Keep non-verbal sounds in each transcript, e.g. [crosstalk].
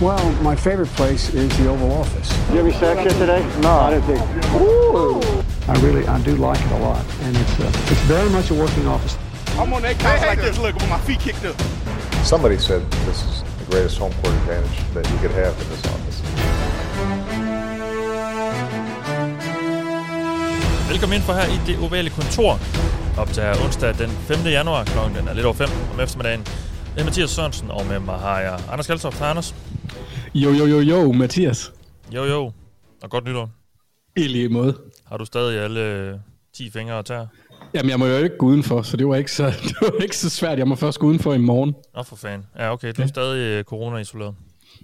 Well, my favorite place is the Oval Office. Did you have any sex yet today? No, I didn't think. Ooh. I really, I do like it a lot, and it's uh, it's very much a working office. I'm on that couch like this, look, with my feet kicked up. Somebody said this is the greatest home court advantage that you could have in this office. Velkommen ind for her i det ovale kontor. Optager onsdag den 5. januar, klokken den er lidt over 5 om eftermiddagen. Det er Mathias Sørensen, og med mig har jeg Anders Kaltoft. Hej Anders. Jo, jo, jo, jo, Mathias. Jo, jo. Og godt nytår. I lige måde. Har du stadig alle 10 fingre og tæer? Jamen, jeg må jo ikke gå udenfor, så det var ikke så, [laughs] det var ikke så svært. Jeg må først gå udenfor i morgen. Nå, for fan. Ja, okay. Du er Ja. stadig øh, corona-isoleret.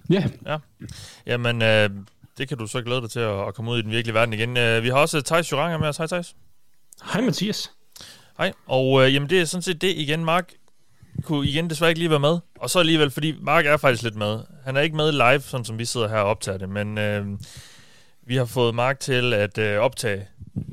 Ja, Ja. Jamen, øh, det kan du så glæde dig til at, at komme ud i den virkelige verden igen. Øh, vi har også Thijs Joranger med os. Hej Thijs. Hej Mathias. Hej. Og øh, jamen, det er sådan set det igen. Mark kunne igen desværre ikke lige være med. Og så alligevel, fordi Mark er faktisk lidt med. Han er ikke med live, sådan som vi sidder her og optager det, men øh, vi har fået Mark til at øh, optage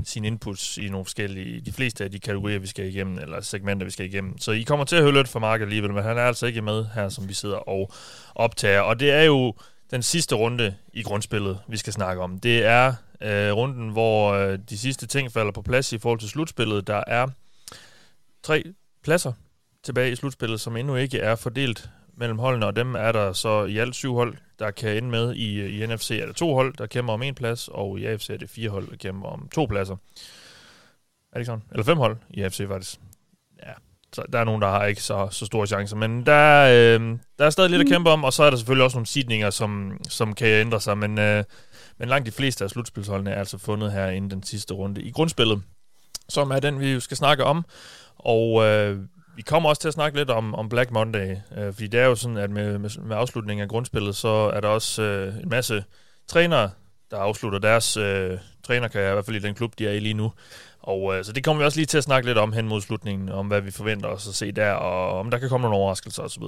sine inputs i nogle forskellige, de fleste af de kategorier, vi skal igennem, eller segmenter, vi skal igennem. Så I kommer til at høre lidt fra Mark alligevel, men han er altså ikke med her, som vi sidder og optager. Og det er jo den sidste runde i grundspillet, vi skal snakke om. Det er øh, runden, hvor øh, de sidste ting falder på plads i forhold til slutspillet. Der er tre pladser tilbage i slutspillet, som endnu ikke er fordelt mellem holdene, og dem er der så i alt syv hold, der kan ende med. I, i NFC er det to hold, der kæmper om en plads, og i AFC er det fire hold, der kæmper om to pladser. Er det ikke sådan? Eller fem hold i AFC faktisk. Ja, så der er nogen, der har ikke så, så store chancer, men der, øh, der er stadig lidt at kæmpe om, og så er der selvfølgelig også nogle sidninger, som, som kan ændre sig, men, øh, men langt de fleste af slutspilsholdene er altså fundet her inden den sidste runde i grundspillet, som er den, vi jo skal snakke om. Og øh, vi kommer også til at snakke lidt om, om Black Monday, øh, fordi det er jo sådan, at med, med, med afslutningen af grundspillet, så er der også øh, en masse trænere, der afslutter deres øh, trænerkarriere, i hvert fald i den klub, de er i lige nu. Og øh, så det kommer vi også lige til at snakke lidt om hen mod slutningen, om hvad vi forventer os at se der, og om der kan komme nogle overraskelser osv.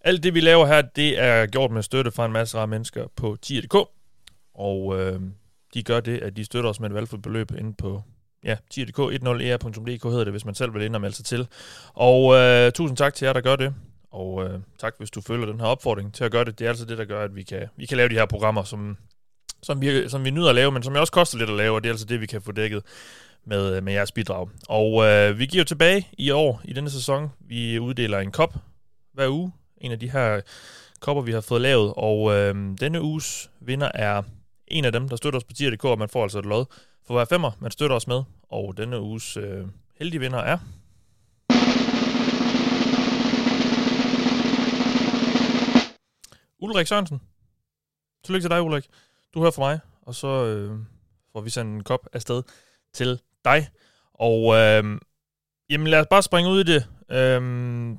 Alt det, vi laver her, det er gjort med støtte fra en masse rare mennesker på 10.dk, og øh, de gør det, at de støtter os med et valgfuldt beløb inde på ja, 10.dk, 10er.dk e hedder det, hvis man selv vil ind og melde sig til. Og øh, tusind tak til jer, der gør det. Og øh, tak, hvis du følger den her opfordring til at gøre det. Det er altså det, der gør, at vi kan, vi kan lave de her programmer, som, som, vi, som vi nyder at lave, men som jeg også koster lidt at lave, og det er altså det, vi kan få dækket med, øh, med jeres bidrag. Og øh, vi giver tilbage i år, i denne sæson. Vi uddeler en kop hver uge. En af de her kopper, vi har fået lavet. Og øh, denne uges vinder er en af dem, der støtter os på 10.dk, og man får altså et lod for hver femmer, man støtter os med. Og denne uges øh, heldige vinder er... Ulrik Sørensen. Tillykke til dig, Ulrik. Du hører fra mig, og så øh, får vi sendt en kop afsted til dig. Og øh, jamen lad os bare springe ud i det. Øh,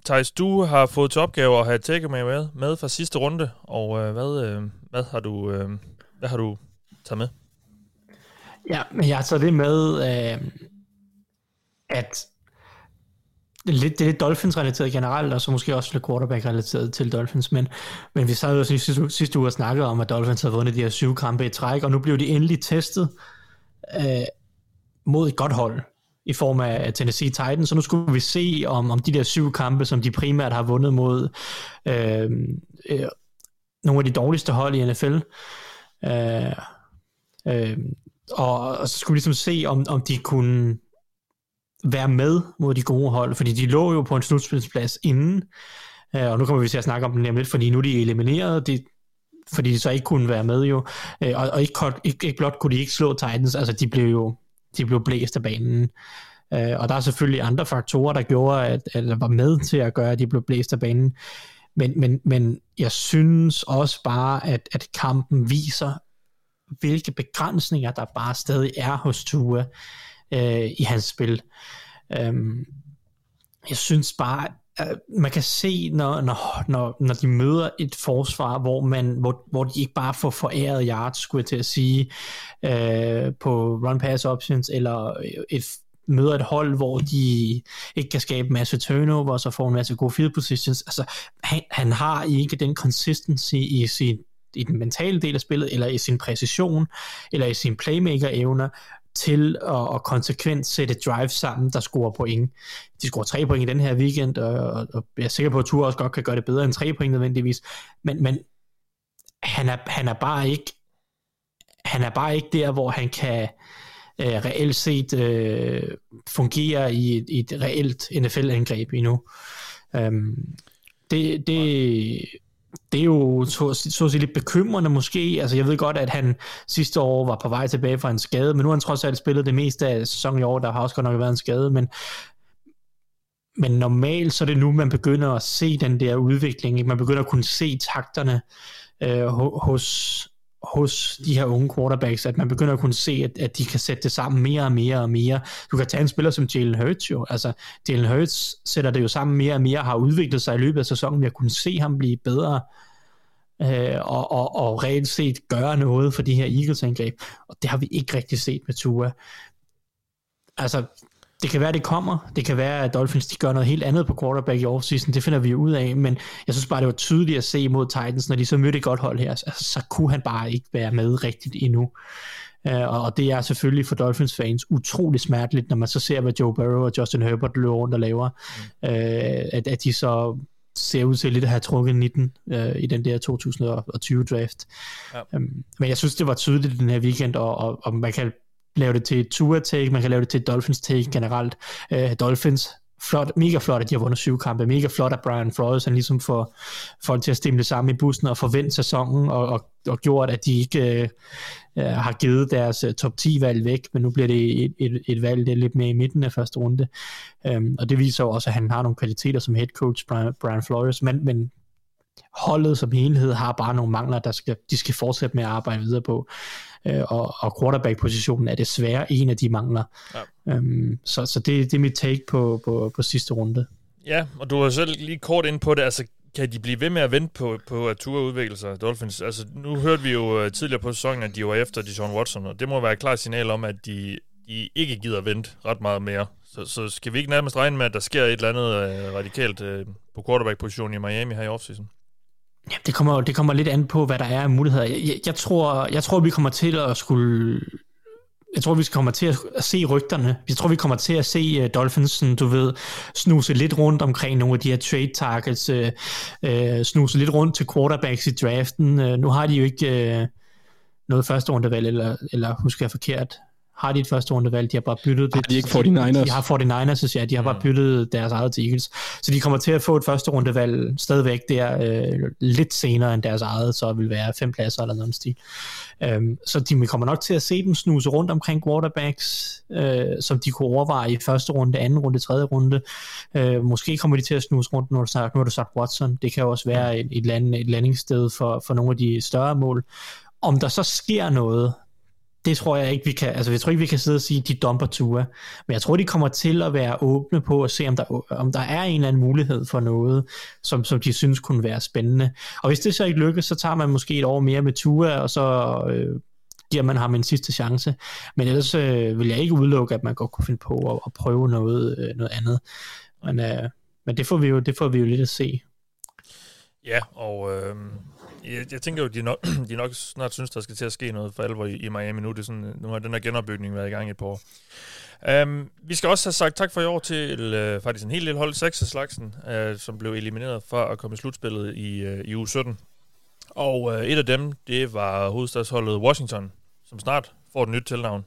Thijs, du har fået til opgave at have takeaway med, med fra sidste runde, og øh, hvad, øh, hvad, har du, øh, hvad har du taget med? Ja, men jeg tager det med, øh, at det er lidt, det er lidt Dolphins-relateret generelt, og så måske også lidt quarterback-relateret til Dolphins, men, men vi sad jo sidste, uge- sidste uge og snakkede om, at Dolphins havde vundet de her syv kampe i træk, og nu blev de endelig testet øh, mod et godt hold i form af Tennessee Titans, så nu skulle vi se, om, om de der syv kampe, som de primært har vundet mod øh, øh, nogle af de dårligste hold i NFL, øh, øh, og, og så skulle vi ligesom se, om, om de kunne være med mod de gode hold, fordi de lå jo på en slutspilsplads inden, øh, og nu kommer vi til at snakke om dem lige lidt, fordi nu er de elimineret, de, fordi de så ikke kunne være med jo, øh, og, og ikke, ikke, ikke blot kunne de ikke slå Titans, altså de blev jo de blev blæst af banen, øh, og der er selvfølgelig andre faktorer, der gjorde, at, eller var med til at gøre, at de blev blæst af banen, men, men, men jeg synes også bare, at, at kampen viser, hvilke begrænsninger der bare stadig er hos Tua øh, i hans spil. Øhm, jeg synes bare, at øh, man kan se, når, når, når, når de møder et forsvar, hvor, man, hvor, hvor de ikke bare får foræret yards, skulle jeg til at sige, øh, på run-pass options, eller et møder et hold, hvor de ikke kan skabe en masse turnovers og får en masse gode field positions. Altså, han, han har ikke den consistency i sin i den mentale del af spillet, eller i sin præcision, eller i sine playmaker-evner, til at, at konsekvent sætte drive sammen, der scorer point. De scorer tre point i den her weekend, og, og jeg er sikker på, at Ture også godt kan gøre det bedre end tre point nødvendigvis, men, men han er, han er bare ikke han er bare ikke der, hvor han kan øh, reelt set øh, fungere i et, i et reelt NFL-angreb endnu. Øhm, det, det, det er jo så, så at sige lidt bekymrende måske. Altså jeg ved godt, at han sidste år var på vej tilbage fra en skade, men nu har han trods alt spillet det meste af sæsonen i år. Der har også godt nok været en skade, men men normalt så er det nu, man begynder at se den der udvikling. Ikke? Man begynder at kunne se takterne øh, hos, hos de her unge quarterbacks, at man begynder at kunne se, at, at de kan sætte det sammen mere og mere og mere. Du kan tage en spiller som Jalen Hurts jo. Altså, Jalen Hurts sætter det jo sammen mere og mere, har udviklet sig i løbet af sæsonen. Vi har kunnet se ham blive bedre øh, og, og, og reelt set gøre noget for de her Eagles-angreb. Og det har vi ikke rigtig set med Tua. Altså, det kan være, det kommer. Det kan være, at Dolphins de gør noget helt andet på quarterback i offseason. Det finder vi ud af. Men jeg synes bare, det var tydeligt at se mod Titans, når de så mødte et godt hold her. Altså, så kunne han bare ikke være med rigtigt endnu. Uh, og det er selvfølgelig for Dolphins fans utrolig smerteligt, når man så ser, hvad Joe Burrow og Justin Herbert løber rundt og laver. Mm. Uh, at, at de så ser ud til lidt at have trukket 19 uh, i den der 2020 draft. Ja. Um, men jeg synes, det var tydeligt den her weekend, og, og, og man kan lave det til et tour take, man kan lave det til et Dolphins take generelt. Uh, Dolphins, flot, mega flot, at de har vundet syv kampe, mega flot, at Brian Flores han ligesom får folk til at stemme det samme i bussen og forvente sæsonen, og, og, og gjort, at de ikke uh, har givet deres top 10 valg væk, men nu bliver det et, et, et valg, der er lidt mere i midten af første runde. Um, og det viser jo også, at han har nogle kvaliteter som head coach, Brian, Brian Flores, men, men holdet som helhed har bare nogle mangler, der skal, de skal fortsætte med at arbejde videre på øh, og, og quarterback-positionen er desværre en af de mangler. Ja. Øhm, så så det, det er mit take på, på, på sidste runde. Ja, og du har selv lige kort ind på det, altså kan de blive ved med at vente på, på at Tua udvikle sig, Dolphins? Altså, nu hørte vi jo øh, tidligere på sæsonen, at de var efter Deshaun Watson, og det må være et klart signal om, at de, de ikke gider vente ret meget mere. Så, så skal vi ikke nærmest regne med, at der sker et eller andet uh, radikalt uh, på quarterback-positionen i Miami her i offseason? Ja, det kommer, det kommer lidt an på, hvad der er af muligheder. Jeg, jeg, tror, jeg tror, vi kommer til at skulle... Jeg tror, vi kommer til at se rygterne. Jeg tror, vi kommer til at se uh, Dolphinsen, du ved, snuse lidt rundt omkring nogle af de her trade targets, uh, uh, snuse lidt rundt til quarterbacks i draften. Uh, nu har de jo ikke uh, noget første rundevalg, eller, eller husker jeg forkert har de et første rundevalg, de har bare byttet det. Har de ikke 49ers? De har 49ers, ja, de har bare mm. byttet deres eget til Eagles. Så de kommer til at få et første rundevalg stadigvæk der øh, lidt senere end deres eget, så vil være fem pladser eller noget stil. Um, så de kommer nok til at se dem snuse rundt omkring quarterbacks, øh, som de kunne overveje i første runde, anden runde, tredje runde. Øh, måske kommer de til at snuse rundt, når du sagt, nu har du sagt Watson. Det kan også være et, et, land, et landingssted for, for nogle af de større mål. Om der så sker noget, det tror jeg ikke, vi kan, altså jeg tror ikke, vi kan sidde og sige, at de dumper Tua, men jeg tror, de kommer til at være åbne på at se, om der, om der er en eller anden mulighed for noget, som, som de synes kunne være spændende. Og hvis det så ikke lykkes, så tager man måske et år mere med Tua, og så øh, giver man ham en sidste chance. Men ellers øh, vil jeg ikke udelukke, at man godt kunne finde på at, at prøve noget, øh, noget andet. Men, øh, men det får vi jo det får vi jo lidt at se. Ja, og øh, jeg, jeg tænker jo, de nok, [clears throat] de nok snart synes, der skal til at ske noget for alvor i, i Miami nu. Det er sådan, øh, nu har den her genopbygning været i gang i et par år. Um, vi skal også have sagt tak for i år til uh, faktisk en helt lille hold, 6 af slagsen, uh, som blev elimineret fra at komme i slutspillet i, uh, i uge 17. Og uh, et af dem, det var hovedstadsholdet Washington, som snart får et nyt tilnavn.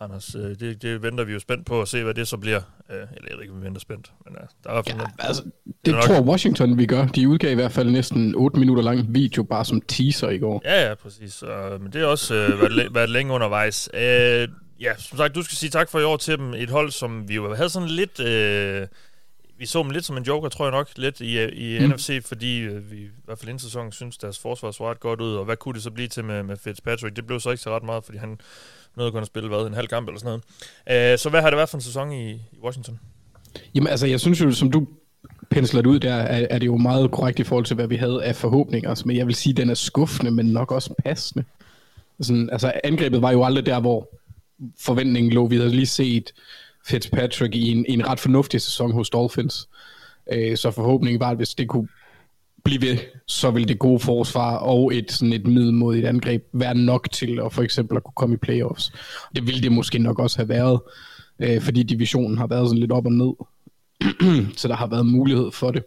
Anders, øh, det, det venter vi jo spændt på at se, hvad det så bliver. Øh, eller jeg ved ikke, om vi venter spændt, men ja, der er ja, noget, altså, det, det tror nok... Washington, vi gør. De udgav i hvert fald næsten 8 minutter lang video, bare som teaser i går. Ja, ja, præcis. Uh, men det er også uh, været, været længe undervejs. Ja, som sagt, du skal sige tak for i år til dem. Et hold, som vi jo havde sådan lidt... Vi så dem lidt som en joker, tror jeg nok, lidt i, i mm. NFC, fordi vi i hvert fald inden sæsonen synes, deres forsvar så ret godt ud, og hvad kunne det så blive til med, med Fitzpatrick? Det blev så ikke så ret meget, fordi han nåede kun at spille, hvad, en halv kamp eller sådan noget. Øh, så hvad har det været for en sæson i, i Washington? Jamen altså, jeg synes jo, som du pensler det ud der, er, er det jo meget korrekt i forhold til, hvad vi havde af forhåbninger. Altså, men jeg vil sige, at den er skuffende, men nok også passende. Sådan, altså, angrebet var jo aldrig der, hvor forventningen lå. Vi havde lige set Fitzpatrick i en, i en ret fornuftig sæson hos Dolphins. Øh, så forhåbningen var, at hvis det kunne blive ved, så vil det gode forsvar og et, sådan et middelmodigt angreb være nok til at for eksempel at kunne komme i playoffs. Det ville det måske nok også have været, øh, fordi divisionen har været sådan lidt op og ned. [clears throat] så der har været mulighed for det.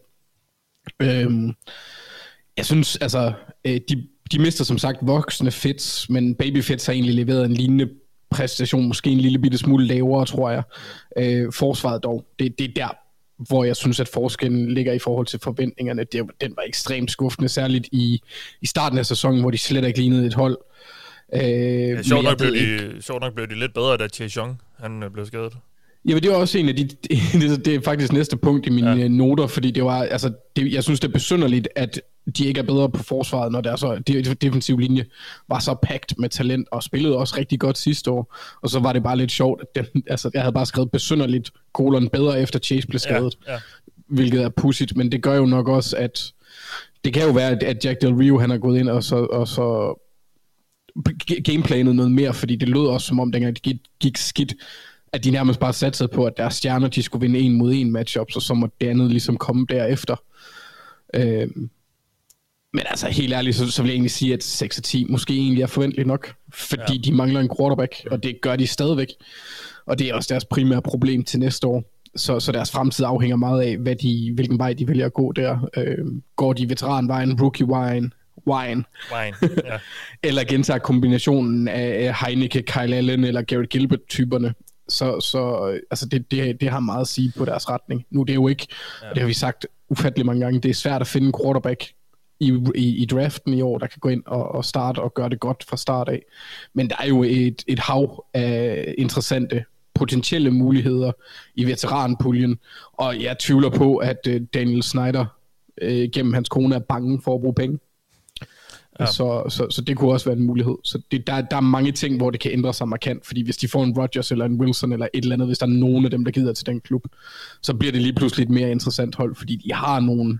Øh, jeg synes, altså, øh, de, de mister som sagt voksne fits, men Baby Fits har egentlig leveret en lignende præstation, måske en lille bitte smule lavere, tror jeg. Øh, forsvaret dog, det, det er der, hvor jeg synes, at forskellen ligger i forhold til forventningerne. Det, den var ekstremt skuffende, særligt i, i starten af sæsonen, hvor de slet ikke lignede et hold. Øh, ja, sjovt, nok blev de, sjovt nok blev de lidt bedre, da Chase Young han øh, blev skadet. Ja, men det var også en af de, det, [laughs] det er faktisk næste punkt i mine ja. noter, fordi det var, altså, det, jeg synes det er besynderligt, at de ikke er bedre på forsvaret, når deres de, defensiv linje var så pagt med talent, og spillede også rigtig godt sidste år, og så var det bare lidt sjovt, at den, altså, jeg havde bare skrevet besynderligt kolon bedre efter Chase blev skadet, ja, ja. hvilket er pudsigt, men det gør jo nok også, at det kan jo være, at Jack Del Rio, han har gået ind og så, og så gameplanet noget mere, fordi det lød også som om, dengang det gik, gik skidt, at de nærmest bare satte på, at deres stjerner, de skulle vinde en mod en matchup, og så må det andet ligesom komme derefter. Øh, men altså helt ærligt, så, så vil jeg egentlig sige, at 6 10 måske egentlig er forventeligt nok, fordi ja. de mangler en quarterback, og det gør de stadigvæk. Og det er også deres primære problem til næste år. Så, så deres fremtid afhænger meget af, hvad de, hvilken vej de vælger at gå der. Øh, går de veteranvejen, rookie-vejen, wine, wine [laughs] ja. eller gentager kombinationen af Heineke, Kyle Allen eller Garrett Gilbert-typerne, så, så altså det, det, det har meget at sige på deres retning. Nu det er jo ikke, ja. det har vi sagt ufattelig mange gange, det er svært at finde en quarterback i, i, i draften i år, der kan gå ind og, og starte og gøre det godt fra start af. Men der er jo et, et hav af interessante potentielle muligheder i veteranpuljen, og jeg tvivler på, at uh, Daniel Snyder uh, gennem hans kone er bange for at bruge penge. Ja. Så, så, så det kunne også være en mulighed. Så det, der, der er mange ting, hvor det kan ændre sig markant, fordi hvis de får en Rodgers eller en Wilson eller et eller andet, hvis der er nogen af dem, der gider til den klub, så bliver det lige pludselig et mere interessant hold, fordi de har nogle,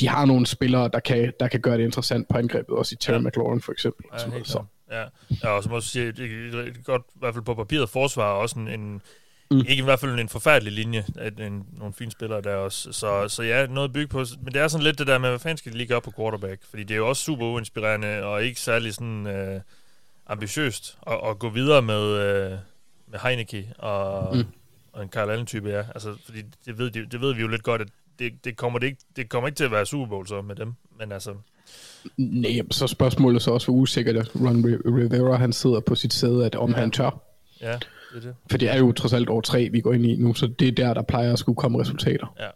de har nogle spillere, der kan, der kan gøre det interessant på angrebet, også i Terry ja. McLaurin for eksempel. Ja, helt så. Ja. ja, og så må jeg sige, det er godt, i hvert fald på papiret, forsvar også en, en Mm. Ikke i hvert fald en forfærdelig linje, at en, nogle fine spillere der også. Så, så ja, noget at bygge på. Men det er sådan lidt det der med, hvad fanden skal de lige gøre på quarterback? Fordi det er jo også super uinspirerende, og ikke særlig sådan øh, ambitiøst at, at, gå videre med, øh, med Heineke og, mm. og en Karl Allen-type, ja. Altså, fordi det ved, det ved vi jo lidt godt, at det, det, kommer det, ikke, det kommer ikke til at være Super Bowl så med dem. Men altså... Nej, så spørgsmålet så også, hvor usikkert at Ron Rivera han sidder på sit sæde, at om ja. han tør. Ja det er det. For det er jo trods alt år tre, vi går ind i nu, så det er der, der plejer at skulle komme resultater. Ja.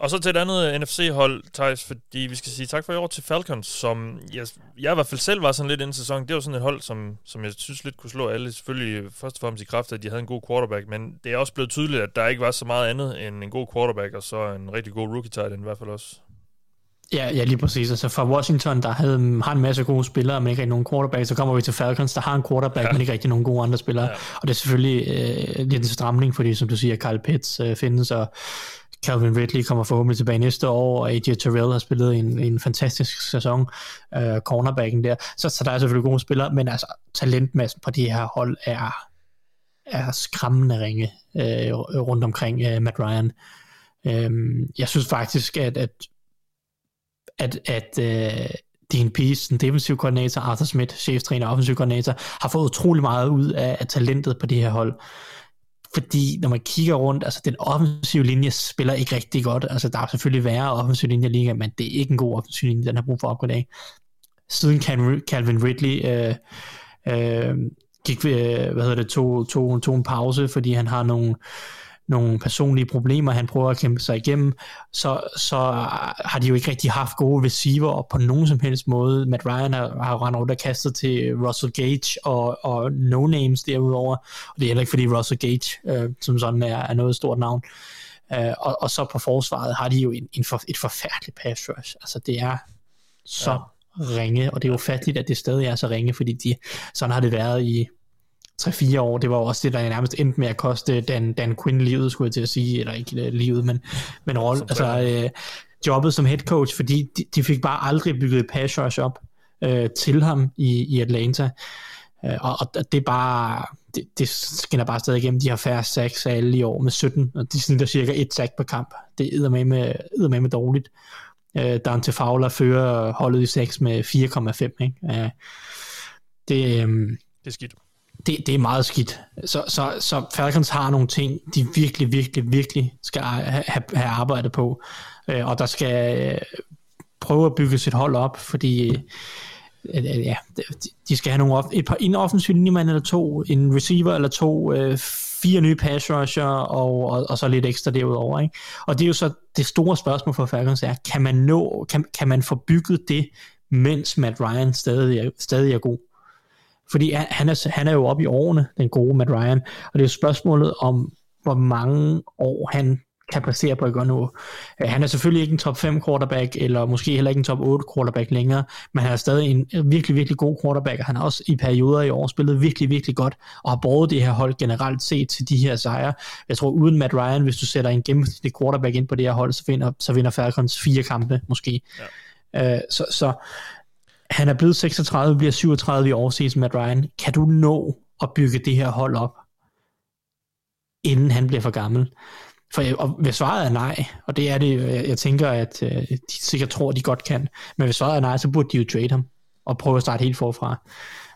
Og så til et andet NFC-hold, Thijs, fordi vi skal sige tak for i år til Falcons, som jeg, jeg i hvert fald selv var sådan lidt inden sæson. Det var sådan et hold, som, som jeg synes lidt kunne slå alle. Selvfølgelig først og fremmest i kraft, at de havde en god quarterback, men det er også blevet tydeligt, at der ikke var så meget andet end en god quarterback, og så en rigtig god rookie tight end i hvert fald også. Ja, ja, lige præcis. Altså for Washington, der havde, har en masse gode spillere, men ikke rigtig nogen quarterback, så kommer vi til Falcons, der har en quarterback, ja. men ikke rigtig nogen gode andre spillere. Ja. Og det er selvfølgelig øh, lidt en stramning, fordi som du siger, Kyle Pitts øh, findes, og Calvin Ridley kommer forhåbentlig tilbage næste år, og AJ Terrell har spillet en, en fantastisk sæson, øh, cornerbacken der. Så, så der er selvfølgelig gode spillere, men altså talentmassen på det her hold er, er skræmmende ringe øh, rundt omkring øh, Matt Ryan. Øh, jeg synes faktisk, at, at at, at øh, Dean Pease, den defensive koordinator, Arthur Smith, cheftræner og offensiv koordinator, har fået utrolig meget ud af, af talentet på det her hold. Fordi når man kigger rundt, altså den offensive linje spiller ikke rigtig godt. Altså der er selvfølgelig værre offensiv linje i men det er ikke en god offensiv linje, den har brug for at opgradere. Siden Calvin Ridley øh, øh, gik, øh, hvad hedder det, tog, tog, tog en pause, fordi han har nogle nogle personlige problemer, han prøver at kæmpe sig igennem, så, så har de jo ikke rigtig haft gode receiver på nogen som helst måde. Matt Ryan har, har rendt rundt og kastet til Russell Gage og, og no-names derudover, og det er heller ikke fordi Russell Gage øh, som sådan er, er noget stort navn. Øh, og, og så på forsvaret har de jo en, en for, et forfærdeligt pass rush. Altså det er så ja. ringe, og det er jo fattigt, at det stadig er så ringe, fordi de, sådan har det været i 3-4 år, det var også det, der nærmest endte med at koste Dan, Dan Quinn livet, skulle jeg til at sige, eller ikke uh, livet, men, men rolle, altså, uh, jobbet som head coach, fordi de, de fik bare aldrig bygget pass rush op uh, til ham i, i Atlanta, uh, og, og det er bare, det, det skinner bare stadig igennem, de har færre sacks af alle i år med 17, og de snitter cirka et sack per kamp, det er med med, med, dårligt. Uh, Dante Fowler fører holdet i 6 med 4,5, ikke? Uh, det, um, det er skidt det, det er meget skidt. Så, så, så Falcons har nogle ting, de virkelig, virkelig, virkelig skal have, have arbejdet på. Øh, og der skal øh, prøve at bygge sit hold op, fordi øh, øh ja, de skal have nogle off- et par, en offensiv linjemand eller to, en receiver eller to, øh, fire nye pass rusher og, og, og, så lidt ekstra derudover. Ikke? Og det er jo så det store spørgsmål for Falcons er, kan man, nå, kan, kan man få bygget det, mens Matt Ryan stadig er, stadig er god? Fordi han er, han er jo oppe i årene, den gode Matt Ryan, og det er jo spørgsmålet om, hvor mange år han kan placere på et nu. Øh, han er selvfølgelig ikke en top 5 quarterback, eller måske heller ikke en top 8 quarterback længere, men han er stadig en virkelig, virkelig god quarterback, og han har også i perioder i år spillet virkelig, virkelig godt, og har båret det her hold generelt set til de her sejre. Jeg tror, uden Matt Ryan, hvis du sætter en gennemsnitlig quarterback ind på det her hold, så vinder, så vinder Falcons fire kampe, måske. Ja. Uh, så, så han er blevet 36, bliver 37 i årseason, Matt Ryan. Kan du nå at bygge det her hold op, inden han bliver for gammel? For og hvis svaret er nej, og det er det, jeg, jeg tænker, at øh, de sikkert tror, at de godt kan, men hvis svaret er nej, så burde de jo trade ham, og prøve at starte helt forfra.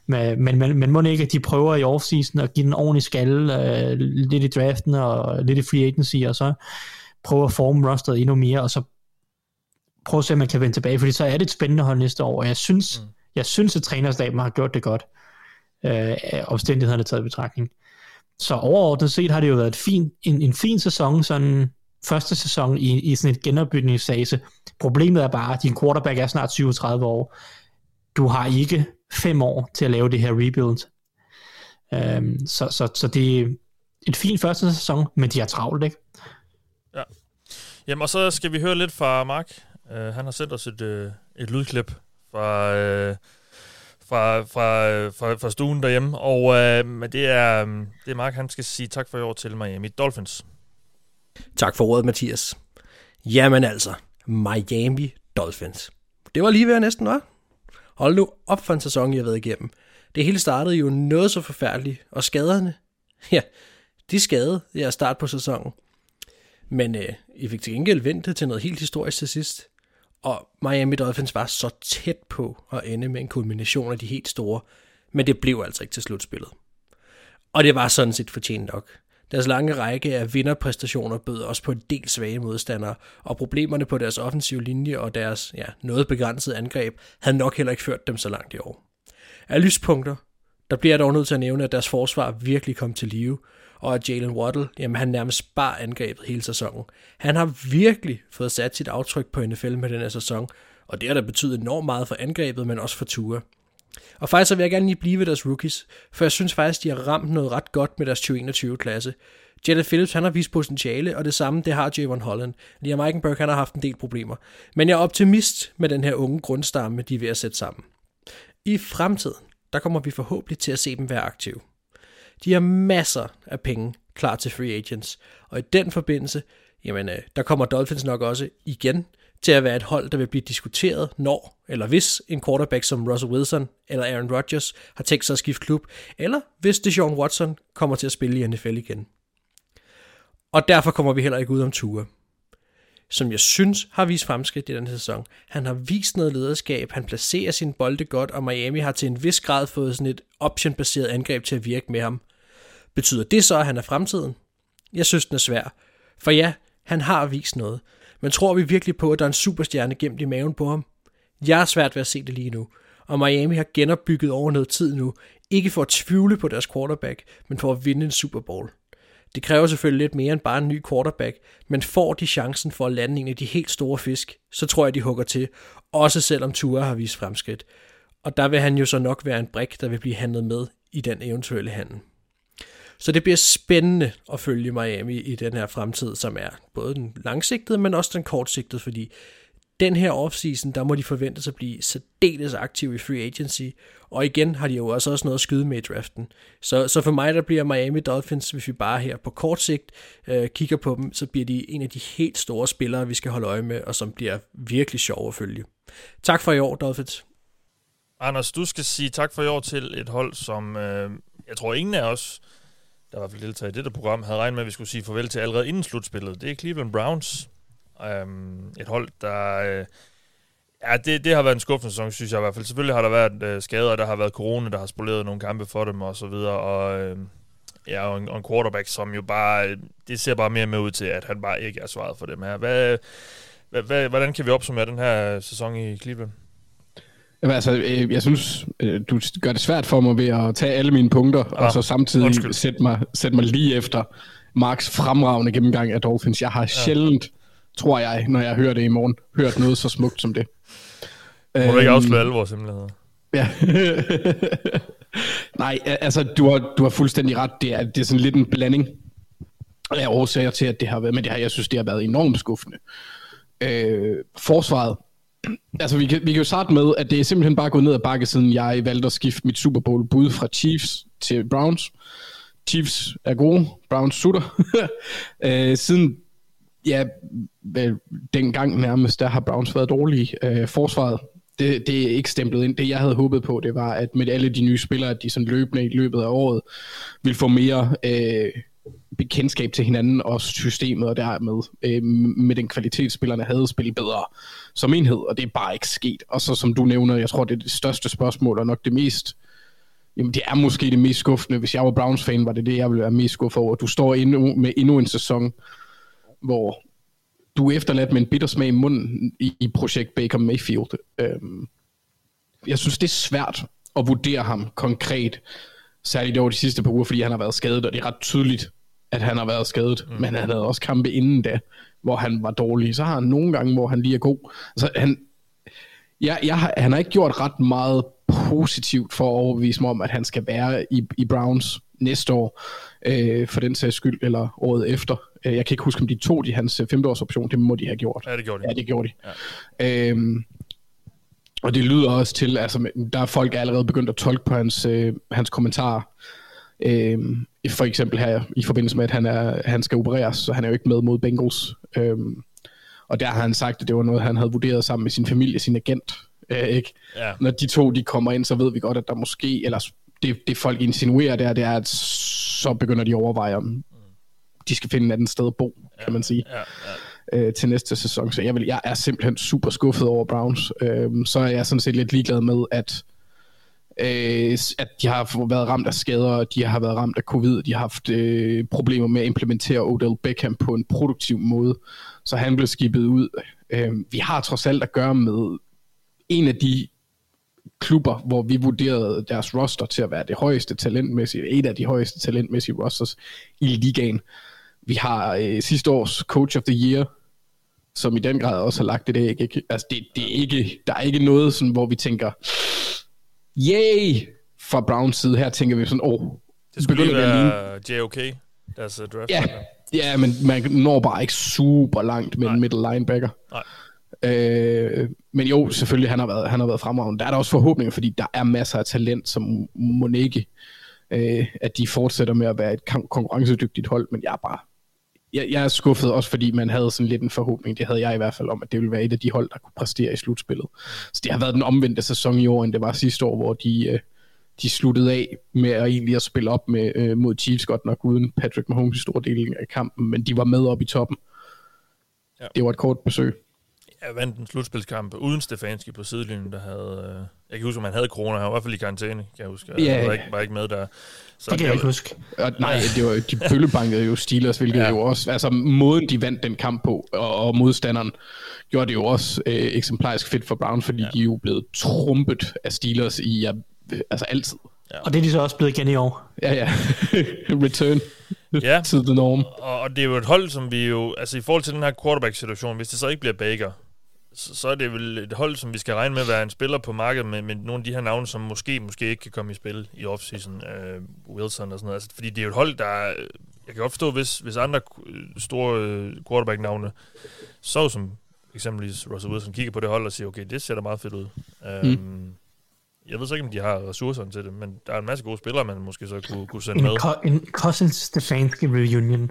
Men, men, men, men må ikke, at de prøver i offseason at give den ordentlig skalle, øh, lidt i draften og lidt i free agency, og så prøve at forme rosteret endnu mere, og så prøve at se, om man kan vende tilbage, fordi så er det et spændende hold næste år, og jeg synes, mm. jeg synes at trænerstaben har gjort det godt, øh, omstændighederne taget i betragtning. Så overordnet set har det jo været et fin, en, en fin sæson, sådan første sæson i, i sådan et genopbygningsfase. Problemet er bare, at din quarterback er snart 37 år. Du har ikke fem år til at lave det her rebuild. Um, så, så, så det er et fint første sæson, men de har travlt, ikke? Ja. Jamen, og så skal vi høre lidt fra Mark. Uh, han har sendt os et, uh, et lydklip fra... Uh, fra, fra, fra, fra stuen derhjemme. Og uh, det, er, det er Mark, han skal sige tak for i år til Miami Dolphins. Tak for ordet, Mathias. Jamen altså, Miami Dolphins. Det var lige ved næsten, var. Hold nu op for en sæson, jeg har været igennem. Det hele startede jo noget så forfærdeligt, og skaderne, [laughs] ja, de skadede jeg start på sæsonen. Men øh, I fik til gengæld ventet til noget helt historisk til sidst. Og Miami Dolphins var så tæt på at ende med en kulmination af de helt store, men det blev altså ikke til slutspillet. Og det var sådan set fortjent nok. Deres lange række af vinderpræstationer bød også på en del svage modstandere, og problemerne på deres offensive linje og deres ja, noget begrænsede angreb havde nok heller ikke ført dem så langt i år. Af lyspunkter, der bliver jeg dog nødt til at nævne, at deres forsvar virkelig kom til live, og at Jalen Waddle, jamen han nærmest bare angrebet hele sæsonen. Han har virkelig fået sat sit aftryk på NFL med den her sæson, og det har da betydet enormt meget for angrebet, men også for Tua. Og faktisk så vil jeg gerne lige blive ved deres rookies, for jeg synes faktisk, de har ramt noget ret godt med deres 2021-klasse. Jalen Phillips, han har vist potentiale, og det samme, det har Javon Holland. Liam Eichenberg, han har haft en del problemer. Men jeg er optimist med den her unge grundstamme, de er ved at sætte sammen. I fremtiden, der kommer vi forhåbentlig til at se dem være aktive. De har masser af penge klar til free agents, og i den forbindelse, jamen, øh, der kommer Dolphins nok også igen til at være et hold, der vil blive diskuteret, når eller hvis en quarterback som Russell Wilson eller Aaron Rodgers har tænkt sig at skifte klub, eller hvis Deshaun Watson kommer til at spille i NFL igen. Og derfor kommer vi heller ikke ud om Tua som jeg synes har vist fremskridt i den sæson. Han har vist noget lederskab, han placerer sin bolde godt, og Miami har til en vis grad fået sådan et option-baseret angreb til at virke med ham. Betyder det så, at han er fremtiden? Jeg synes, den er svær. For ja, han har vist noget. Men tror vi virkelig på, at der er en superstjerne gemt i maven på ham? Jeg er svært ved at se det lige nu. Og Miami har genopbygget over noget tid nu. Ikke for at tvivle på deres quarterback, men for at vinde en Super Bowl. Det kræver selvfølgelig lidt mere end bare en ny quarterback, men får de chancen for at lande en af de helt store fisk, så tror jeg, de hugger til, også selvom Tua har vist fremskridt. Og der vil han jo så nok være en brik, der vil blive handlet med i den eventuelle handel. Så det bliver spændende at følge Miami i den her fremtid, som er både den langsigtede, men også den kortsigtede, fordi den her offseason, der må de forvente sig at blive særdeles aktive i free agency, og igen har de jo også, også noget at skyde med i draften. Så, så for mig, der bliver Miami Dolphins, hvis vi bare her på kort sigt øh, kigger på dem, så bliver de en af de helt store spillere, vi skal holde øje med, og som bliver virkelig sjov at følge. Tak for i år, Dolphins. Anders, du skal sige tak for i år til et hold, som øh, jeg tror ingen af os, der i hvert fald deltager i dette program, havde regnet med, at vi skulle sige farvel til allerede inden slutspillet. Det er Cleveland Browns. Um, et hold, der... Uh, ja, det, det har været en skuffende sæson, synes jeg i hvert fald. Selvfølgelig har der været uh, skader, der har været corona, der har spoleret nogle kampe for dem og så videre, og... uh, Ja, og en, og en quarterback, som jo bare, det ser bare mere med ud til, at han bare ikke er svaret for dem her. Hvad, hvad, Hvordan kan vi opsummere den her sæson i Cleveland? Jamen, altså, øh, jeg synes, øh, du gør det svært for mig ved at tage alle mine punkter, ah, og så samtidig undskyld. sætte mig, sætte mig lige efter Marks fremragende gennemgang af Dolphins. Jeg har ja. sjældent, tror jeg, når jeg hører det i morgen, hørt noget så smukt som det. Må du ikke Øhm, afsløre alle vores hemmeligheder? Ja. [laughs] Nej, altså, du har, du har fuldstændig ret. Det er, det er sådan lidt en blanding af årsager til, at det har været, men det har, jeg synes, det har været enormt skuffende. Øh, forsvaret. Altså, vi kan, vi kan jo starte med, at det er simpelthen bare gået ned ad bakke, siden jeg valgte at skifte mit Super Bowl bud fra Chiefs til Browns. Chiefs er gode, Browns sutter. [laughs] øh, siden, ja, dengang nærmest, der har Browns været dårlige. Øh, forsvaret, det, det er ikke stemplet ind. Det jeg havde håbet på, det var, at med alle de nye spillere, at de sådan løbende i løbet af året ville få mere øh, bekendtskab til hinanden og systemet, og dermed øh, med den kvalitet, spillerne havde spillet bedre som enhed, og det er bare ikke sket. Og så som du nævner, jeg tror, det er det største spørgsmål, og nok det mest Jamen, det er måske det mest skuffende. Hvis jeg var Browns-fan, var det det, jeg ville være mest skuffet over. Du står endnu, med endnu en sæson, hvor du er efterladt med en bitter smag i munden i, i projekt Baker Mayfield. Øhm, jeg synes, det er svært at vurdere ham konkret, særligt over de sidste par uger, fordi han har været skadet, og det er ret tydeligt, at han har været skadet. Mm. Men han havde også kampe inden da, hvor han var dårlig. Så har han nogle gange, hvor han lige er god. Altså, han, jeg, jeg, han har ikke gjort ret meget positivt for at overbevise mig om, at han skal være i, i Browns næste år, øh, for den sags skyld, eller året efter. Øh, Jeg kan ikke huske, om de tog de hans øh, femteårsoption. Det må de have gjort. Ja, det gjorde de. Ja, det gjorde de. Ja. Øhm, og det lyder også til, altså der er folk er allerede begyndt at tolke på hans, øh, hans kommentarer. Øhm, for eksempel her i forbindelse med, at han, er, han skal opereres, så han er jo ikke med mod Bengals. Øhm, og der har han sagt, at det var noget, han havde vurderet sammen med sin familie, sin agent. Øh, ikke? Ja. Når de to de kommer ind, så ved vi godt, at der måske, eller det, det folk insinuerer der, det er, at så begynder de at overveje, om de skal finde et andet sted at bo, kan man sige Ja, ja. øh, til næste sæson. Så jeg, vil, jeg er simpelthen super skuffet over Browns. Øhm, så er jeg sådan set lidt ligeglad med, at, øh, at de har været ramt af skader, de har været ramt af covid, de har haft øh, problemer med at implementere Odell Beckham på en produktiv måde, så han blev skibet ud. Øh, vi har trods alt at gøre med en af de klubber, hvor vi vurderede deres roster til at være det højeste talentmæssige, et af de højeste talentmæssige rosters i ligaen. Vi har øh, sidste års Coach of the Year, som i den grad også har lagt det æg. Ikke? Altså, det, det er ikke, der er ikke noget, sådan, hvor vi tænker, yay, fra Browns side. Her tænker vi sådan, åh, oh, Det skulle lige være JOK, deres uh, draft. Ja, ja, men man når bare ikke super langt med Nej. en middle linebacker. Nej. Øh, men jo, selvfølgelig, han har været, han har været fremragende. Der er der også forhåbninger, fordi der er masser af talent, som må ikke, øh, at de fortsætter med at være et kon- konkurrencedygtigt hold, men jeg er bare, jeg, jeg er skuffet også, fordi man havde sådan lidt en forhåbning, det havde jeg i hvert fald om, at det ville være et af de hold, der kunne præstere i slutspillet. Så det har været den omvendte sæson i år, end det var sidste år, hvor de, øh, de sluttede af med at egentlig at spille op med, øh, mod Chiefs, godt nok uden Patrick Mahomes i store dele af kampen, men de var med op i toppen. Ja. Det var et kort besøg. Jeg vandt en slutspilskamp uden Stefanski på sidelinjen, der havde... Øh, jeg kan huske, om han havde corona. Han var i hvert fald i karantæne, kan jeg huske. Ja. Han var ikke, var ikke med der. Så Det kan jeg ikke huske. Og, nej, det var, de bøllebankede jo Steelers, hvilket Ja. ja. jo også, altså måden de vandt den kamp på, og, og modstanderen, gjorde det jo også øh, eksemplarisk fedt for Browns, fordi ja. de er jo blevet trumpet af Steelers i, ja, altså altid. Og det er de så også blevet igen i år. Ja, ja. [laughs] Return Ja. to the norm. Og, og det er jo et hold, som vi jo... Altså i forhold til den her quarterback-situation, hvis det så ikke bliver Baker, så, så er det vel et hold, som vi skal regne med at være en spiller på markedet med, med nogle af de her navne, som måske, måske ikke kan komme i spil i offseason. Øh, Wilson og sådan noget. Altså, fordi det er jo et hold, der... er- Jeg kan godt forstå, hvis, hvis andre øh, store øh, quarterback-navne, så som eksempelvis Russell Wilson, kigger på det hold og siger, okay, det ser da meget fedt ud. Mm. Jeg ved så ikke, om de har ressourcerne til det, men der er en masse gode spillere, man måske så kunne, kunne sende En, med. Co- en Cousins Stefanski reunion.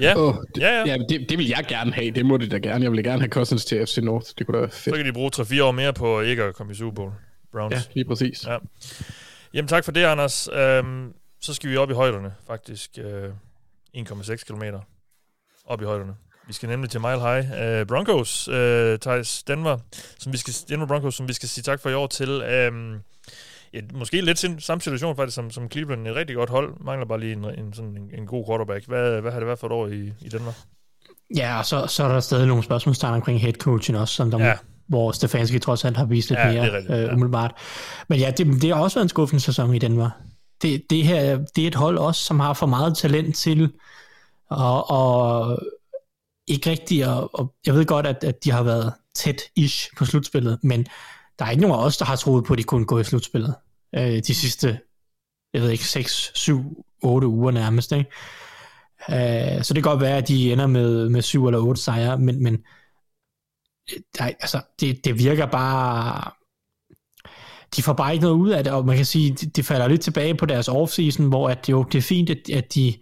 Ja, Oh, det, Ja, ja. ja det, det vil jeg gerne have. Det må det da gerne. Jeg vil gerne have Cousins til FC North. Det kunne da være så fedt. kan de bruge 3-4 år mere på ikke at komme i Super Bowl. Browns. Ja, lige præcis. Ja. Jamen tak for det, Anders. Øhm, så skal vi op i højderne, faktisk. Øh, 1,6 km op i højderne. Vi skal nemlig til Mile High. Øh, Broncos, øh, Thijs Denver, som vi skal, Denver Broncos, som vi skal sige tak for i år til. Øhm, ja, måske lidt sin, samme situation faktisk som, som Cleveland. Et rigtig godt hold. Mangler bare lige en, en, sådan en, en god quarterback. Hvad, hvad har det været for et år i, i Denver? Ja, og så, så er der stadig nogle spørgsmålstegn omkring headcoachen også, som der, Ja. hvor Stefanski trods alt har vist lidt Ja, er mere rigtigt, ja. øh, umiddelbart. Men ja, det, det har også været en skuffende sæson i Denver. Det, det her det er et hold også, som har for meget talent til og, og ikke rigtigt, og, og jeg ved godt, at, at de har været tæt-ish på slutspillet, men der er ikke nogen af os, der har troet på, at de kunne gå i slutspillet øh, de sidste, jeg ved ikke, 6, 7, 8 uger nærmest, ikke? Øh, så det kan godt være, at de ender med, med 7 eller 8 sejre, men, men øh, der, altså, det, det virker bare... De får bare ikke noget ud af det, og man kan sige, det, det falder lidt tilbage på deres offseason, hvor at jo, det er fint, at, at de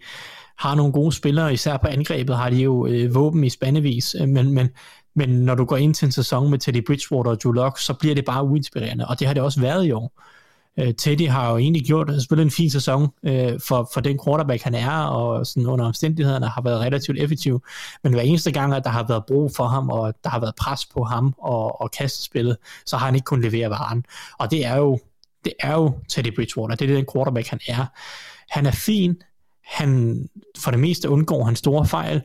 har nogle gode spillere, især på angrebet har de jo øh, våben i spandevis, øh, men, men, men når du går ind til en sæson med Teddy Bridgewater og Drew Lock, så bliver det bare uinspirerende, og det har det også været i år. Øh, Teddy har jo egentlig gjort, øh, spillet en fin sæson øh, for, for den quarterback han er, og sådan under omstændighederne har været relativt effektiv, men hver eneste gang, at der har været brug for ham, og der har været pres på ham og, og kastespillet, så har han ikke kunnet levere varen. Og det er jo, det er jo Teddy Bridgewater, det er den quarterback han er. Han er fin, han for det meste undgår han store fejl,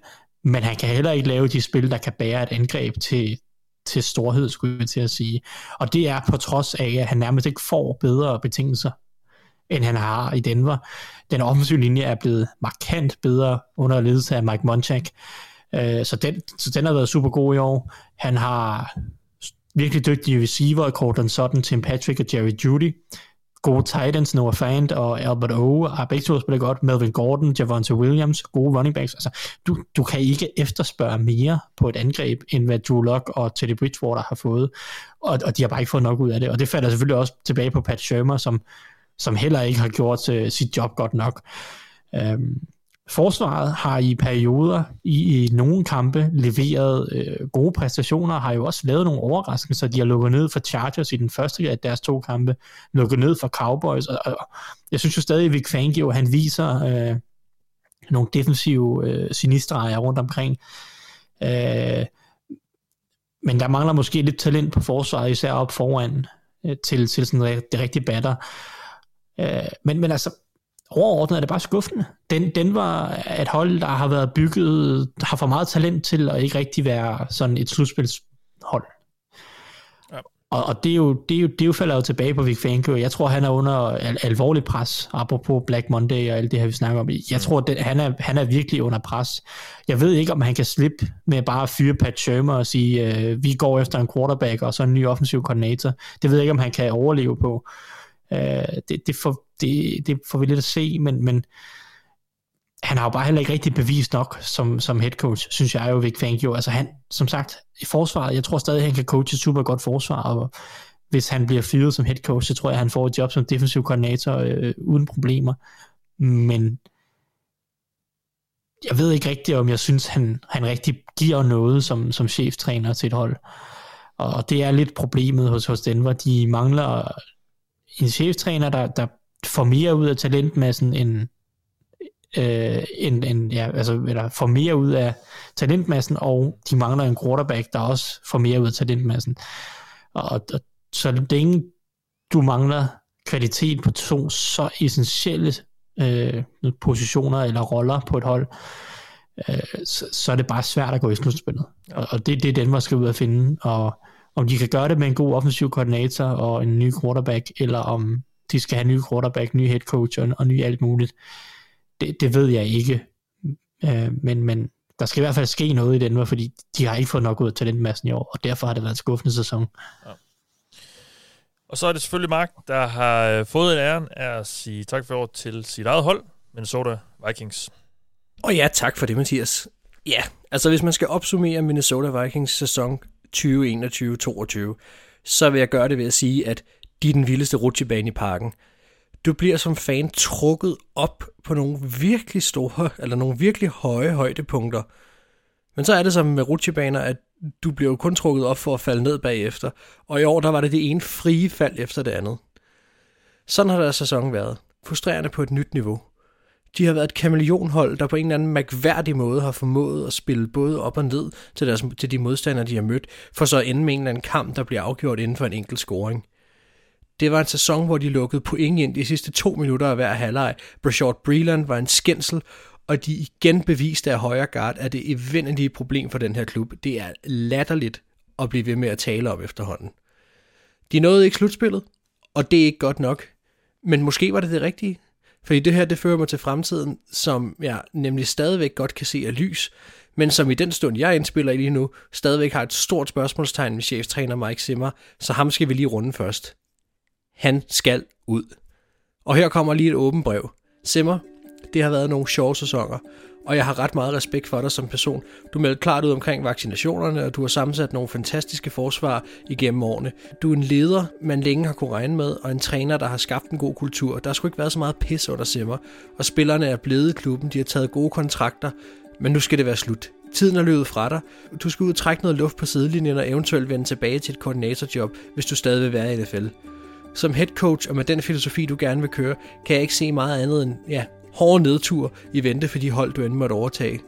men han kan heller ikke lave de spil, der kan bære et angreb til, til storhed, skulle jeg til at sige. Og det er på trods af, at han nærmest ikke får bedre betingelser, end han har i Denver. Den offensive linje er blevet markant bedre under ledelse af Mike Munchak. Øh, så den, så den har været super god i år. Han har virkelig dygtige receiver, Cortland Sutton, Tim Patrick og Jerry Judy. Gode Titans, Noah Fant og Albert O. har ah, begge to spillet godt. Melvin Gordon, Javonte Williams, gode running backs. Altså, du, du kan ikke efterspørge mere på et angreb, end hvad Drew Lock og Teddy Bridgewater har fået. Og, og de har bare ikke fået nok ud af det. Og det falder selvfølgelig også tilbage på Pat Shermer, som, som heller ikke har gjort uh, sit job godt nok. Um, Forsvaret har i perioder i, i nogle kampe leveret øh, gode præstationer, har jo også lavet nogle overraskelser. De har lukket ned for Chargers i den første af deres to kampe, lukket ned for Cowboys, og, og jeg synes jo stadig, at Vic Fangio, han viser øh, nogle defensive øh, sinistreger rundt omkring. Øh, men der mangler måske lidt talent på forsvaret, især op foran, øh, til, til sådan det rigtige batter. Øh, men, men altså, overordnet er det bare skuffende. Den, den var et hold, der har været bygget, har for meget talent til at ikke rigtig være sådan et slutspilshold. Ja. Og, og det, er jo, det, er jo, det er jo falder jo tilbage på Vic Fangio. Jeg tror, han er under al, alvorlig pres, apropos Black Monday og alt det her, vi snakker om. Jeg tror, det, han, er, han er virkelig under pres. Jeg ved ikke, om han kan slippe med bare at fyre Pat Shermer og sige, øh, vi går efter en quarterback og så en ny offensiv koordinator. Det ved jeg ikke, om han kan overleve på. Øh, det, det, får, det, det får vi lidt at se, men, men han har jo bare heller ikke rigtig bevist nok som, som head coach, synes jeg jo, Vic Fangio. Altså han, som sagt, i forsvaret, jeg tror stadig, han kan coache et super godt forsvar, og hvis han bliver fyret som head coach, så tror jeg, han får et job som defensiv koordinator øh, uden problemer. Men jeg ved ikke rigtigt, om jeg synes, han, han rigtig giver noget som, som cheftræner til et hold. Og det er lidt problemet hos, hos Denver. De mangler en cheftræner, der, der får mere ud af talentmassen end, øh, end, end ja, altså, eller får mere ud af talentmassen, og de mangler en quarterback, der også får mere ud af talentmassen. Og, og så det du mangler kvalitet på to så essentielle øh, positioner eller roller på et hold, øh, så, så er det bare svært at gå i slutspillet. Og, og det er det, man skal ud og finde, og om de kan gøre det med en god offensiv koordinator og en ny quarterback, eller om de skal have ny quarterback, ny head coach og, og ny alt muligt, det, det ved jeg ikke. Øh, men, men der skal i hvert fald ske noget i Denver, fordi de har ikke fået nok ud af talentmassen i år, og derfor har det været en skuffende sæson. Ja. Og så er det selvfølgelig Mark, der har øh, fået æren af at sige tak for år til sit eget hold, Minnesota Vikings. Og ja, tak for det, Mathias. Ja, altså hvis man skal opsummere Minnesota Vikings sæson 2021-22, så vil jeg gøre det ved at sige, at de er den vildeste rutsjebane i parken. Du bliver som fan trukket op på nogle virkelig store, eller nogle virkelig høje højdepunkter. Men så er det som med rutsjebaner, at du bliver jo kun trukket op for at falde ned bagefter, og i år der var det det ene frie fald efter det andet. Sådan har deres sæson været. Frustrerende på et nyt niveau. De har været et kameleonhold, der på en eller anden mærkværdig måde har formået at spille både op og ned til, deres, til de modstandere, de har mødt, for så at ende med en eller anden kamp, der bliver afgjort inden for en enkelt scoring. Det var en sæson, hvor de lukkede point ind de sidste to minutter af hver halvleg. Brashard Breland var en skændsel, og de igen beviste af højre guard, at det evindelige problem for den her klub, det er latterligt at blive ved med at tale om efterhånden. De nåede ikke slutspillet, og det er ikke godt nok. Men måske var det det rigtige. Fordi det her, det fører mig til fremtiden, som jeg nemlig stadigvæk godt kan se er lys, men som i den stund, jeg indspiller i lige nu, stadigvæk har et stort spørgsmålstegn med cheftræner Mike Zimmer, så ham skal vi lige runde først. Han skal ud. Og her kommer lige et åbent brev. Simmer, det har været nogle sjove sæsoner, og jeg har ret meget respekt for dig som person. Du meldte klart ud omkring vaccinationerne, og du har sammensat nogle fantastiske forsvar igennem årene. Du er en leder, man længe har kunne regne med, og en træner, der har skabt en god kultur. Der skulle ikke været så meget pis under Simmer, og spillerne er blevet i klubben, de har taget gode kontrakter, men nu skal det være slut. Tiden er løbet fra dig. Du skal ud og trække noget luft på sidelinjen og eventuelt vende tilbage til et koordinatorjob, hvis du stadig vil være i NFL. Som head coach og med den filosofi, du gerne vil køre, kan jeg ikke se meget andet end, ja, hårde nedtur i vente for de hold, du end måtte overtage.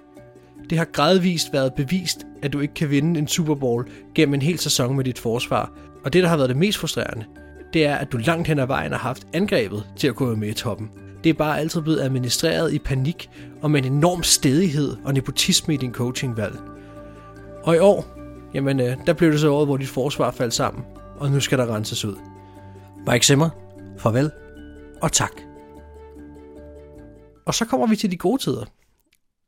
Det har gradvist været bevist, at du ikke kan vinde en Super Bowl gennem en hel sæson med dit forsvar. Og det, der har været det mest frustrerende, det er, at du langt hen ad vejen har haft angrebet til at gå med i toppen. Det er bare altid blevet administreret i panik og med en enorm stedighed og nepotisme i din coachingvalg. Og i år, jamen øh, der blev det så året, hvor dit forsvar faldt sammen, og nu skal der renses ud. Mike Zimmer, farvel og tak. Og så kommer vi til de gode tider.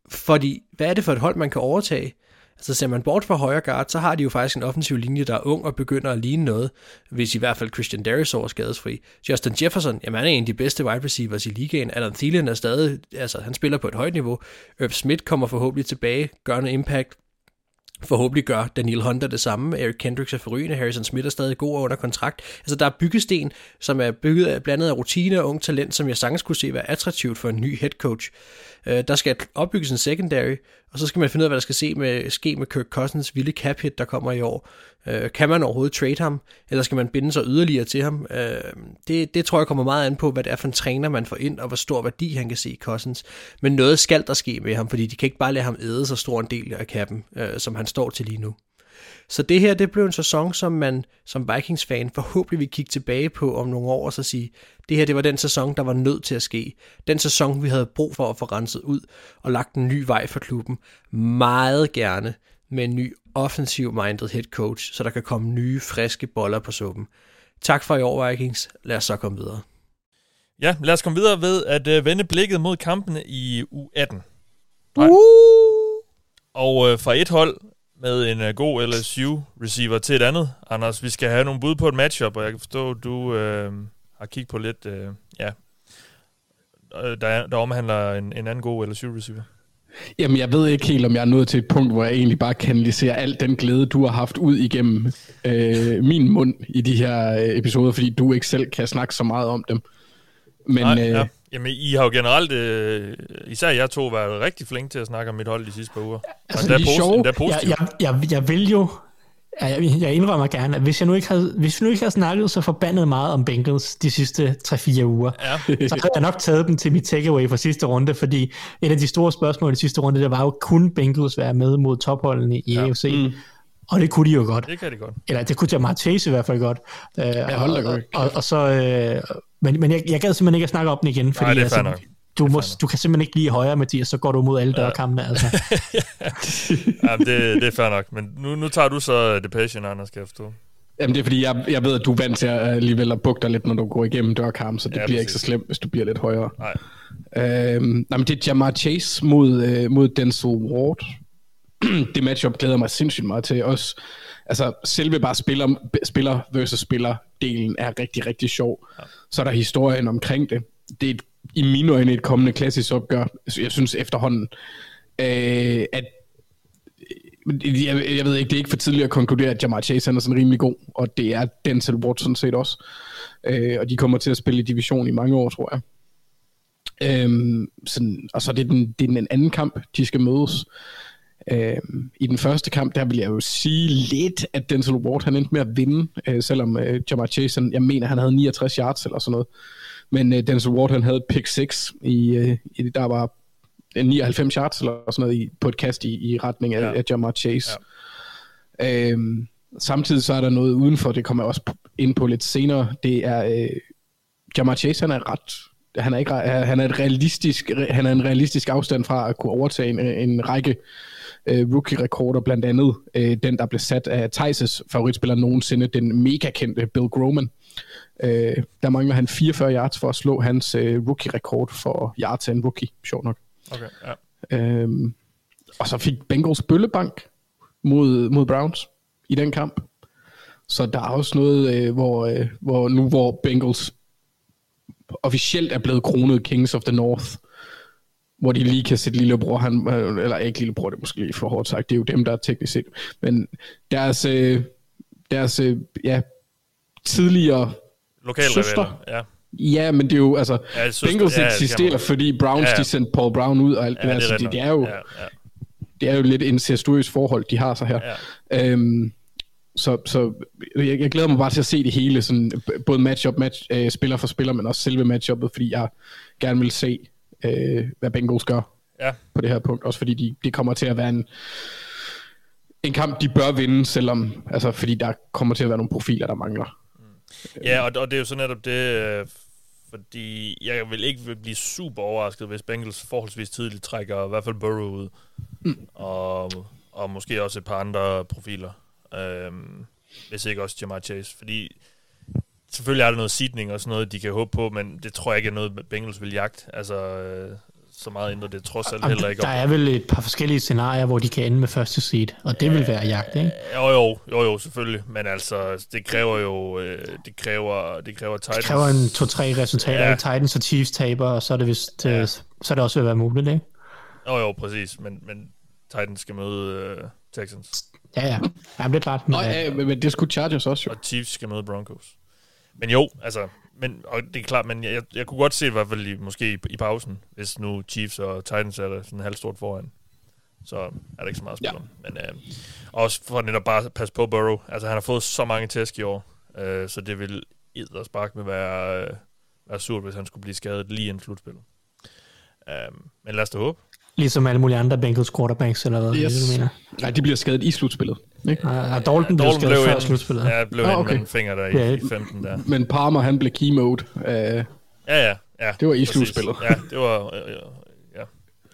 Fordi, hvad er det for et hold, man kan overtage? Altså ser man bort fra højre guard, så har de jo faktisk en offensiv linje, der er ung og begynder at ligne noget, hvis i hvert fald Christian Darius er skadesfri. Justin Jefferson, jamen han er en af de bedste wide receivers i ligaen. Alan Thielen er stadig, altså han spiller på et højt niveau. Irv Smith kommer forhåbentlig tilbage, gør en impact, Forhåbentlig gør Daniel Hunter det samme. Eric Kendricks er forrygende. Harrison Smith er stadig god og under kontrakt. Altså, der er byggesten, som er bygget af blandet af rutine og ung talent, som jeg sagtens kunne se være attraktivt for en ny head coach. Uh, der skal opbygges en secondary, og så skal man finde ud af, hvad der skal se med, ske med Kirk Cousins vilde cap hit, der kommer i år. Øh, kan man overhovedet trade ham, eller skal man binde sig yderligere til ham? Øh, det, det tror jeg kommer meget an på, hvad det er for en træner, man får ind, og hvor stor værdi han kan se i Cousins. Men noget skal der ske med ham, fordi de kan ikke bare lade ham æde så stor en del af kappen, øh, som han står til lige nu. Så det her, det blev en sæson, som man som Vikings-fan forhåbentlig vil kigge tilbage på om nogle år og så sige, det her, det var den sæson, der var nødt til at ske. Den sæson, vi havde brug for at få renset ud og lagt en ny vej for klubben. Meget gerne med en ny offensiv-minded head coach, så der kan komme nye, friske boller på suppen. Tak for i år, Vikings. Lad os så komme videre. Ja, lad os komme videre ved at uh, vende blikket mod kampene i U18. Uh! Og uh, fra et hold med en uh, god LSU-receiver til et andet. Anders, vi skal have nogle bud på et matchup, og jeg kan forstå, at du uh, har kigget på lidt, uh, ja, der, der omhandler en, en anden god LSU-receiver. Jamen, jeg ved ikke helt, om jeg er nået til et punkt, hvor jeg egentlig bare kanaliserer alt den glæde, du har haft ud igennem øh, min mund i de her episoder, fordi du ikke selv kan snakke så meget om dem. Men, Nej, ja. Jamen, I har jo generelt, øh, især jeg to, været rigtig flinke til at snakke om mit hold de sidste par uger. Altså, det er, posi- er positivt. Jeg, jeg, jeg, jeg vil jo, jeg, jeg indrømmer gerne, at hvis jeg nu ikke havde, hvis vi nu ikke havde snakket så forbandet meget om Bengals de sidste 3-4 uger, ja. så havde jeg nok taget dem til mit takeaway fra sidste runde, fordi et af de store spørgsmål i sidste runde, det var jo, kunne Bengals være med mod topholdene i ja. AFC? Mm. Og det kunne de jo godt. Det kan de godt. Eller det kunne Jamar Chase i hvert fald godt. Uh, ja, hold da godt. Og, og, og så, øh, men, men jeg, jeg gad simpelthen ikke at snakke om den igen, fordi Nej, det er altså, nok. Du, må, du kan simpelthen ikke blive højere, Mathias, så går du mod alle dørkampene. Altså. [laughs] ja, det, det er fair nok, men nu, nu tager du så The Passion, Anders, kan jeg forstå. Jamen det er fordi, jeg, jeg ved, at du er vant til at alligevel at bukke dig lidt, når du går igennem dørkamp, så det ja, bliver præcis. ikke så slemt, hvis du bliver lidt højere. Nej. Øhm, nej, men det er Jamar Chase mod, øh, mod Denzel Ward. [clears throat] det matchup glæder mig sindssygt meget til. Også, altså, selve bare spiller, spiller versus spiller delen er rigtig, rigtig sjov. Ja. Så er der historien omkring det. Det er et, i mine øjne et kommende klassisk opgør. Jeg synes efterhånden, øh, at øh, jeg, jeg ved ikke, det er ikke for tidligt at konkludere, at Jamar Chase er sådan rimelig god, og det er Denzel Ward sådan set også. Øh, og de kommer til at spille i division i mange år, tror jeg. Øhm, sådan, og så er det den, det er den anden kamp, de skal mødes. Øh, I den første kamp, der vil jeg jo sige lidt, at Denzel Ward han endte med at vinde, øh, selvom øh, Jamar Chase, jeg mener, han havde 69 yards eller sådan noget. Men øh, Denzel Ward, han havde pick 6, i, øh, i, der var 99 yards eller sådan noget i, på et kast i, i retning af, ja. af Jamar Chase. Ja. Øhm, samtidig så er der noget udenfor, det kommer jeg også ind på lidt senere. Det er, øh, Jamar Chase, han er ret han er, ikke, han er, et realistisk, han er en realistisk afstand fra at kunne overtage en, en række øh, rookie-rekorder, blandt andet øh, den, der blev sat af Thijs' favoritspiller nogensinde, den mega kendte Bill Groman. Øh, der mangler han 44 yards for at slå hans øh, rookie-rekord for yards af en rookie, sjovt nok. Okay, ja. Øhm, og så fik Bengals bøllebank mod, mod Browns i den kamp. Så der er også noget, øh, hvor, øh, hvor nu hvor Bengals officielt er blevet kronet Kings of the North, hvor de lige kan sætte lillebror, han, øh, eller ikke lillebror, det er måske lige for hårdt sagt, det er jo dem, der er teknisk set, men deres, øh, deres øh, ja, tidligere Lokale søster, ja. Ja, men det er jo, altså, Ja, søster- Bengals ja, eksisterer, fordi Browns, Ja, de sendte Paul Brown ud og alt Ja, det der, er så det, det, er jo, Ja, ja. det er jo lidt incestuøst forhold, de har så her. Ja. Øhm, så, så jeg, jeg glæder mig bare til at se det hele, sådan, både matchup, match, øh, spiller for spiller, men også selve matchuppet, fordi jeg gerne vil se, øh, hvad Bengals gør Ja. på det her punkt. Også fordi de, det kommer til at være en, en kamp, de bør vinde, selvom, altså, fordi der kommer til at være nogle profiler, der mangler. Ja, og, og det er jo så netop det, øh, fordi jeg vil ikke blive super overrasket, hvis Bengals forholdsvis tidligt trækker i hvert fald Burrow ud. Mm. Og, og måske også et par andre profiler. Øhm, hvis ikke også Jamar Chase. Fordi selvfølgelig er der noget seedning og sådan noget, de kan håbe på, men det tror jeg ikke er noget, Bengals vil jagte. Altså, øh, så meget ændrer det trods alt heller ikke der er vel et par forskellige scenarier, hvor de kan ende med første seed, og det vil være jagt, ikke? Jo, jo, jo, jo, selvfølgelig. Men altså, det kræver jo, øh, det kræver, det kræver Titans. Det kræver en to-tre resultater, Ja. ja. Titans og Chiefs taber, og så er det, vist, Ja. ja. så er det også at være muligt, ikke? Jo, jo, præcis. Men, men Titans skal møde øh, Texans. Ja, ja. Jamen, det er klart. Nå, Men, ja, men, men det skulle Chargers også jo. Og Chiefs skal møde Broncos. Men jo, altså, men, og det er klart, men jeg, jeg kunne godt se i hvert fald i, måske i, i pausen, hvis nu Chiefs og Titans er der sådan halvstort foran. Så er der ikke så meget at spille Ja. om. Men øh, også for netop bare at passe på Burrow. Altså, han har fået så mange tæsk i år, øh, så det vil og spark med være, øh, være surt, hvis han skulle blive skadet lige inden slutspillet. Øh, men lad os da håbe. Ligesom alle mulige andre Bengals quarterbacks, eller hvad Yes. du mener. Nej, de bliver skadet i slutspillet. Ikke? Og og Dalton blev skadet før inden- slutspillet. Ja, blev Ah, ah, okay. en finger der i, Ja. i 15 der. Men Palmer, han blev key mode. Uh, Ja, ja. ja Det var i præcis. slutspillet. Ja, det var... Ja.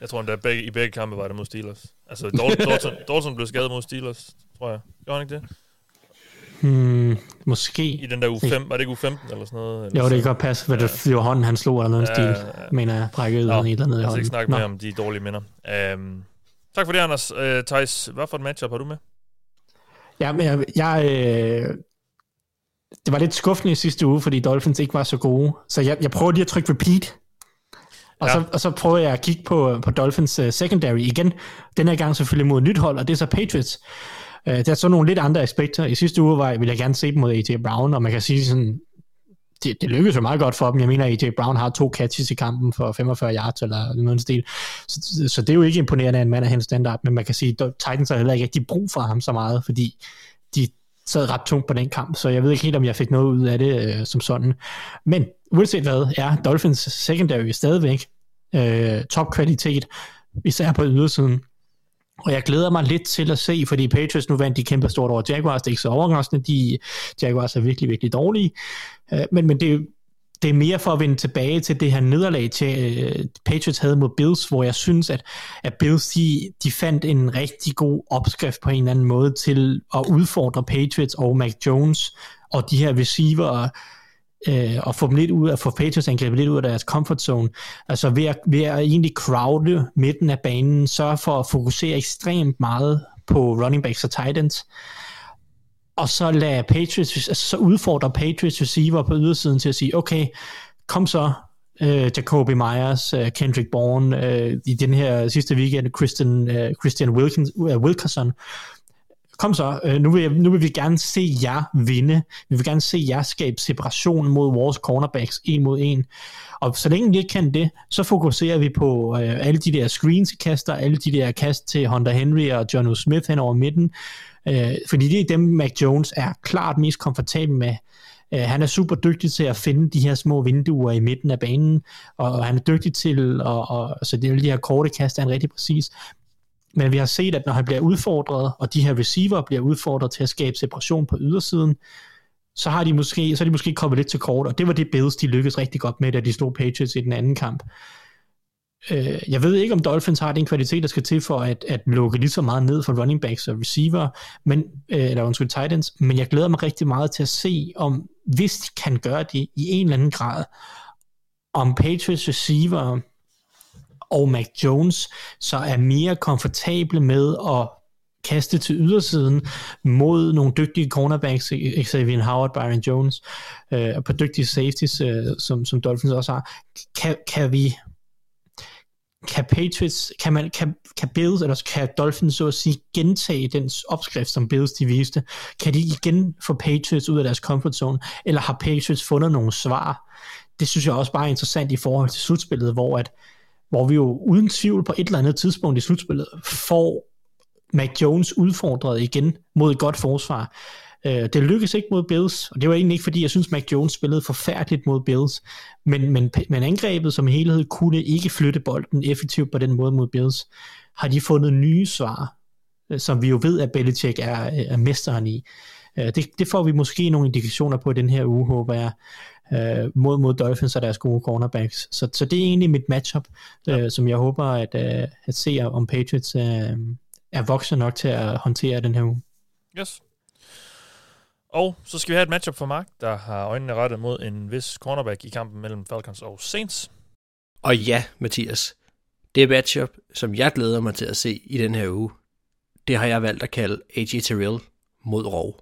Jeg tror endda, begge, i begge kampe var det mod Steelers. Altså, Dalton, [laughs] Dalton, Dalton blev skadet mod Steelers, tror jeg. Gjorde han ikke det? Hmm, måske. I den der uge 5, var det ikke uge 15 eller sådan noget? Eller Jo, det kan godt passe, hvad det, det var hånden, han slog, eller noget Ja, ja, ja, stil, ja. mener jeg, brækket ud Nå, et eller andet i hånden. ikke snakke mere om de dårlige minder. Um, tak for det, Anders. Uh, Thijs, hvad for et matchup har du med? Ja, men jeg, jeg øh, det var lidt skuffende i sidste uge, fordi Dolphins ikke var så gode. Så jeg, jeg prøvede lige at trykke repeat. Og, Ja. ja. så, og så prøvede jeg at kigge på, på Dolphins uh, secondary igen. Den her gang selvfølgelig mod nyt hold, og det er så Patriots. Øh, der er så nogle lidt andre aspekter. I sidste uge var, ville jeg gerne se dem mod AJ Brown, og man kan sige sådan, det, det lykkedes jo meget godt for dem. Jeg mener, at AJ Brown har to catches i kampen for 45 yards eller noget stil. Så, så det er jo ikke imponerende at en mand af hans standard, men man kan sige, at Titans har heller ikke rigtig brug for ham så meget, fordi de sad ret tungt på den kamp, så jeg ved ikke helt, om jeg fik noget ud af det øh, som sådan. Men uanset hvad, er Dolphins secondary stadigvæk øh, topkvalitet, især på ydersiden. Og jeg glæder mig lidt til at se, fordi Patriots nu vandt de kæmpe stort over Jaguars. Det er ikke så overraskende. De, Jaguars er virkelig, virkelig dårlige. Øh, men, men det, det er mere for at vende tilbage til det her nederlag til øh, Patriots havde mod Bills, hvor jeg synes, at, at Bills de, de fandt en rigtig god opskrift på en eller anden måde til at udfordre Patriots og Mac Jones og de her receiver øh, og få dem lidt ud at få Patriots angrebet lidt ud af deres comfort zone. Altså ved at, ved at egentlig crowde midten af banen, sørge for at fokusere ekstremt meget på running backs og tight ends, og så lade Patriots, altså så udfordrer Patriots receiver på ydersiden til at sige, okay, kom så, øh, Jacoby Myers, øh, Kendrick Bourne, øh, i den her sidste weekend, Christian, øh, Christian Wilkins, øh, Wilkerson, kom så, øh, nu, vil jeg, nu vil vi gerne se jer vinde. Vi vil gerne se jer skabe separation mod vores cornerbacks en mod en. Og så længe vi ikke kan det, så fokuserer vi på øh, alle de der screenskaster, alle de der kast til Hunter Henry og John O. Smith hen over midten. Øh, fordi det er dem, Mac Jones er klart mest komfortabel med. Øh, han er super dygtig til at finde de her små vinduer i midten af banen, og han er dygtig til, og, og så det er de her korte kast, er han rigtig præcis. Men vi har set, at når han bliver udfordret, og de her receiver bliver udfordret til at skabe separation på ydersiden, så har de måske, så er de måske kommet lidt til kort, og det var det Bills, de lykkedes rigtig godt med, da de slog Patriots i den anden kamp. Øh, jeg ved ikke, om Dolphins har den kvalitet, der skal til for at, at lukke lige så meget ned for running backs og receiver, men, øh, eller undskyld, Titans, men jeg glæder mig rigtig meget til at se, om hvis de kan gøre det i en eller anden grad, om Patriots receiver og Mac Jones så er mere komfortable med at kaste til ydersiden mod nogle dygtige cornerbacks, Xavier Howard, Byron Jones, øh, og på dygtige safeties, øh, som, som Dolphins også har, kan, kan vi kan Patriots, kan, man, kan, kan Bills, eller kan Dolphins så at sige gentage den opskrift, som Bills de viste? Kan de igen få Patriots ud af deres comfort zone, eller har Patriots fundet nogle svar? Det synes jeg også bare er interessant i forhold til slutspillet, hvor, at, hvor vi jo uden tvivl på et eller andet tidspunkt i slutspillet får Mac Jones udfordret igen mod et godt forsvar. Øh, det lykkedes ikke mod Bills, og det var egentlig ikke, fordi jeg synes, Mac Jones spillede forfærdeligt mod Bills, men, men, men angrebet som helhed kunne ikke flytte bolden effektivt på den måde mod Bills. Har de fundet nye svar, øh, som vi jo ved, at Belichick er, øh, er mesteren i. Øh, det, det får vi måske nogle indikationer på den her uge, håber jeg, øh, mod, mod Dolphins og deres gode cornerbacks. Så, så det er egentlig mit matchup, ja. øh, som jeg håber at, øh, at se, om Patriots øh, er vokset nok til at håndtere den her uge. Yes. Og så skal vi have et matchup for Mark, der har øjnene rettet mod en vis cornerback i kampen mellem Falcons og Saints. Og ja, Mathias, det matchup, som jeg glæder mig til at se i den her uge, det har jeg valgt at kalde AJ Terrell mod Rov.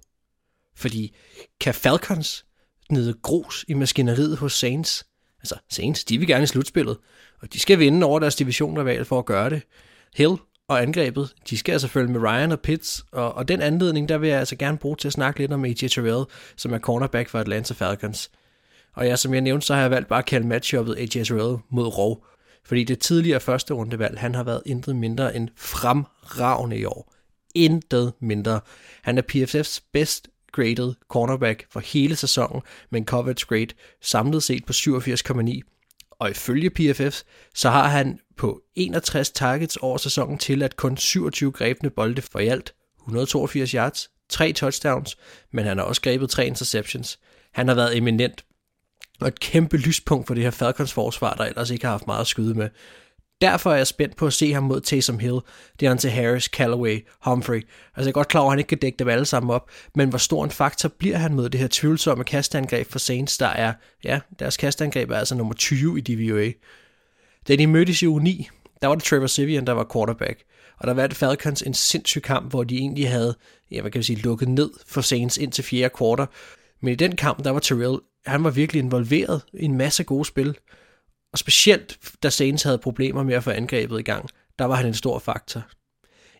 Fordi kan Falcons nede grus i maskineriet hos Saints? Altså, Saints, de vil gerne i slutspillet, og de skal vinde over deres divisionrival for at gøre det. Hill og angrebet, de skal altså følge med Ryan og Pitts, og, og den anledning, der vil jeg altså gerne bruge til at snakke lidt om AJ Terrell, som er cornerback for Atlanta Falcons. Og ja, som jeg nævnte, så har jeg valgt bare at kalde matchuppet AJ Terrell mod Rov, fordi det tidligere første rundevalg, han har været intet mindre end fremragende i år. Intet mindre. Han er PFF's bedst graded cornerback for hele sæsonen med en coverage grade samlet set på 87,9 og ifølge PFF, så har han på 61 targets over sæsonen til at kun 27 grebne bolde for i alt 182 yards, 3 touchdowns, men han har også grebet 3 interceptions. Han har været eminent og et kæmpe lyspunkt for det her Falcons forsvar, der ellers ikke har haft meget at skyde med. Derfor er jeg spændt på at se ham mod Taysom Hill, Deontay Harris, Callaway, Humphrey. Altså jeg er godt klar over, at han ikke kan dække dem alle sammen op, men hvor stor en faktor bliver han mod det her tvivlsomme kastangreb for Saints, der er, ja, deres kastangreb er altså nummer 20 i DVOA. Da de mødtes i uge 9, der var det Trevor Sivian, der var quarterback. Og der var det Falcons en sindssyg kamp, hvor de egentlig havde, ja, hvad kan vi sige, lukket ned for Saints ind til fjerde kvartal. Men i den kamp, der var Terrell, han var virkelig involveret i en masse gode spil. Og specielt da Saints havde problemer med at få angrebet i gang, der var han en stor faktor.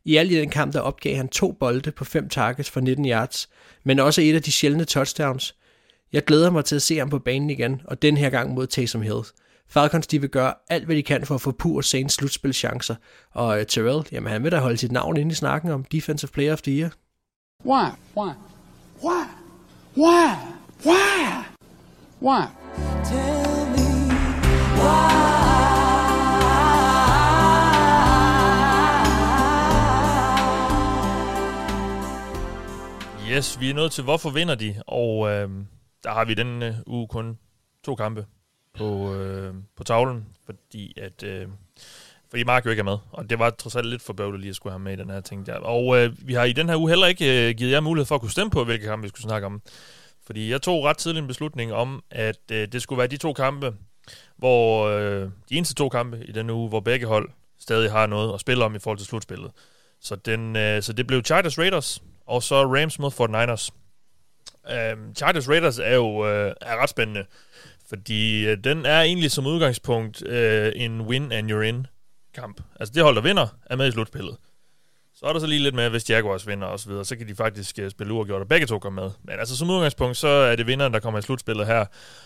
I alt i den kamp, der opgav han to bolde på fem targets for 19 yards, men også et af de sjældne touchdowns. Jeg glæder mig til at se ham på banen igen, og den her gang mod Taysom Hill. Falcons de vil gøre alt, hvad de kan for at få pur Saints slutspilschancer, og uh, Terrell, jamen han vil da holde sit navn inde i snakken om Defensive Player of the Year. Why? Why? Why? Why? Why? Why? Tell Yes, vi er nået til, hvorfor vinder de? Og øh, der har vi den øh, uge kun to kampe på, øh, på tavlen, fordi at... Øh, fordi Mark jo ikke er med, og det var trods alt lidt for bøvlet lige at skulle have med i den her ting der. Og øh, vi har i den her uge heller ikke øh, givet jer mulighed for at kunne stemme på, hvilke kampe vi skulle snakke om. Fordi jeg tog ret tidligt en beslutning om, at øh, det skulle være de to kampe, hvor øh, de eneste to kampe i den uge, hvor begge hold stadig har noget at spille om i forhold til slutspillet. Så, den, øh, så det blev Chargers Raiders, og så Rams mod 49ers. Øh, Chargers Raiders er jo øh, er ret spændende, fordi øh, den er egentlig som udgangspunkt øh, en win and you're in kamp. Altså det hold, der vinder, er med i slutspillet. Så er der så lige lidt med, hvis Jaguars vinder og så videre, så kan de faktisk uh, spille uafgjort, og begge to kommer med. Men altså som udgangspunkt, så er det vinderen, der kommer i slutspillet her.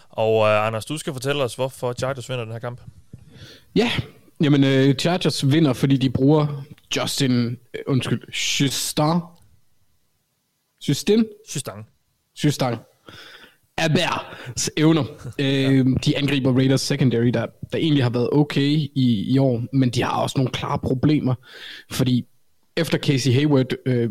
Og uh, Anders, du skal fortælle os, hvorfor Chargers vinder den her kamp. Ja, jamen uh, Chargers vinder, fordi de bruger Justin, uh, undskyld, Justin. Justin? Justin. Justin. Abers evner. [laughs] øh, de angriber Raiders secondary, der, der egentlig har været okay i, i år, men de har også nogle klare problemer, fordi efter Casey Hayward øh,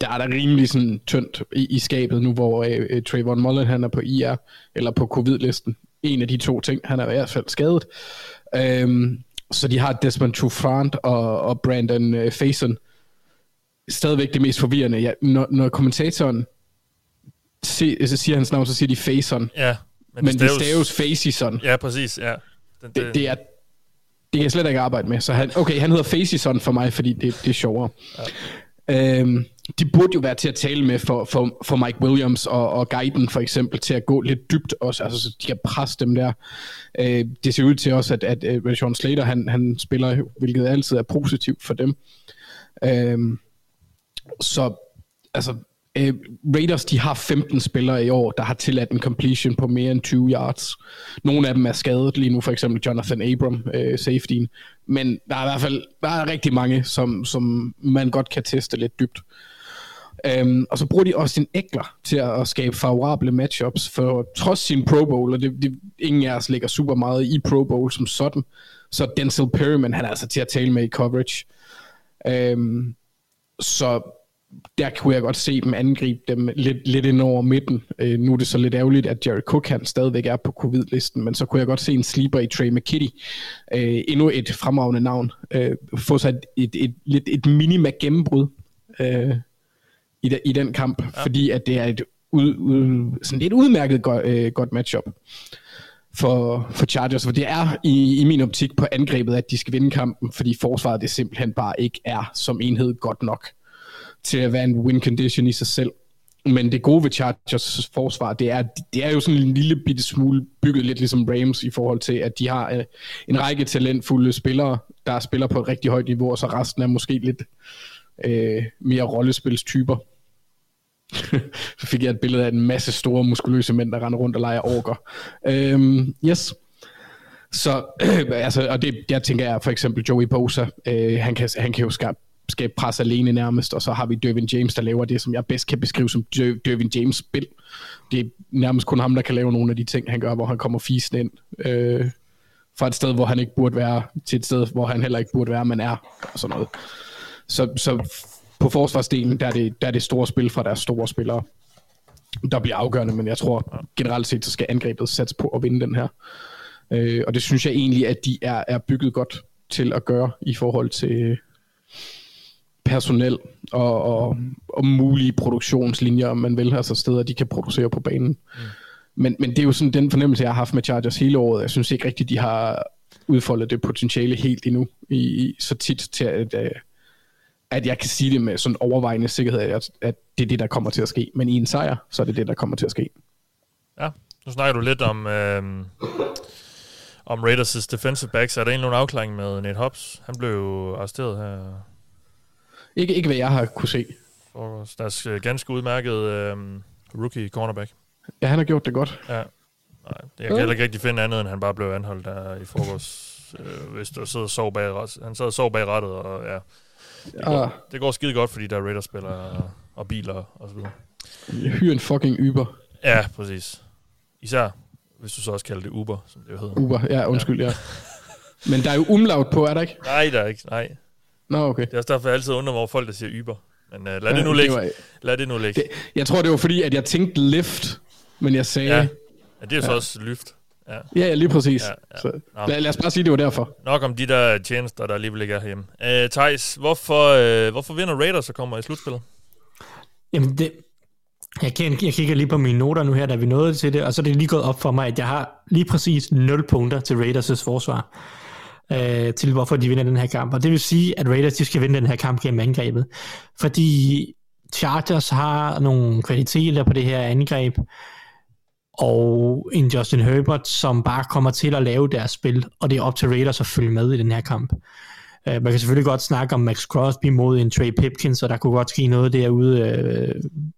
der er der rimelig sådan tyndt i, i skabet nu, hvor øh, øh, Trayvon Mullen han er på IR, eller på covid-listen. En af de to ting, han er i hvert fald skadet. Øhm, så de har Desmond Trufant og, og Brandon øh, Faison. Stadigvæk det mest forvirrende. Ja, når, når kommentatoren se, så siger hans navn, så siger de Faison. Ja, men, men det staves, det Faison. Ja, præcis, ja. Den, det, det, er, det kan jeg slet ikke arbejde med. Så han, okay, han hedder Faison for mig, fordi det, det er sjovere. Ja. Øhm, de burde jo være til at tale med for, for, for Mike Williams og, og Guiden for eksempel, til at gå lidt dybt også, altså så de kan presse dem der. Øh, det ser ud til også, at, at, øh, at Sean Slater, han, han spiller, hvilket altid er positivt for dem. Øh, så altså, øh, Raiders, de har 15 spillere i år, der har tilladt en completion på mere end 20 yards. Nogle af dem er skadet lige nu, for eksempel Jonathan Abram, øh, safetyen. Men der er i hvert fald der er rigtig mange, som, som man godt kan teste lidt dybt. Um, og så bruger de også en ægler til at, at skabe favorable matchups, for trods sin Pro Bowl, og det, det, ingen af os ligger super meget i Pro Bowl som sådan, så Denzel Perryman, han er altså til at tale med i coverage. Um, så der kunne jeg godt se dem angribe dem lidt, lidt ind over midten. Uh, nu er det så lidt ærgerligt, at Jerry Cook han stadigvæk er på covid-listen, men så kunne jeg godt se en sleeper i Trey McKitty. Uh, endnu et fremragende navn. Uh, få sig et, et, et, et, et minima gennembrud. Uh, i, de, i den kamp, ja. fordi at det er et, ud, ud, sådan et udmærket go, øh, godt matchup for, for Chargers, for det er i, i min optik på angrebet, at de skal vinde kampen, fordi forsvaret det simpelthen bare ikke er som enhed godt nok til at være en win condition i sig selv. Men det gode ved Chargers forsvar, det er, det er jo sådan en lille bitte smule bygget lidt ligesom Rams i forhold til, at de har øh, en række talentfulde spillere, der spiller på et rigtig højt niveau, og så resten er måske lidt øh, mere rollespilstyper. [laughs] så fik jeg et billede af en masse store muskuløse mænd, der render rundt og leger orker. Øhm, yes. Så, øh, [clears throat] altså, og det, jeg tænker jeg for eksempel Joey Bosa, øh, han, kan, han kan jo skabe, skabe pres alene nærmest, og så har vi Dervin James, der laver det, som jeg bedst kan beskrive som Dervin James spil. Det er nærmest kun ham, der kan lave nogle af de ting, han gør, hvor han kommer fisen ind. Øh, fra et sted, hvor han ikke burde være, til et sted, hvor han heller ikke burde være, men er, og sådan noget. Så, så på forsvarsdelen, der er, det, der er det store spil fra deres store spillere, der bliver afgørende, men jeg tror generelt set, så skal angrebet satse på at vinde den her. Øh, og det synes jeg egentlig, at de er, er bygget godt til at gøre i forhold til personel og, og, og mulige produktionslinjer, om man vil, altså steder, de kan producere på banen. Mm. Men, men det er jo sådan den fornemmelse, jeg har haft med Chargers hele året. Jeg synes ikke rigtigt, de har udfoldet det potentiale helt endnu i, i så tit til at, at at jeg kan sige det med sådan overvejende sikkerhed, at, at det er det, der kommer til at ske. Men i en sejr, så er det det, der kommer til at ske. Ja, nu snakker du lidt om, øh, om Raiders' defensive backs. Er der egentlig nogen afklaring med Nate Hobbs? Han blev jo arresteret her. Ikke, ikke hvad jeg har kunne se. For deres øh, ganske udmærket øh, rookie cornerback. Ja, han har gjort det godt. Ja. Nej, jeg kan heller ikke rigtig finde andet, end han bare blev anholdt der i forgårs. [laughs] Øh, hvis du sidder og sov bag, han sad og sov bag rettet, og ja, det går, ah. det går skide godt, fordi der er Raiders-spillere og, og biler og så videre. Hyr en fucking Uber. Ja, præcis. Især hvis du så også kalder det Uber, som det jo hedder. Uber, ja, undskyld, ja. ja. [laughs] Men der er jo umlaut på, er der ikke? Nej, der er ikke, nej. Nå, okay. Det er også derfor, jeg altid undrer mig over folk, der siger Uber. Men uh, lad, ja, det nu ligge. Det var, lad det nu ligge. Det, jeg tror, det var fordi, at jeg tænkte lift, men jeg sagde... Ja, ja det er jo ja. så også lyft. Ja, ja lige præcis. Ja, ja. Så, lad, lad os bare sige, det var derfor. Nok om de der tjenester, der alligevel ikke er herhjemme. Uh, Thijs, hvorfor, uh, hvorfor vinder Raiders og kommer i slutspillet? Jamen, det, jeg, kan, jeg kigger lige på mine noter nu her, da vi nåede til det, og så er det lige gået op for mig, at jeg har lige præcis 0 punkter til Raiders' forsvar øh, til hvorfor de vinder den her kamp. Og det vil sige, at Raiders de skal vinde den her kamp gennem angrebet. Fordi Chargers har nogle kvaliteter på det her angreb, og en Justin Herbert, som bare kommer til at lave deres spil, og det er op til Raiders at følge med i den her kamp. Øh, man kan selvfølgelig godt snakke om Max Crosby mod en Trey Pipkins, og der kunne godt ske noget derude. Øh,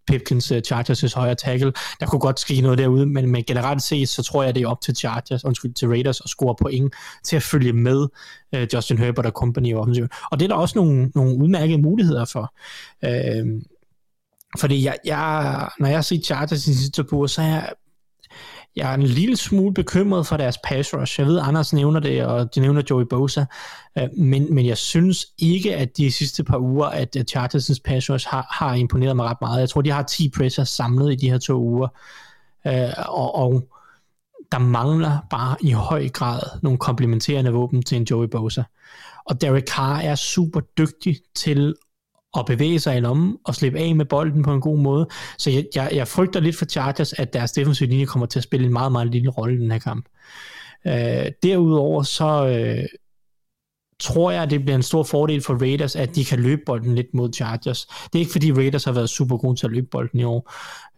Pipkins, øh, Chargers' højre tackle, der kunne godt ske noget derude, men, men generelt set, så tror jeg, det er op til Chargers, undskyld, til Raiders at score point til at følge med øh, Justin Herbert og company offensiv. Og det er der også nogle, nogle udmærkede muligheder for. Øh, fordi jeg, jeg, når jeg ser Chargers i sidste på, så er jeg jeg er en lille smule bekymret for deres pass rush. Jeg ved, Anders nævner det, og de nævner Joey Bosa, øh, men, men jeg synes ikke, at de sidste par uger, at Chargers' pass rush har, har imponeret mig ret meget. Jeg tror, de har 10 pressures samlet i de her to uger, øh, og, og der mangler bare i høj grad nogle komplementerende våben til en Joey Bosa. Og Derek Carr er super dygtig til at bevæge sig i lommen og slippe af med bolden på en god måde. Så jeg, jeg, jeg frygter lidt for Chargers, at deres defensive linje kommer til at spille en meget, meget lille rolle i den her kamp. Øh, derudover så øh, tror jeg, at det bliver en stor fordel for Raiders, at de kan løbe bolden lidt mod Chargers. Det er ikke fordi Raiders har været super gode til at løbe bolden i år,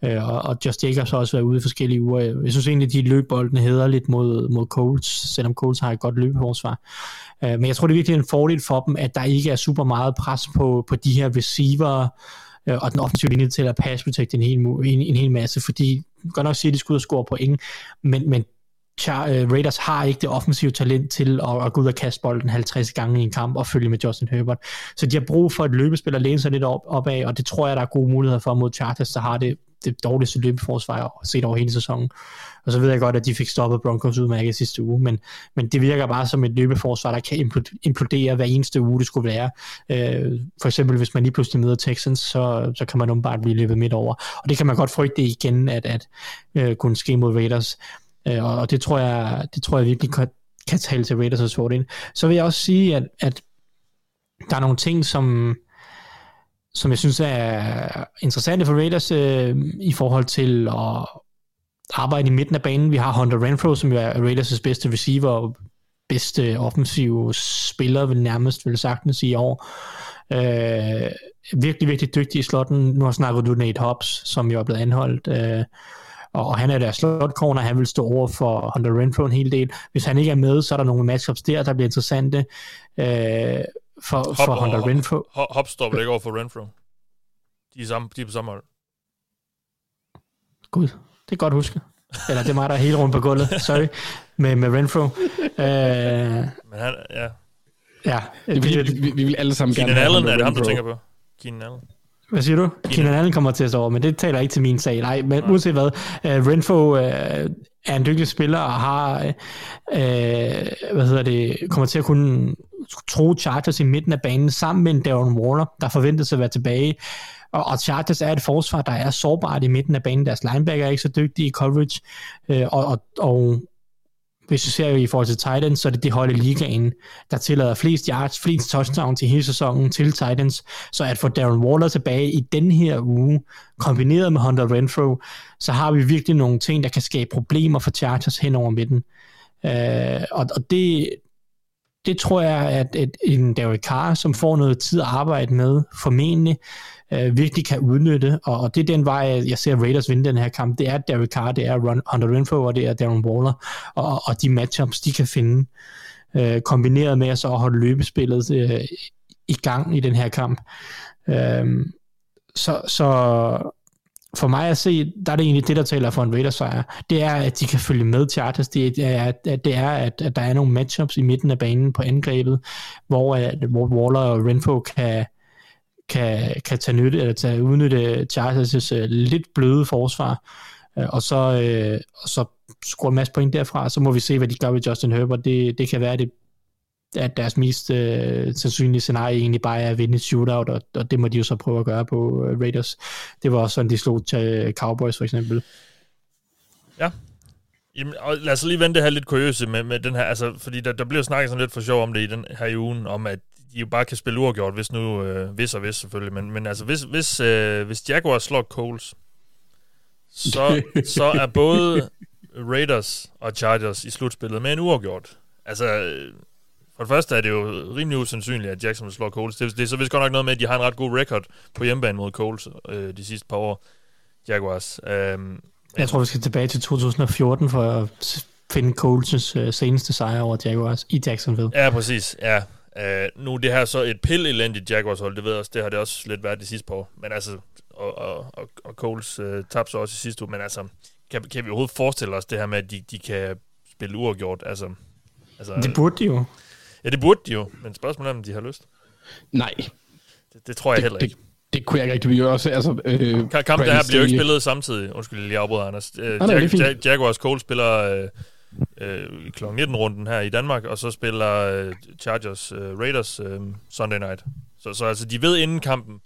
øh, og, og Josh Jacobs har også været ude i forskellige uger. Jeg synes egentlig, at de løb bolden hedder lidt mod, mod Colts, selvom Colts har et godt løbeforsvar. Øh, men jeg tror, det er virkelig en fordel for dem, at der ikke er super meget pres på, på de her receiver øh, og den offensive linje til at pass protect en hel, en, en hel masse, fordi godt nok siger, at de skulle ud og score point, men, men Char- uh, Raiders har ikke det offensive talent til at, at gå ud og kaste bolden 50 gange i en kamp og følge med Justin Herbert. Så de har brug for et løbespil at læne sig lidt op, op af, og det tror jeg, der er gode muligheder for mod Chargers, der har det, det dårligste løbeforsvar set over hele sæsonen. Og så ved jeg godt, at de fik stoppet Broncos udmærket sidste uge, men, men det virker bare som et løbeforsvar, der kan implodere hver eneste uge, det skulle være. Øh, for eksempel, hvis man lige pludselig møder Texans, så, så kan man umiddelbart blive løbet midt over. Og det kan man godt frygte igen, at, at øh, kunne ske mod Raiders. Øh, og det tror jeg, det tror jeg virkelig kan, kan tale til Raiders' fordel. Så vil jeg også sige, at, at der er nogle ting, som, som jeg synes er interessante for Raiders øh, i forhold til at arbejde i midten af banen. Vi har Hunter Renfro, som jo er Raiders' bedste receiver og bedste offensive spiller, vil nærmest vil sagtens i år. Øh, virkelig, virkelig dygtig i slotten. Nu har snakket du Nate Hobbs, som jo er blevet anholdt. Øh, og, han er der slot corner, han vil stå over for Hunter Renfro en hel del. Hvis han ikke er med, så er der nogle matchups der, der bliver interessante øh, for, Hop, for Hunter Renfro. Hop, hop vel ikke over for Renfro? De er, samme, de er på samme hold. Gud, det er godt huske. Eller det er mig, der er helt rundt på gulvet. Sorry. Med, med Renfro. Øh, Men han, ja. Ja. Vi, vi, vi, vi vil alle sammen Keenan gerne Allen, er det ham, du tænker på? Keenan Allen. Hvad siger du? Keenan, Allen kommer til at stå over, men det taler ikke til min sag. Nej, men Nej. uanset hvad, uh, Renfro uh, er en dygtig spiller og har, uh, hvad hedder det, kommer til at kunne tro Chargers i midten af banen sammen med en Darren Waller, der forventes at være tilbage. Og, og Chargers er et forsvar, der er sårbart i midten af banen. Deres linebacker er ikke så dygtige i coverage, uh, og, og, og hvis du ser i forhold til Titans, så er det det hold i ligaen, der tillader flest yards, flest touchdowns til hele sæsonen til Titans. Så at få Darren Waller tilbage i den her uge, kombineret med Hunter Renfro, så har vi virkelig nogle ting, der kan skabe problemer for Chargers hen over midten. Øh, og, og det, det tror jeg, at et, en Derek Carr, som får noget tid at arbejde med, formentlig, øh, virkelig kan udnytte, og, og det er den vej, jeg ser Raiders vinde den her kamp. Det er Derek Carr, det er Ron, Hunter Renfro, og det er Darren Waller, og, og de matchups, de kan finde, øh, kombineret med at så holde løbespillet øh, i gang i den her kamp. Øh, så, så for mig at se, der er det egentlig det, der taler for en Raiders sejr. Det er, at de kan følge med Chargers. Det er, at, det er at, at der er nogle matchups i midten af banen på angrebet, hvor, at, hvor Waller og Renfro kan, kan, kan tage, nytte, eller tage udnytte Chargers' uh, lidt bløde forsvar, uh, og så, uh, og så score en masse point derfra, så må vi se, hvad de gør ved Justin Herbert. Det, det kan være, det, at deres mest uh, sandsynlige scenarie egentlig bare er at vinde et shootout, og, og det må de jo så prøve at gøre på uh, Raiders. Det var også sådan, de slog til Cowboys for eksempel. Ja, Jamen, og lad os lige vente det her lidt kuriøse med, med den her, altså, fordi der, der bliver snakket sådan lidt for sjov om det i den her i ugen, om at de jo bare kan spille uafgjort, hvis nu, øh, hvis og hvis selvfølgelig, men, men altså, hvis, hvis, øh, hvis Jaguars slår Coles, så, [laughs] så er både Raiders og Chargers i slutspillet med en uafgjort. Altså, for det første er det jo rimelig usandsynligt, at Jackson slår Coles. Det, det er så vist godt nok noget med, at de har en ret god record på hjemmebane mod Coles øh, de sidste par år, Jaguars. Um, jeg tror, vi skal tilbage til 2014 for at finde Coles' øh, seneste sejr over Jaguars i Jacksonville. Ja, præcis. Ja. Uh, nu det her så et pille elendigt Jaguars hold, det ved jeg også, det har det også lidt været de sidste par år. Men altså, og, og, og, og Coles uh, tabte så også i sidste uge, men altså, kan, kan vi overhovedet forestille os det her med, at de, de kan spille uafgjort? Altså, altså, det burde de jo. Ja, det burde de jo, men spørgsmålet er, om de har lyst. Nej. Det, det tror jeg det, heller ikke. det kunne jeg ikke rigtig gøre også. Altså, øh, Kampen her bliver jo ikke spillet samtidig. Undskyld, jeg lige afbryder, Anders. Nej, Jag- Jag- Jaguars Cole spiller uh, uh, kl. 19-runden her i Danmark, og så spiller uh, Chargers uh, Raiders uh, Sunday night. Så, så altså, de ved inden kampen,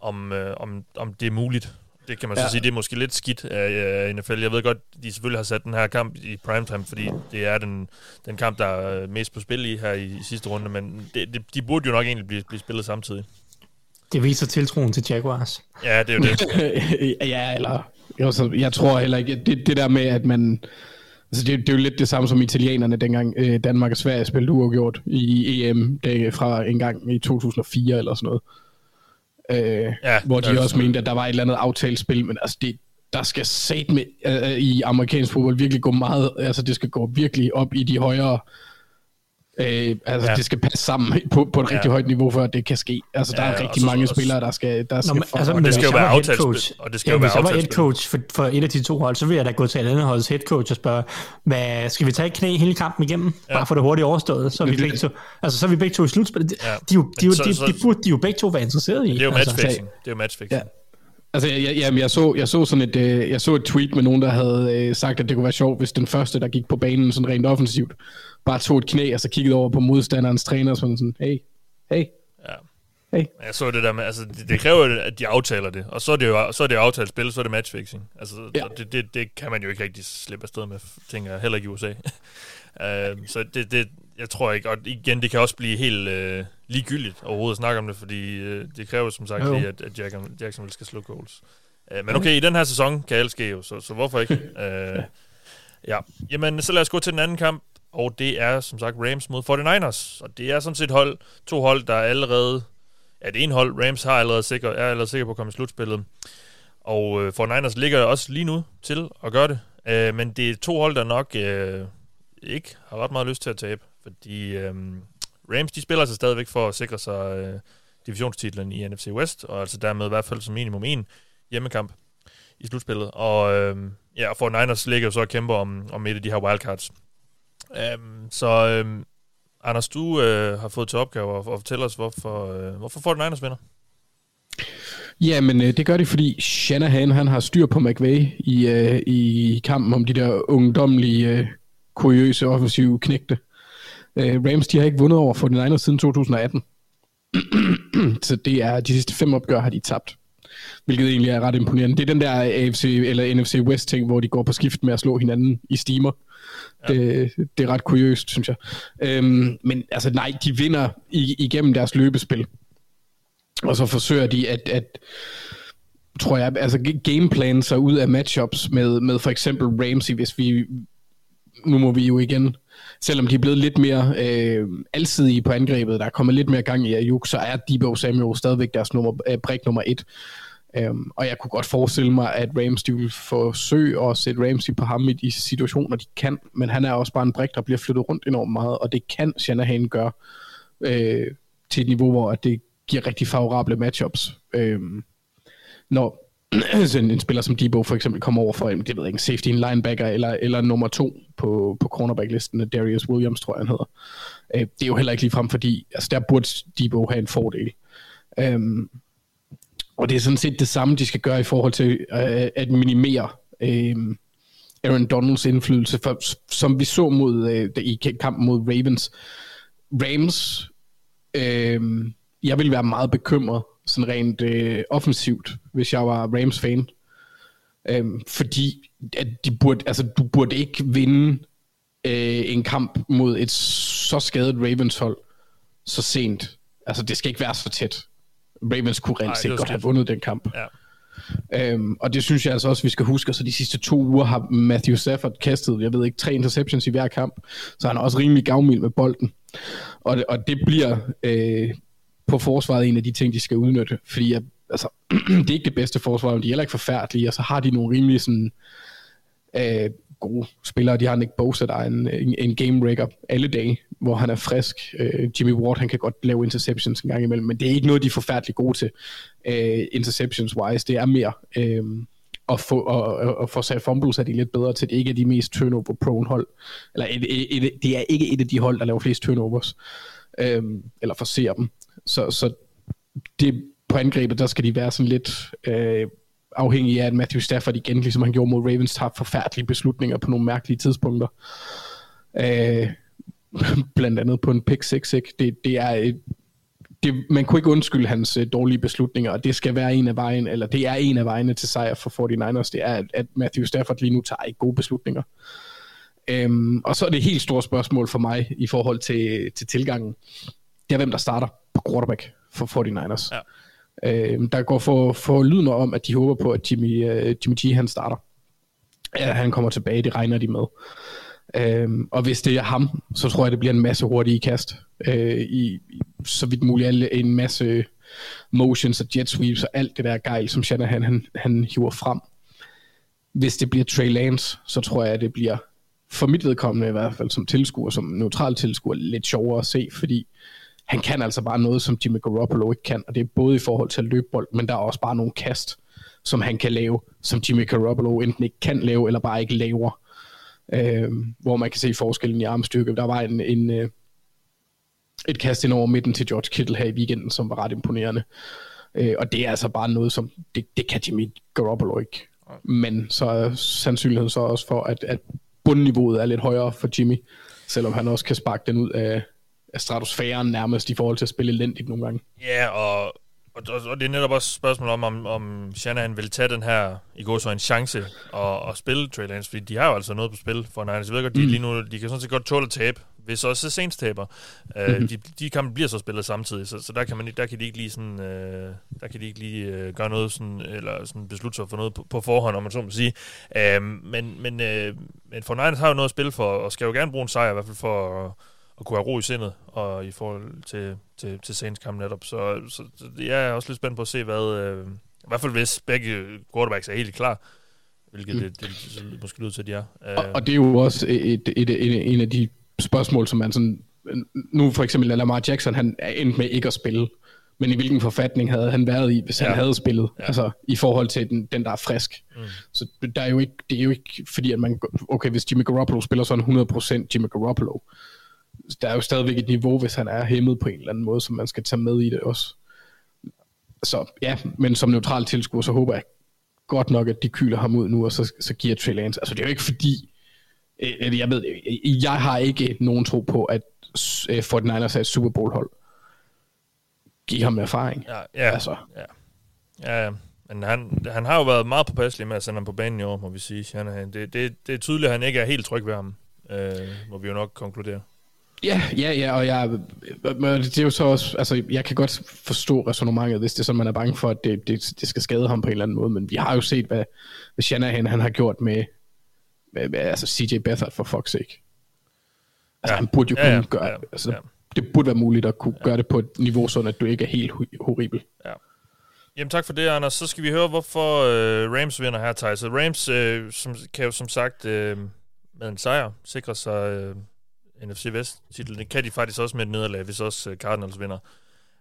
om, uh, om, om det er muligt. Det kan man så Ja. sige, det er måske lidt skidt af, af NFL. Jeg ved godt, de selvfølgelig har sat den her kamp i primetime, fordi det er den, den kamp, der er mest på spil i her i, i sidste runde, men det, det, de burde jo nok egentlig blive, blive spillet samtidig. Det viser tiltroen til Jaguars. Ja, det er jo det. [laughs] ja, eller... Jo, så jeg tror heller ikke... Det, det der med, at man... Altså det, det er jo lidt det samme som italienerne, dengang øh, Danmark og Sverige spillede uafgjort i EM det, fra en gang i 2004 eller sådan noget. Øh, Ja, hvor de også mente, at der var et eller andet aftalespil, men altså det, der skal sat med øh, i amerikansk fodbold virkelig gå meget, altså det skal gå virkelig op i de højere, øh, altså Ja. det skal passe sammen på, på et rigtig Ja. højt niveau, for at det kan ske. Altså der Ja, er rigtig så- mange spillere, der skal, der skal men, for- altså, og men det skal jo være var aftalt- headcoach- og det skal ja, jo være hvis jeg var head coach for, for et af de to hold, så vil jeg da gå til et andet holds head coach og spørge, hvad, skal vi tage et knæ hele kampen igennem? Ja. Bare for det hurtigt overstået, så er vi begge to, altså, så er vi begge to i slutspillet. De, Ja. de, er jo- de, Men de, så- de, så- de, burde de jo begge to være interesseret i. Det er jo altså. matchfixing. Det er jo matchfixing. Ja. Altså, jeg, jeg, jeg, så, jeg så sådan et, øh, jeg så et tweet med nogen, der havde øh, sagt, at det kunne være sjovt, hvis den første, der gik på banen sådan rent offensivt, bare tog et knæ, og så kiggede over på modstanderens træner, og sådan sådan, hey, hey, Ja. hey. Jeg så det der med, altså det, det kræver, jo, at de aftaler det, og så er det jo, så er det aftalt spil, så er det matchfixing. Altså, Ja. det, det, det, kan man jo ikke rigtig slippe afsted med, tænker jeg, heller ikke i USA. uh, [laughs] så det, det, jeg tror ikke, og igen, det kan også blive helt uh, ligegyldigt overhovedet at snakke om det, fordi uh, det kræver som sagt Jo. lige, at, at Jackson, Jacksonville skal slå goals. Uh, men okay, i den her sæson kan alt ske jo, så, så hvorfor ikke? Uh, [laughs] ja, jamen så lad os gå til den anden kamp, og det er som sagt Rams mod 49ers, og det er sådan set hold, to hold, der allerede Ja, det ene hold, Rams, har allerede sikker, er allerede sikker på at komme i slutspillet. Og øh, 49ers ligger også lige nu til at gøre det. Øh, men det er to hold, der nok øh, ikke har ret meget lyst til at tabe. Fordi øh, Rams, de spiller sig stadigvæk for at sikre sig øh, divisionstitlen i NFC West, og altså dermed i hvert fald som minimum en hjemmekamp i slutspillet. Og øh, ja, 49ers ligger jo så og kæmper om, om et af de her wildcards. Um, så um, Anders, du øh, har fået til opgave at, at fortælle os, hvorfor, øh, hvorfor får den Niners vinder. Ja, men øh, det gør det, fordi Shanahan han har styr på McVay i, øh, i kampen om de der ungdomlige, øh, kuriøse, offensive knægte. Øh, Rams, de har ikke vundet over 49ers siden 2018. [clears throat] Så det er de sidste fem opgør har de tabt. Hvilket egentlig er ret imponerende. Det er den der AFC eller NFC West ting, hvor de går på skift med at slå hinanden i stimer. Ja. Det, det er ret kuriøst, synes jeg. Øhm, men altså nej, de vinder i, igennem deres løbespil. Og så forsøger de at, at tror jeg, altså gameplan sig ud af matchups med, med for eksempel Ramsey, hvis vi, nu må vi jo igen, selvom de er blevet lidt mere øh, alsidige på angrebet, der er kommet lidt mere gang i Ayuk, så er Debo Samuel stadigvæk deres nummer, øh, brik nummer et. Øhm, og jeg kunne godt forestille mig, at Rams de vil forsøge at sætte Ramsey på ham i de situationer, de kan, men han er også bare en brik, der bliver flyttet rundt enormt meget, og det kan Shanahan gøre øh, til et niveau, hvor at det giver rigtig favorable matchups. Øhm, når [clears throat] sådan en spiller som Debo for eksempel kommer over for en, det ved jeg ikke, safety, en linebacker, eller, eller nummer to på, på cornerback-listen, Darius Williams, tror jeg, han hedder. Øh, det er jo heller ikke ligefrem, fordi altså, der burde Debo have en fordel. Øhm, og det er sådan set det samme, de skal gøre i forhold til øh, at minimere øh, Aaron Donalds indflydelse, for, som vi så mod øh, i kampen mod Ravens. Rams, øh, jeg ville være meget bekymret, sådan rent øh, offensivt, hvis jeg var Rams-fan. Øh, fordi at de burde, altså, du burde ikke vinde øh, en kamp mod et så skadet Ravens-hold så sent. Altså, det skal ikke være så tæt. Ravens kunne det set godt have vundet den kamp. Ja. Øhm, og det synes jeg altså også, vi skal huske. Så de sidste to uger har Matthew Stafford kastet, jeg ved ikke, tre interceptions i hver kamp. Så han er også rimelig gavmild med bolden. Og det, og det bliver øh, på forsvaret en af de ting, de skal udnytte. Fordi at, altså, [clears throat] det er ikke det bedste forsvar, men de er heller ikke forfærdelige. Og så har de nogle rimelig sådan, øh, gode spillere. De har Nick Bosa, der er en, en, en game breaker alle dage, hvor han er frisk. Øh, Jimmy Ward, han kan godt lave interceptions en gang imellem, men det er ikke noget, de er forfærdeligt gode til øh, interceptions-wise. Det er mere øh, at få, og, og, få sat fumbles, er de lidt bedre til. Det ikke er de mest turnover-prone hold. Eller et, et, et, det er ikke et af de hold, der laver flest turnovers. Øh, eller forser dem. Så, så det på angrebet, der skal de være sådan lidt øh, afhængig af, at Matthew Stafford igen, ligesom han gjorde mod Ravens, tager forfærdelige beslutninger på nogle mærkelige tidspunkter. Øh, [laughs] blandt andet på en pick 6 ikke? Det, det er et, det, man kunne ikke undskylde hans uh, dårlige beslutninger, og det skal være en af vejen, eller det er en af vejene til sejr for 49ers, det er, at, at Matthew Stafford lige nu tager ikke gode beslutninger. Um, og så er det et helt stort spørgsmål for mig i forhold til, til tilgangen. Det er, hvem der starter på quarterback for 49ers. Ja. Um, der går for, for lyden om, at de håber på, at Jimmy, uh, Jimmy G han starter. Ja, han kommer tilbage, det regner de med. Øhm, og hvis det er ham, så tror jeg, det bliver en masse hurtige kast. Øh, i, i, så vidt muligt en masse motions og jet sweeps og alt det der gejl, som Shanahan han, han hiver frem. Hvis det bliver Trey Lance, så tror jeg, at det bliver for mit vedkommende i hvert fald som tilskuer, som neutral tilskuer, lidt sjovere at se, fordi han kan altså bare noget, som Jimmy Garoppolo ikke kan, og det er både i forhold til at løbe bold, men der er også bare nogle kast, som han kan lave, som Jimmy Garoppolo enten ikke kan lave, eller bare ikke laver øh, hvor man kan se forskellen i armstyrke. Der var en, en, øh, et kast ind over midten til George Kittle her i weekenden, som var ret imponerende. Øh, og det er altså bare noget, som det, det kan Jimmy Garoppolo ikke. Men så er sandsynligheden så også for, at, at bundniveauet er lidt højere for Jimmy, selvom han også kan sparke den ud af, af stratosfæren nærmest i forhold til at spille elendigt nogle gange. Ja, og og, og det er netop også et spørgsmål om, om, om Shanahan vil tage den her, i går så en chance og, og spille Trey Lance, fordi de har jo altså noget på spil for Niners. Jeg ved godt, de mm. lige nu, de kan sådan set godt tåle at tabe, hvis også Saints taber. Mm-hmm. Uh, de, de kampe bliver så spillet samtidig, så, så der, kan man, der kan de ikke lige sådan, uh, der kan de ikke lige uh, gøre noget sådan, eller sådan beslutte sig for noget på, på forhånd, om man så må sige. Uh, men, men, uh, men for Niners har jo noget at spille for, og skal jo gerne bruge en sejr, i hvert fald for uh, at kunne have ro i sindet, og i forhold til, til, til Saints kamp netop. Så, så, så jeg er også lidt spændt på at se, hvad, øh, i hvert fald hvis begge quarterbacks er helt klar, hvilket mm. det, det, det måske lyder til, at de er. Og, og det er jo også et, et, et, et, en af de spørgsmål, som man sådan, nu for eksempel Lamar Jackson, han er endt med ikke at spille, men i hvilken forfatning havde han været i, hvis ja. han havde spillet, ja. altså i forhold til den, den der er frisk. Mm. Så der er jo ikke, det er jo ikke fordi, at man, okay, hvis Jimmy Garoppolo spiller sådan 100% Jimmy Garoppolo, der er jo stadigvæk et niveau, hvis han er hæmmet på en eller anden måde, som man skal tage med i det også. Så ja, men som neutral tilskuer, så håber jeg godt nok, at de kyler ham ud nu, og så, så giver Trey Lance. Altså det er jo ikke fordi, øh, jeg ved, jeg har ikke nogen tro på, at 49ers øh, er et Super Bowl hold. Giv ham erfaring. Ja, ja, altså. ja. ja, ja. Men han, han har jo været meget påpasselig med at sende ham på banen i år, må vi sige. Han, det, det, det er tydeligt, at han ikke er helt tryg ved ham, øh, må vi jo nok konkludere. Ja, ja, ja, og jeg, men det er jo så også, altså jeg kan godt forstå resonemanget, hvis det er sådan, man er bange for, at det, det, det skal skade ham på en eller anden måde, men vi har jo set, hvad, hvad Shanahan han har gjort med, med, med altså CJ Beathard for fuck's sake. Altså ja. han burde jo ja, kunne ja, gøre, ja, altså ja. det burde være muligt at kunne ja. gøre det på et niveau, sådan at du ikke er helt horribel. Ja. Jamen tak for det, Anders. Så skal vi høre, hvorfor øh, Rams vinder her, Thijs. Rams øh, som, kan jo som sagt øh, med en sejr sikre sig... Øh, NFC Vest titlen. Det kan de faktisk også med et nederlag, hvis også øh, Cardinals vinder.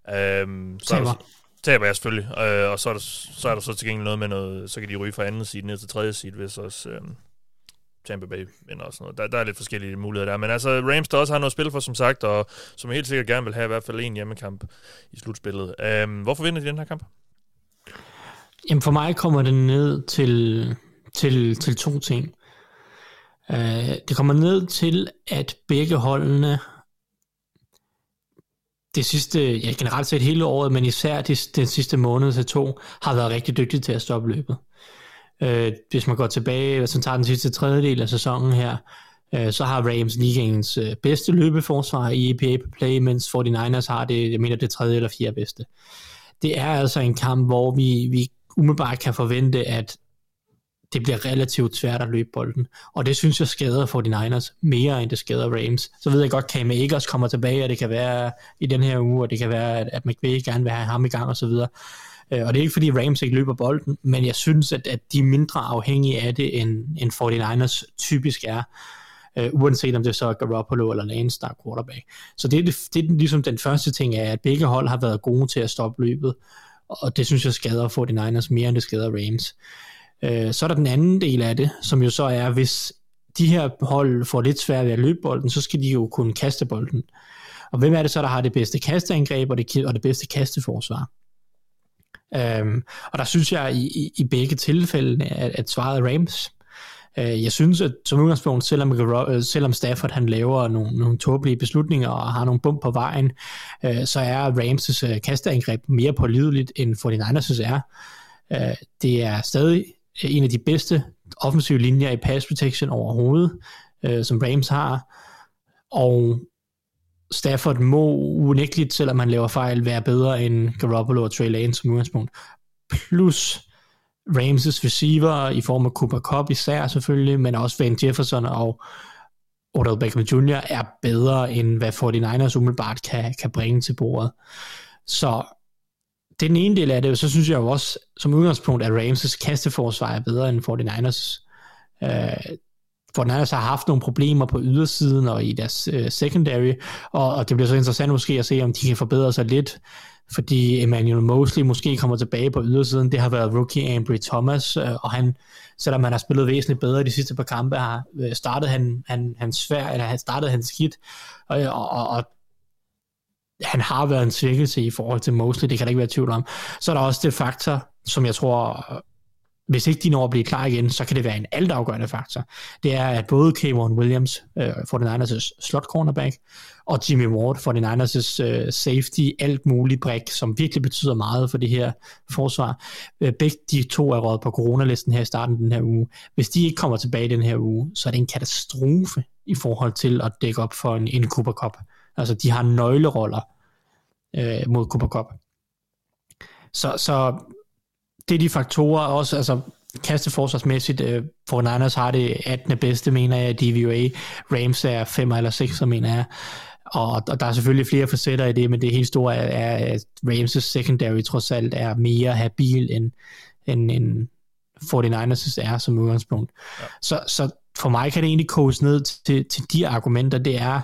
Øhm, så taber. Der, taber jeg selvfølgelig. Øh, og så er, der, så er der så til gengæld noget med noget, så kan de ryge fra anden side ned til tredje side, hvis også øh, Tampa Bay vinder og sådan noget. Der, der er lidt forskellige muligheder der. Men altså Rams, der også har noget spil for, som sagt, og som helt sikkert gerne vil have i hvert fald en hjemmekamp i slutspillet. Øh, hvorfor vinder de den her kamp? Jamen for mig kommer det ned til, til, til to ting. Øh, det kommer ned til, at begge holdene det sidste, ja generelt set hele året, men især de, den sidste måned til to, har været rigtig dygtige til at stoppe løbet. Øh, hvis man går tilbage, hvis man tager den sidste tredjedel af sæsonen her, øh, så har Rams ligaens øh, bedste løbeforsvar i EPA på play, mens 49ers har det, jeg mener det tredje eller fjerde bedste. Det er altså en kamp, hvor vi, vi umiddelbart kan forvente, at det bliver relativt svært at løbe bolden. Og det synes jeg skader for de Niners mere, end det skader Rams. Så ved jeg godt, at Cam Akers kommer tilbage, og det kan være i den her uge, og det kan være, at McVay gerne vil have ham i gang osv. Øh, og det er ikke fordi Rams ikke løber bolden, men jeg synes, at, at de er mindre afhængige af det, end, end 49ers typisk er. Uh, uanset om det så er Garoppolo eller Lance, der er quarterback. Så det er, det, det er ligesom den første ting, er, at begge hold har været gode til at stoppe løbet, og det synes jeg skader 49ers mere, end det skader Rams. Øh, så er der den anden del af det, som jo så er, hvis de her hold får lidt svært ved at løbe bolden, så skal de jo kunne kaste bolden. Og hvem er det så, der har det bedste kasteangreb og det, og det bedste kasteforsvar? Øhm, og der synes jeg i, i, i begge tilfælde, at, at svaret er Rams. Øh, jeg synes, at som udgangspunkt, selvom, øh, selvom Stafford han laver nogle, nogle tåbelige beslutninger og har nogle bump på vejen, øh, så er Rams' øh, kasteangreb mere pålideligt end 49ers' er. Øh, det er stadig Øh, en af de bedste offensive linjer i pass protection overhovedet, øh, som Rams har. Og Stafford må unægteligt, selvom han laver fejl, være bedre end Garoppolo og Trey Lane som udgangspunkt. Plus Ramses receiver i form af Cooper Cup især selvfølgelig, men også Van Jefferson og Odell Beckham Jr. er bedre end hvad 49ers umiddelbart kan, kan bringe til bordet. Så det er den ene del af det, og så synes jeg jo også som udgangspunkt, at Ramses kasteforsvar er bedre end 49ers. Øh, 49ers har haft nogle problemer på ydersiden og i deres øh, secondary, og, og det bliver så interessant måske at se, om de kan forbedre sig lidt fordi Emmanuel Mosley måske kommer tilbage på ydersiden. Det har været rookie Ambry Thomas, øh, og han, selvom han har spillet væsentligt bedre de sidste par kampe, har øh, startet han, han, han svær, eller han startede han skidt, og, og, og han har været en svækkelse i forhold til Mosley, det kan der ikke være tvivl om. Så er der også det faktor, som jeg tror, hvis ikke de når at blive klar igen, så kan det være en altafgørende faktor. Det er, at både Cameron Williams, øh, for den Niners' slot cornerback, og Jimmy Ward for den Niners' øh, safety, alt muligt brik, som virkelig betyder meget for det her forsvar. Øh, begge de to er råd på coronalisten her i starten den her uge. Hvis de ikke kommer tilbage den her uge, så er det en katastrofe i forhold til at dække op for en, en Cooper Cup. Altså, de har nøgleroller uh, mod Cooper Cup. Så, så det er de faktorer også, altså kasteforsvarsmæssigt, uh, for Niners har det 18. bedste, mener jeg, DVOA. Rams er 5 eller 6, mener jeg. Og, og der er selvfølgelig flere facetter i det, men det helt store er, er at Rams' secondary trods alt er mere habil end, end, end 49ers' er som udgangspunkt. Ja. Så, så for mig kan det egentlig koges ned til, til de argumenter, det er,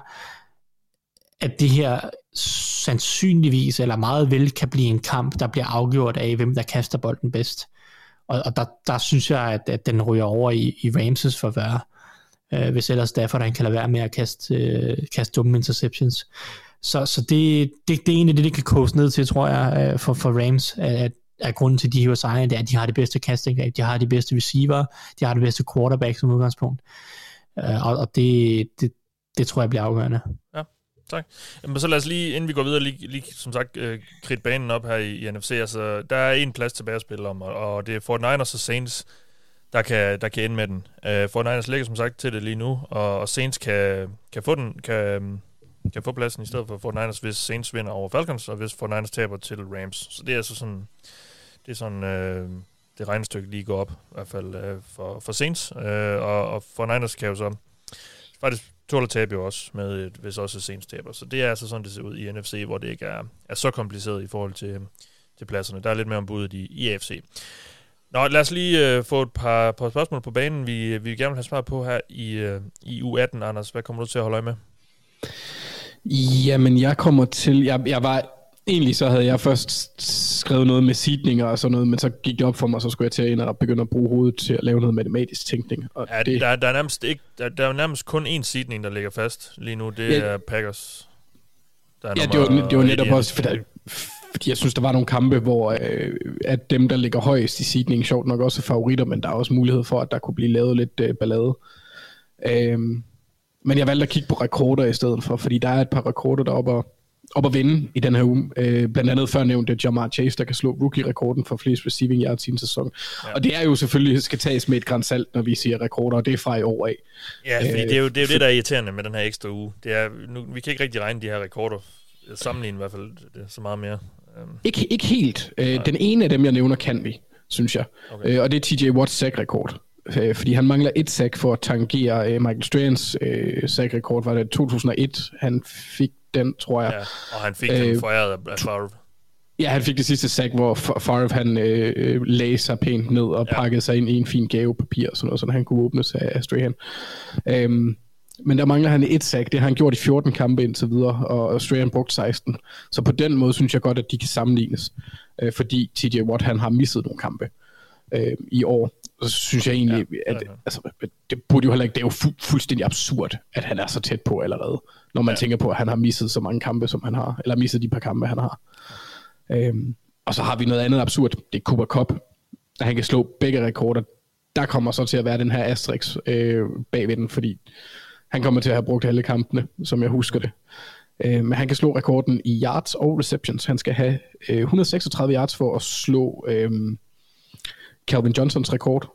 at det her sandsynligvis eller meget vel kan blive en kamp, der bliver afgjort af, hvem der kaster bolden bedst. Og, og der, der synes jeg, at, at den ryger over i, i Ramses forvær øh, hvis ellers derfor han kan lade være med at kaste, øh, kaste dumme interceptions. Så, så det, det, det er egentlig det, det kan koges ned til, tror jeg, øh, for, for Rams, at, at grunden til, at de hiver sejren, det er, at de har det bedste casting, de har de bedste receiver, de har det bedste quarterback som udgangspunkt. Øh, og, og det, det, det tror jeg bliver afgørende. Ja, tak. Jamen, så lad os lige, inden vi går videre, lige, lige som sagt, øh, kridte banen op her i, i NFC. Altså, der er en plads tilbage at spille om, og, og det er Fort Niners og Saints, der kan, der kan ende med den. Øh, Fort Niners ligger som sagt til det lige nu, og, og Saints kan, kan få den, kan, kan få pladsen i stedet for Fortnite, hvis Saints vinder over Falcons, og hvis Fortnite taber til Rams. Så det er altså sådan, det er sådan, øh, det regnestykke lige går op, i hvert fald øh, for, for Saints. øh, og, og Fortnite kan jo så faktisk tåle tabe jo også, med, et, hvis også Saints taber. Så det er altså sådan, det ser ud i NFC, hvor det ikke er, er så kompliceret i forhold til, til pladserne. Der er lidt mere ombud i, i AFC. Nå, lad os lige øh, få et par, par spørgsmål på banen, vi, vi gerne vil have svar på her i, øh, i U18, Anders. Hvad kommer du til at holde øje med? Jamen, jeg kommer til... Jeg, jeg var... Egentlig så havde jeg først skrevet noget med sidninger og sådan noget, men så gik det op for mig, så skulle jeg til at ind og begynde at bruge hovedet til at lave noget matematisk tænkning. Og ja, det, der, der, er nærmest ikke, der, der er nærmest kun én sidning, der ligger fast lige nu. Det ja, er Packers. Der er ja, det var, det var netop også, for der, fordi jeg synes, der var nogle kampe, hvor øh, at dem, der ligger højst i sidningen, sjovt nok også er favoritter, men der er også mulighed for, at der kunne blive lavet lidt øh, ballade. Øhm, men jeg valgte at kigge på rekorder i stedet for, fordi der er et par rekorder deroppe og, op at vinde i den her uge. Øh, blandt andet før nævnte Jamar Chase, der kan slå rookie-rekorden for flest receiving yards i en sæson. Ja. Og det er jo selvfølgelig, skal tages med et græns salt, når vi siger rekorder, og det er fra i år af. Ja, fordi øh, det er jo det, er jo det der er irriterende med den her ekstra uge. Det er, nu, vi kan ikke rigtig regne de her rekorder sammenligne i hvert fald det, så meget mere. Um, ikke, ikke helt. Uh, den ene af dem, jeg nævner, kan vi, synes jeg. Okay. Uh, og det er TJ Watts sack-rekord. Uh, fordi han mangler et sack for at tangere uh, Michael Strands uh, sack-rekord. Var det 2001, han fik den, tror jeg. Ja, og han fik uh, den foræret af Favre. Ja, han fik det sidste sack, hvor Favre han øh, lagde sig pænt ned og ja. pakkede sig ind i en fin gavepapir, og sådan noget, så han kunne åbnes af Strahan. Um, men der mangler han et sack. Det har han gjort i 14 kampe indtil videre, og Strahan brugt 16. Så på den måde synes jeg godt, at de kan sammenlignes, øh, fordi TJ Watt han har misset nogle kampe øh, i år. Så synes jeg egentlig, ja, at altså, det burde jo heller ikke, det er jo fu- fuldstændig absurd, at han er så tæt på allerede, når man ja. tænker på, at han har misset så mange kampe, som han har, eller misset de par kampe, han har. Øhm, Og så har vi noget andet absurd. Det er Cooper Cup. At han kan slå begge rekorder. Der kommer så til at være den her Asterix øh, bagved den, fordi han kommer til at have brugt alle kampene, som jeg husker det. Øh, men han kan slå rekorden i yards og receptions. Han skal have øh, 136 yards for at slå øh, Calvin Johnsons rekord,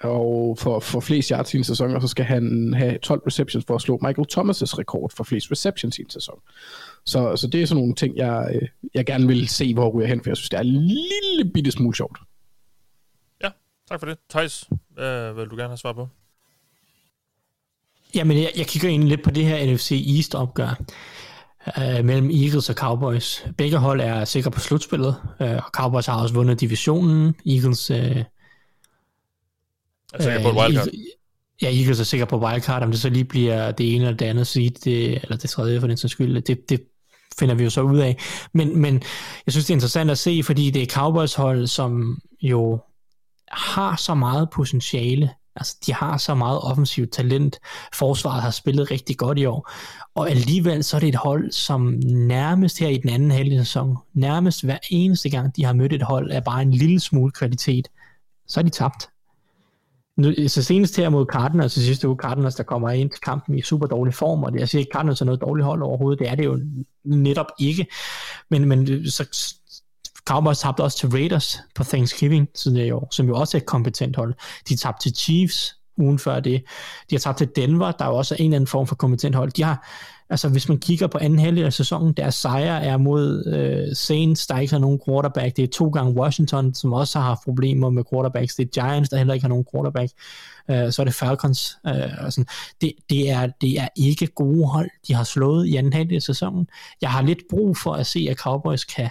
og for, for flest yards i en sæson, og så skal han have 12 receptions for at slå Michael Thomas' rekord for flest receptions i en sæson. Så, så det er sådan nogle ting, jeg, øh, jeg gerne vil se, hvor ryger hen, for jeg synes, det er en lille bitte smule sjovt. Ja, tak for det. Thijs, hvad vil du gerne have svar på? Jamen, jeg, jeg kigger egentlig lidt på det her NFC East opgør øh, mellem Eagles og Cowboys. Begge hold er sikre på slutspillet, øh, og Cowboys har også vundet divisionen. Eagles... Øh, er sikker på et wildcard. Ja, Eagles er sikker på wildcard. Om det så lige bliver det ene eller det andet seed, det, eller det tredje for den sags skyld, det, det finder vi jo så ud af. Men, men jeg synes, det er interessant at se, fordi det er Cowboys hold, som jo har så meget potentiale. Altså, de har så meget offensivt talent. Forsvaret har spillet rigtig godt i år. Og alligevel så er det et hold, som nærmest her i den anden halvdel sæson, nærmest hver eneste gang, de har mødt et hold, er bare en lille smule kvalitet. Så er de tabt Nu, så senest her mod Cardinals så sidste uge, Cardinals, der kommer ind til kampen i super dårlig form, og det, altså, jeg siger ikke, Cardinals er noget dårligt hold overhovedet, det er det jo netop ikke, men, men så Cowboys tabte også til Raiders på Thanksgiving tidligere i år, som jo også er et kompetent hold. De tabte til Chiefs ugen før det. De har tabt til Denver, der er jo også en eller anden form for kompetent hold. De har, altså hvis man kigger på anden halvdel af sæsonen, deres sejre er mod øh, Saints, der ikke har nogen quarterback. Det er to gange Washington, som også har haft problemer med quarterbacks. Det er Giants, der heller ikke har nogen quarterback. Øh, så er det Falcons. Øh, og sådan. Det, det, er, det er ikke gode hold, de har slået i anden halvdel af sæsonen. Jeg har lidt brug for at se, at Cowboys kan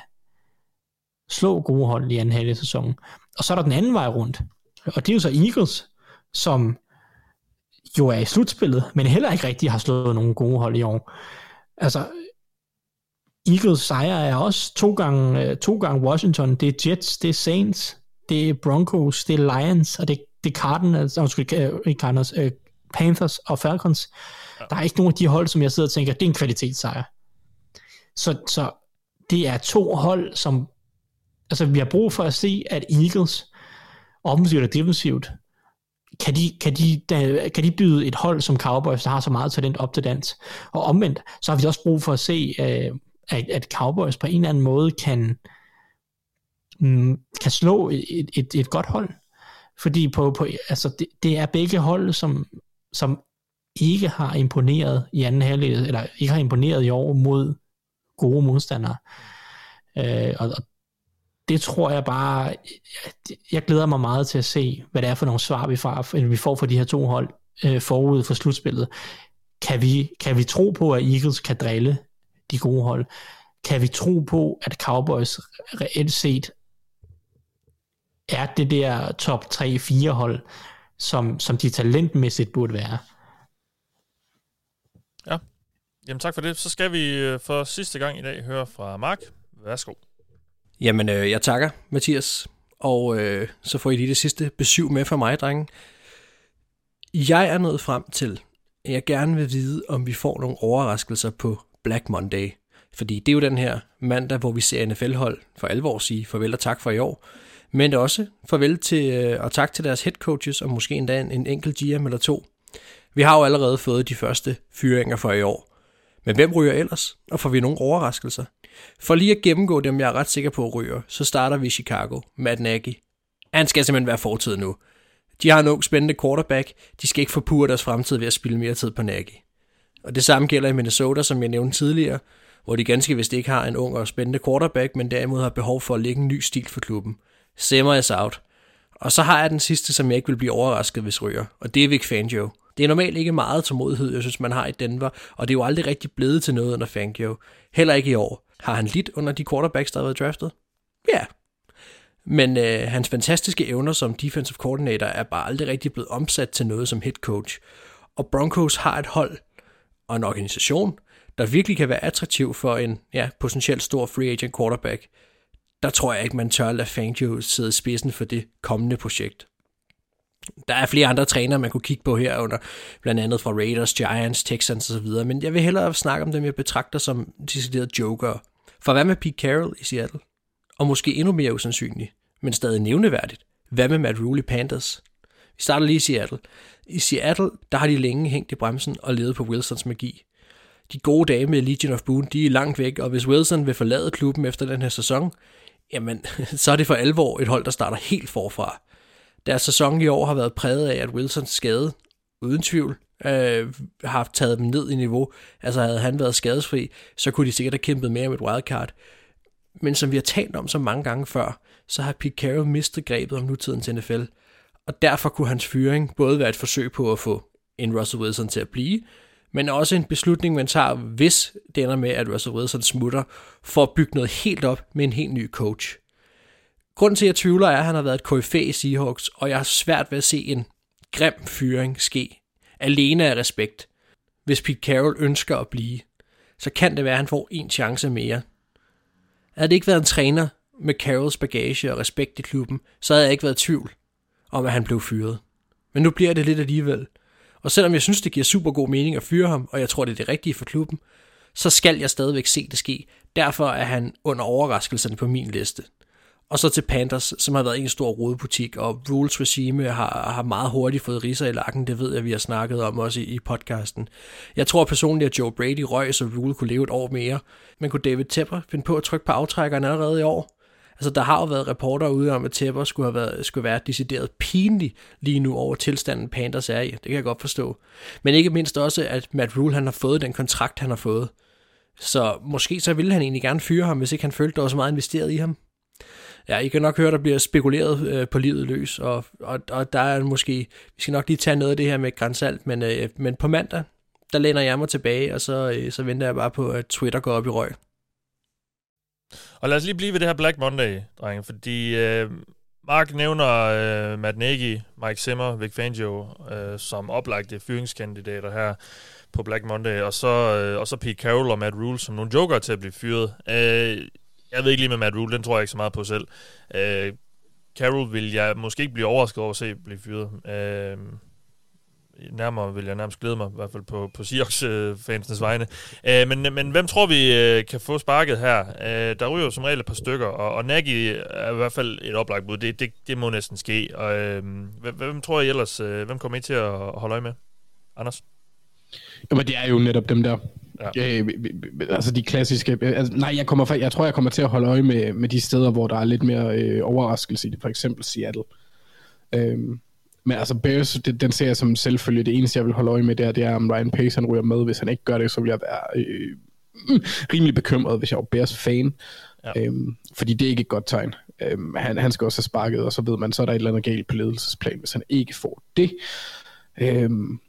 slå gode hold i anden halvdel af sæsonen. Og så er der den anden vej rundt. Og det er jo så Eagles, som jo er i slutspillet, men heller ikke rigtig har slået nogen gode hold i år. Altså, Eagles sejr er også to gange, øh, to gange Washington, det er Jets, det er Saints, det er Broncos, det er Lions, og det, det er Cardinals, undskyld, øh, ikke Cardinals, uh, Panthers og Falcons. Ja. Der er ikke nogen af de hold, som jeg sidder og tænker, det er en kvalitetssejr. Så, så det er to hold, som altså vi har brug for at se, at Eagles offensivt og defensivt kan de, kan, de, kan de byde et hold som Cowboys, der har så meget talent op til dans? Og omvendt, så har vi også brug for at se, øh, at, at Cowboys på en eller anden måde kan, mm, kan slå et, et, et godt hold. Fordi på, på, altså det, det er begge hold, som, som ikke har imponeret i anden halvdel, eller ikke har imponeret i år mod gode modstandere. Øh, og, og det tror jeg bare, jeg, glæder mig meget til at se, hvad det er for nogle svar, vi får, vi får fra de her to hold øh, forud for slutspillet. Kan vi, kan vi tro på, at Eagles kan drille de gode hold? Kan vi tro på, at Cowboys reelt set er det der top 3-4 hold, som, som de talentmæssigt burde være? Ja, jamen tak for det. Så skal vi øh, for sidste gang i dag høre fra Mark. Værsgo. Jamen, øh, jeg takker, Mathias. Og øh, så får I lige det sidste besøg med for mig, drenge. Jeg er nået frem til, at jeg gerne vil vide, om vi får nogle overraskelser på Black Monday. Fordi det er jo den her mandag, hvor vi ser NFL-hold for alvor sige farvel og tak for i år. Men også farvel til, øh, og tak til deres head coaches, og måske endda en, en enkelt GM eller to. Vi har jo allerede fået de første fyringer for i år. Men hvem ryger ellers? Og får vi nogle overraskelser? For lige at gennemgå dem, jeg er ret sikker på ryger, så starter vi i Chicago. Matt Nagy. Han skal simpelthen være fortid nu. De har en ung spændende quarterback. De skal ikke forpure deres fremtid ved at spille mere tid på Nagy. Og det samme gælder i Minnesota, som jeg nævnte tidligere, hvor de ganske vist ikke har en ung og spændende quarterback, men derimod har behov for at lægge en ny stil for klubben. Simmer is out. Og så har jeg den sidste, som jeg ikke vil blive overrasket, hvis ryger, og det er Vic Fangio. Det er normalt ikke meget tålmodighed, jeg synes, man har i Denver, og det er jo aldrig rigtig blevet til noget under Fangio. Heller ikke i år. Har han lidt under de quarterbacks, der har været draftet? Ja. Men øh, hans fantastiske evner som defensive coordinator er bare aldrig rigtig blevet omsat til noget som head coach. Og Broncos har et hold og en organisation, der virkelig kan være attraktiv for en ja, potentielt stor free agent quarterback. Der tror jeg ikke, man tør lade Fangio sidde i spidsen for det kommende projekt. Der er flere andre trænere, man kunne kigge på her under, blandt andet fra Raiders, Giants, Texans osv., men jeg vil hellere snakke om dem, jeg betragter som deciderede joker. For hvad med Pete Carroll i Seattle? Og måske endnu mere usandsynligt, men stadig nævneværdigt. Hvad med Matt Rule i Panthers? Vi starter lige i Seattle. I Seattle, der har de længe hængt i bremsen og levet på Wilsons magi. De gode dage med Legion of Boone, de er langt væk, og hvis Wilson vil forlade klubben efter den her sæson, jamen, [laughs] så er det for alvor et hold, der starter helt forfra. Deres sæson i år har været præget af, at Wilsons skade, uden tvivl, øh, har taget dem ned i niveau. Altså havde han været skadesfri, så kunne de sikkert have kæmpet mere med et wildcard. Men som vi har talt om så mange gange før, så har Pete Carroll mistet grebet om nutidens NFL. Og derfor kunne hans fyring både være et forsøg på at få en Russell Wilson til at blive, men også en beslutning, man tager, hvis det ender med, at Russell Wilson smutter, for at bygge noget helt op med en helt ny coach. Grunden til, at jeg tvivler, er, at han har været et KFA i Seahawks, og jeg har svært ved at se en grim fyring ske. Alene af respekt. Hvis Pete Carroll ønsker at blive, så kan det være, at han får en chance mere. Havde det ikke været en træner med Carrolls bagage og respekt i klubben, så havde jeg ikke været i tvivl om, at han blev fyret. Men nu bliver det lidt alligevel. Og selvom jeg synes, det giver super god mening at fyre ham, og jeg tror, det er det rigtige for klubben, så skal jeg stadigvæk se det ske. Derfor er han under overraskelserne på min liste. Og så til Panthers, som har været en stor rodebutik, og Rules regime har, har meget hurtigt fået riser i lakken, det ved jeg, vi har snakket om også i, i podcasten. Jeg tror personligt, at Joe Brady røg, så Rule kunne leve et år mere, men kunne David Tepper finde på at trykke på aftrækkeren allerede i år? Altså, der har jo været reporter ude om, at Tepper skulle, have været, skulle være decideret pinlig lige nu over tilstanden Panthers er i. Det kan jeg godt forstå. Men ikke mindst også, at Matt Rule han har fået den kontrakt, han har fået. Så måske så ville han egentlig gerne fyre ham, hvis ikke han følte, der var så meget investeret i ham. Ja, I kan nok høre, der bliver spekuleret øh, på livet løs, og, og, og der er måske, vi skal nok lige tage noget af det her med grænsalt, men, øh, men på mandag, der læner jeg mig tilbage, og så, øh, så venter jeg bare på, at Twitter går op i røg. Og lad os lige blive ved det her Black Monday, drenge, fordi øh, Mark nævner øh, Matt Nagy, Mike Zimmer, Vic Fangio øh, som oplagte fyringskandidater her på Black Monday, og så, øh, og så Pete Carroll og Matt Rule som nogle joker til at blive fyret. Øh, jeg ved ikke lige med Matt Rule, den tror jeg ikke så meget på selv. Øh, Carroll vil jeg måske ikke blive overrasket over at se blive fyret. Øh, nærmere vil jeg nærmest glæde mig, i hvert fald på, på Seahawks-fansenes øh, vegne. Øh, men, men hvem tror vi øh, kan få sparket her? Øh, der ryger jo som regel et par stykker, og, og Nagy er i hvert fald et oplagt bud. Det, det, det må næsten ske. Og, øh, hvem, hvem tror I ellers, øh, hvem kommer I til at holde øje med? Anders? Jamen, det er jo netop dem der. Ja. Øh, altså de klassiske... Altså, nej, jeg, kommer, jeg tror, jeg kommer til at holde øje med, med de steder, hvor der er lidt mere øh, overraskelse i det. For eksempel Seattle. Øhm, men altså Bears, det, den ser jeg som selvfølgelig. Det eneste, jeg vil holde øje med der, det er, om Ryan Pace han ryger med. Hvis han ikke gør det, så vil jeg være øh, rimelig bekymret, hvis jeg var Bears fan. Ja. Øhm, fordi det er ikke et godt tegn. Øhm, han, han skal også have sparket, og så ved man, så er der et eller andet galt på ledelsesplan, hvis han ikke får det. Øhm,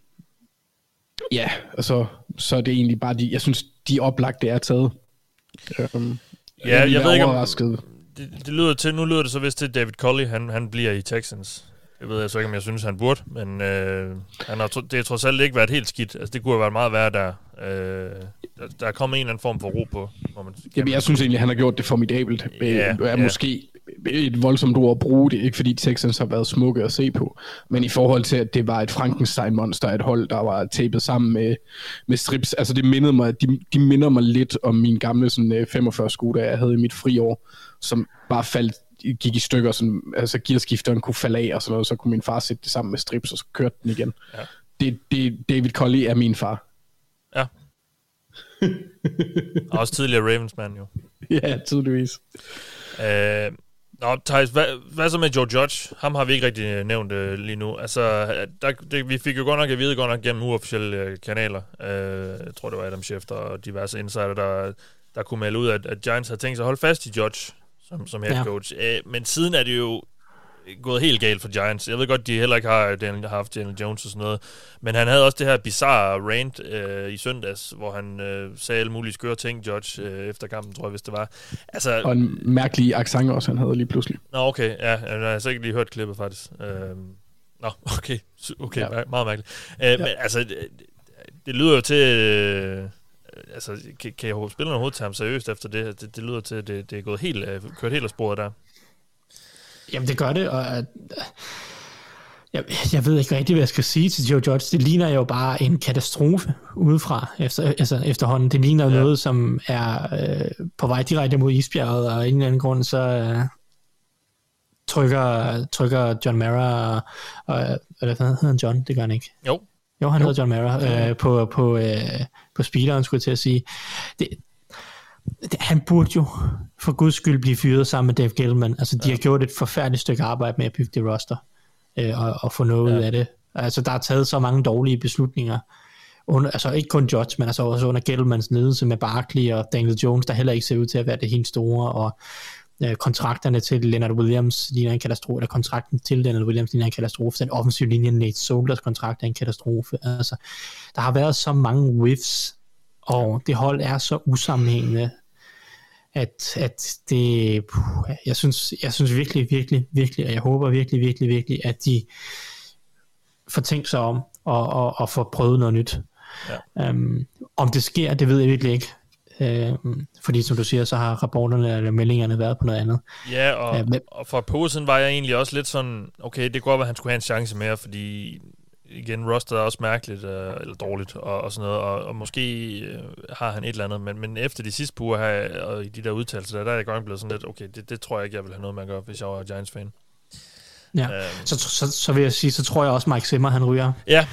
ja, og så, så er det egentlig bare de, jeg synes, de oplagte er taget. Øhm, ja, jeg, jeg ved ikke om, det, det lyder til, nu lyder det så vist til, David Colley, han, han bliver i Texans. Det ved jeg så ikke, om jeg synes, han burde, men øh, han har, det har trods alt ikke været helt skidt. Altså, det kunne have været meget værre der. Øh, der, der er kommet en eller anden form for ro på. Hvor man, Jamen, jeg synes egentlig, han har gjort det formidabelt. Ja, er ja. måske et voldsomt ord at bruge det, ikke fordi Texans har været smukke at se på, men i forhold til, at det var et Frankenstein-monster, et hold, der var tapet sammen med, med strips, altså det mindede mig, de, de minder mig lidt om min gamle sådan, 45 sko, der jeg havde i mit friår, som bare faldt gik i stykker, sådan, altså gearskifteren kunne falde af og sådan noget, så kunne min far sætte det sammen med strips, og så kørte den igen. Ja. Det, det, David Colley er min far. Ja. og [laughs] også tidligere Ravens-mand jo. Ja, tydeligvis. Øh, Nå, Thijs, hvad, hvad så med Joe Judge? Ham har vi ikke rigtig nævnt øh, lige nu. Altså, der, det, vi fik jo godt nok at vide godt nok gennem uofficielle øh, kanaler. Øh, jeg tror, det var Adam Schefter og diverse insider, der, der kunne melde ud, at, at Giants havde tænkt sig at holde fast i Judge som, som head coach. Ja. Øh, men siden er det jo gået helt galt for Giants. Jeg ved godt, de heller ikke har, Daniel, har haft Daniel Jones og sådan noget. Men han havde også det her bizarre rant øh, i søndags, hvor han øh, sagde alle mulige skøre ting, Judge, øh, efter kampen, tror jeg, hvis det var. Altså, og en mærkelig accent også, han havde lige pludselig. Nå, okay. Ja, jeg har altså ikke lige hørt klippet, faktisk. Øh, nå, okay. Okay, ja. meget mærkeligt. Øh, ja. Men altså, det, det lyder jo til... Øh, altså, kan, kan jeg spille overhovedet tage ham seriøst efter det? Det, det lyder til, at det, det er gået helt, kørt helt af sporet der. Jamen, det gør det, og at, Jeg, jeg ved ikke rigtig, hvad jeg skal sige til Joe Judge. Det ligner jo bare en katastrofe udefra efter, altså efterhånden. Det ligner ja. noget, som er øh, på vej direkte mod isbjerget, og af en eller anden grund, så øh, trykker, trykker John Mara, og, eller hvad hedder han John? Det gør han ikke. Jo. Jo, han jo. hedder John Mara, øh, på, på, øh, på speederen, skulle jeg til at sige. Det, det, han burde jo for guds skyld blive fyret sammen med Dave Gettleman. Altså, de ja. har gjort et forfærdeligt stykke arbejde med at bygge det roster øh, og, og få noget ja. ud af det. Altså, der er taget så mange dårlige beslutninger. Under, altså ikke kun Judge, men altså også under Gettlemans ledelse med Barkley og Daniel Jones, der heller ikke ser ud til at være det helt store, og øh, kontrakterne til Leonard Williams ligner en katastrofe, eller kontrakten til Leonard Williams ligner en katastrofe, den offensive linje Nate Solers kontrakt er en katastrofe. Altså, der har været så mange whiffs, og det hold er så usammenhængende, at, at det, puh, jeg synes, jeg synes virkelig, virkelig, virkelig, og jeg håber virkelig, virkelig, virkelig, at de får tænkt sig om og, og, og får prøvet noget nyt. Ja. Um, om det sker, det ved jeg virkelig ikke. Øh, fordi som du siger, så har rapporterne eller meldingerne været på noget andet. Ja, og, øh, men, og for siden var jeg egentlig også lidt sådan, okay, det går at han skulle have en chance mere, fordi igen, roster er også mærkeligt, øh, eller dårligt, og, og sådan noget, og, og måske øh, har han et eller andet, men, men efter de sidste uger her, og i de der udtalelser, der, der er jeg godt blevet sådan lidt, okay, det, det tror jeg ikke, jeg vil have noget med at gøre, hvis jeg var Giants-fan. Ja, øhm. så, så, så vil jeg sige, så tror jeg også, Mike Zimmer, han ryger. Ja,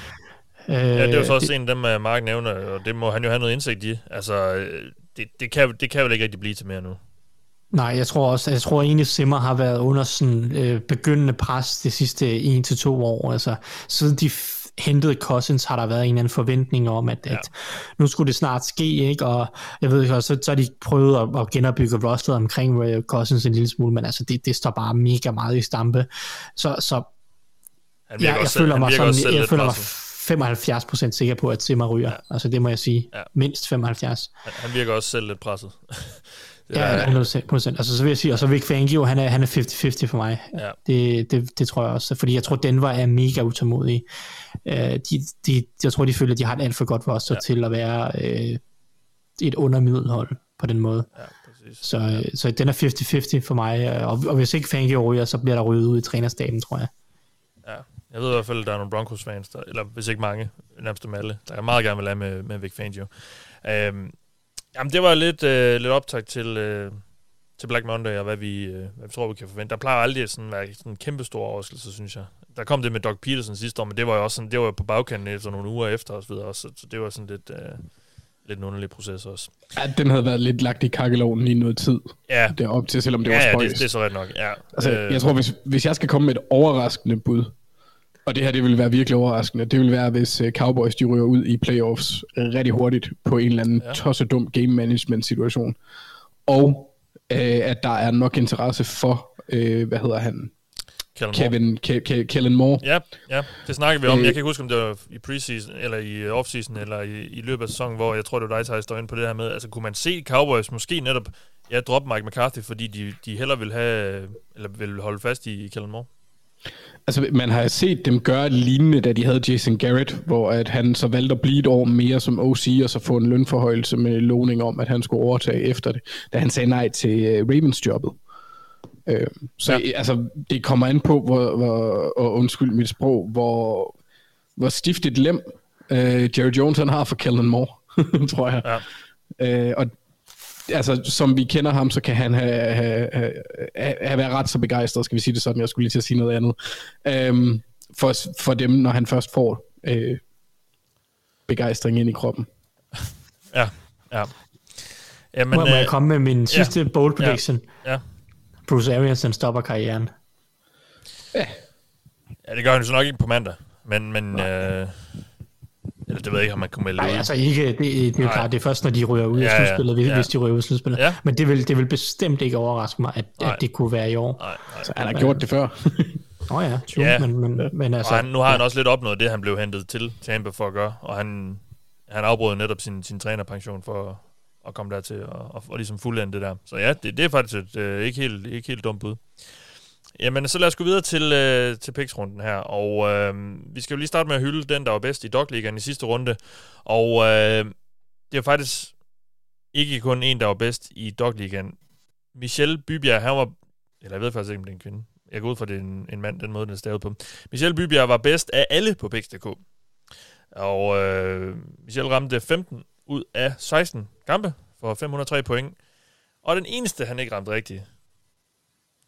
ja det er jo så også det, en af dem, øh, Mark nævner, og det må han jo have noget indsigt i. Altså, øh, det, det, kan, det kan vel ikke rigtig blive til mere nu. Nej, jeg tror også, jeg tror egentlig Simmer har været under sådan øh, begyndende pres de sidste 1 til to år. Altså, siden de hentede Cousins, har der været en eller anden forventning om, at, ja. at nu skulle det snart ske, ikke? Og jeg ved ikke, så, så har de prøvet at, at genopbygge rosteret omkring uh, Cousins en lille smule, men altså det, det står bare mega meget i stampe. Så, så ja, jeg, føler mig sådan, jeg føler mig 75% sikker på, at Simmer ryger. Ja. Altså det må jeg sige. Ja. Mindst 75. Han, virker også selv lidt presset. [laughs] ja, 100%. Altså så vil jeg sige, og så Vic Fangio, han er, han er 50-50 for mig. Ja. Det, det, det tror jeg også. Fordi jeg tror, Denver er mega utålmodig. Uh, de, de, jeg tror, de føler, at de har et alt for godt roster ja. til at være uh, et undermiddelhold på den måde. Ja, præcis. Så, ja. så den er 50-50 for mig. Og, og hvis ikke Fangio ryger, så bliver der ryddet ud i trænerstaben, tror jeg. Jeg ved i hvert fald, at der er nogle Broncos-fans, der, eller hvis ikke mange, nærmest dem alle, der er meget gerne vil have med, med Vic Fangio. Øhm, jamen, det var lidt, øh, lidt optag til, øh, til Black Monday, og hvad vi, øh, hvad vi tror, vi kan forvente. Der plejer aldrig at sådan, være sådan en kæmpe stor overraskelse, synes jeg. Der kom det med Doug Peterson sidste år, men det var jo også sådan, det var på bagkanten efter nogle uger efter og så videre, så, så det var sådan lidt... Øh, lidt en underlig proces også. Ja, den havde været lidt lagt i kakkeloven i noget tid. Ja. op til, selvom det ja, var spøjs. Ja, det, det er så ret nok, ja. Altså, øh, jeg tror, hvis, hvis jeg skal komme med et overraskende bud, og det her, det vil være virkelig overraskende. Det vil være, hvis øh, Cowboys de ryger ud i playoffs rigtig hurtigt på en eller anden ja. tossedum game management situation. Og øh, at der er nok interesse for, øh, hvad hedder han? Kellen Kevin, Ke- Ke- Kellen Moore. Ja, ja, det snakker vi om. Øh, jeg kan ikke huske, om det var i preseason, eller i offseason, eller i, i løbet af sæsonen, hvor jeg tror, det var dig, der står ind på det her med, altså kunne man se Cowboys måske netop, ja, droppe Mike McCarthy, fordi de, de hellere vil have, eller vil holde fast i Kellen Moore? Altså, man har set dem gøre lignende, da de havde Jason Garrett, hvor at han så valgte at blive et år mere som OC, og så få en lønforhøjelse med lovning om, at han skulle overtage efter det, da han sagde nej til uh, Ravens-jobbet. Uh, så ja. altså, det kommer an på, hvor, hvor, og undskyld mit sprog, hvor, hvor stift et lem uh, Jerry Jones han har for Kellen Moore, [laughs] tror jeg. Ja. Uh, og altså, som vi kender ham, så kan han have, have, have, have været ret så begejstret, skal vi sige det sådan, jeg skulle lige til at sige noget andet, øhm, for, for dem, når han først får øh, begejstring ind i kroppen. Ja, ja. Jamen, må, må jeg øh, komme med min sidste ja, bold prediction? Ja, ja. Bruce Arians, han stopper karrieren. Ja. Ja, det gør han så nok ikke på mandag, men, men øh, eller det ved jeg ikke, om man kunne melde Nej, ud. altså ikke. Det, det er jo Nej. klart, det er først, når de ryger ud ja, i slutspillet, hvis, ja. hvis de ryger ud i slutspillet. Ja. Men det vil, det vil bestemt ikke overraske mig, at, at det kunne være i år. Nej, nej. Så han har gjort det før. Åh oh ja, true, ja. Men, men, men altså... Og han, nu har han også lidt opnået det, han blev hentet til Tampa for at gøre, og han, han afbrød netop sin, sin trænerpension for at komme dertil og, og, og ligesom fuldende det der. Så ja, det, det er faktisk et øh, ikke, helt, ikke helt dumt bud. Jamen, så lad os gå videre til, øh, til picksrunden her. Og øh, vi skal jo lige starte med at hylde den, der var bedst i Dogligaen i sidste runde. Og øh, det er faktisk ikke kun en, der var bedst i Dogligaen. Michelle Bybjerg, han var... Eller jeg ved faktisk ikke, om det er en kvinde. Jeg går ud fra, det er en, en mand, den måde, den er stavet på. Michel Bybjerg var bedst af alle på Pix.dk. Og øh, Michel ramte 15 ud af 16 kampe for 503 point. Og den eneste, han ikke ramte rigtigt,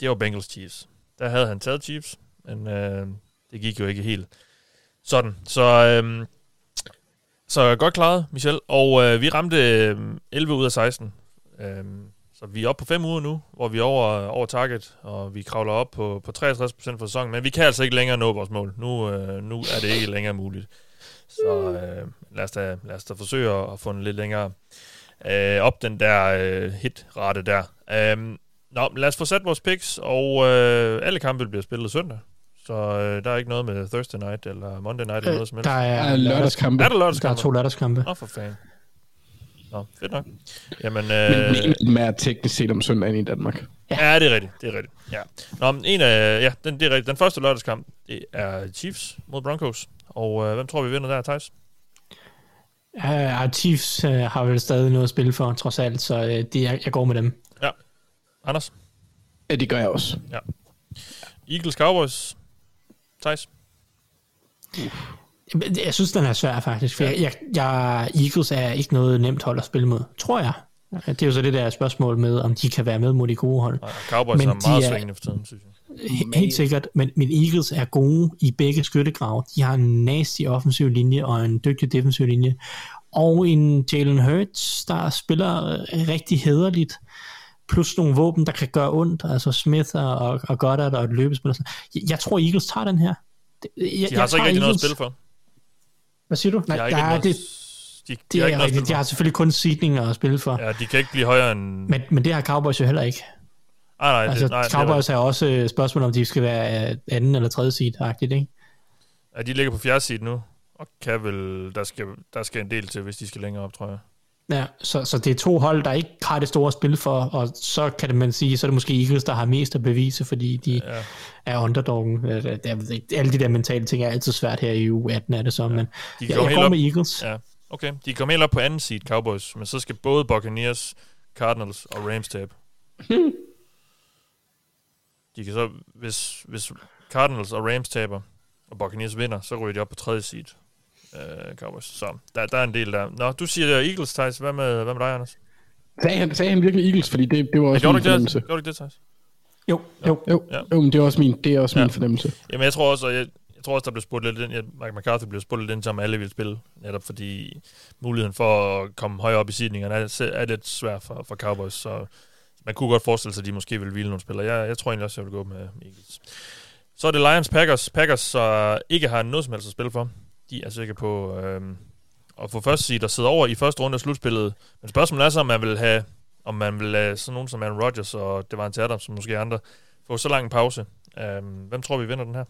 det var Bengals Chiefs. Der havde han taget Chiefs, men øh, det gik jo ikke helt sådan. Så, øh, så godt klaret, Michel. Og øh, vi ramte øh, 11 ud af 16. Øh, så vi er oppe på 5 uger nu, hvor vi er over, over target, og vi kravler op på, på 63% for sæsonen. Men vi kan altså ikke længere nå vores mål. Nu, øh, nu er det ikke længere muligt. Så øh, lad, os da, lad os da forsøge at få en lidt længere øh, op, den der øh, hit-rate der. Øh, nå, lad os få sat vores picks, og øh, alle kampe bliver spillet søndag. Så øh, der er ikke noget med Thursday night eller Monday night eller Øh, noget som helst. der er, lørdagskampe. Er der der er lørdagskampe? to lørdagskampe. Åh, oh, for fanden. Nå, fedt nok. Jamen, Men øh, af dem er teknisk set om søndagen i Danmark. ja, det er rigtigt. Det er rigtigt. Ja. Nå, men en af, ja, den, det er rigtigt. Den første lørdagskamp, det er Chiefs mod Broncos. Og øh, hvem tror vi vinder der, Thijs? Ja, uh, Chiefs uh, har vel stadig noget at spille for, trods alt, så uh, det, jeg, jeg går med dem. Ja. Anders? Ja, det gør jeg også. Eagles Cowboys? Thijs? Jeg- synes, den er svær faktisk, for jeg, jeg, jeg, Eagles er ikke noget nemt hold at spille mod, tror jeg. Det er jo så det der spørgsmål med, om de kan være med mod de gode hold. Nej, Cowboys Men er de meget er- svingende for tiden, synes jeg. He- Helt sikkert, men, men Eagles er gode i begge skyttegrave. De har en nasty offensiv linje og en dygtig defensiv linje. Og en Jalen Hurts, der spiller øh, rigtig hederligt. Plus nogle våben, der kan gøre ondt. Altså Smith og, og Goddard og et løbespil. og sådan. Jeg, jeg tror, Eagles tager den her. Jeg, De har så ikke rigtig noget at spille for. Hvad siger du? De har ikke der, noget, det, de, de det har er ikke rigtigt. De har selvfølgelig kun seedning at spille for. Ja, de kan ikke blive højere end... Men, men det har Cowboys jo heller ikke. ah, nej, Altså, det, nej, det er Cowboys er også øh, spørgsmål, om de skal være øh, anden eller tredje seed-agtigt, ikke? Ja, de ligger på fjerde side nu, og kan vel, der skal, der skal en del til, hvis de skal længere op, tror jeg. Ja, så, så det er to hold, der ikke har det store spil for, og så kan man sige, så er det måske Eagles, der har mest at bevise, fordi de Ja. er underdoggen. Alle de der mentale ting er altid svært her i uge 18, er det så, men De jeg, jeg går op, med Eagles. ja, okay. De kommer helt op på anden seed, Cowboys, men så skal både Buccaneers, Cardinals og Rams tabe. [laughs] De kan så, hvis, hvis Cardinals og Rams taber, og Buccaneers vinder, så ryger de op på tredje seed, uh, Cowboys. Så der, der er en del der. Nå, du siger Eagles, Thijs. Hvad med, hvad med dig, Anders? Sagde han, sagde han virkelig Eagles, fordi det, det var Ja, også du min fornemmelse. det? Gjorde du det, Thijs? Jo, jo. Jo, Ja. jo, men det er også min, det er også Ja. min fornemmelse. Jamen, jeg tror også, og jeg, jeg tror også, der blev spurgt lidt ind, ja, Mike McCarthy blev spurgt lidt ind, som alle vil spille, netop fordi muligheden for at komme højere op i sidningerne er, er lidt svær for, for Cowboys, så man kunne godt forestille sig, at de måske vil hvile nogle spillere. Jeg, jeg tror egentlig også, jeg vil gå med Eagles. Så er det Lions Packers. Packers så ikke har noget som helst at spille for. De er sikre på øh, at få første seed og sidde over i første runde af slutspillet. Men spørgsmålet er så, om man vil have om man vil lade sådan nogen som Aaron Rodgers og Devante Adams, som måske andre, få så lang en pause. Øh, hvem tror vi vinder den her?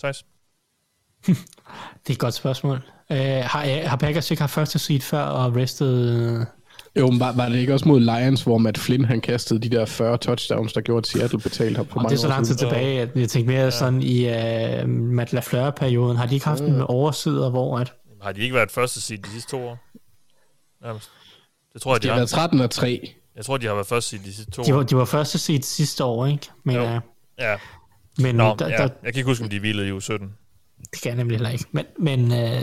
Thijs? [laughs] Det er et godt spørgsmål. Øh, har, har Packers ikke haft første seed før og restet... Øh, jo, men var, var det ikke også mod Lions, hvor Matt Flynn han kastede de der 40 touchdowns, der gjorde, at Seattle betalte ham for Og mange det er så lang tid tilbage, at jeg tænkte mere ja. sådan i uh, Matt LaFleur-perioden. Har de ikke haft en oversider, hvor at... Har de ikke været første seed de sidste to år? Nærmest. Det tror jeg, De de har været 13 og 3. Jeg tror, de har været første seed de sidste to De var, år. de var første seed sidste år, ikke? Men, Jo. uh, Ja. men Nå, der, ja. der, Jeg kan ikke huske, om de hvilede i uge 17. det kan jeg nemlig heller ikke. Men, men uh,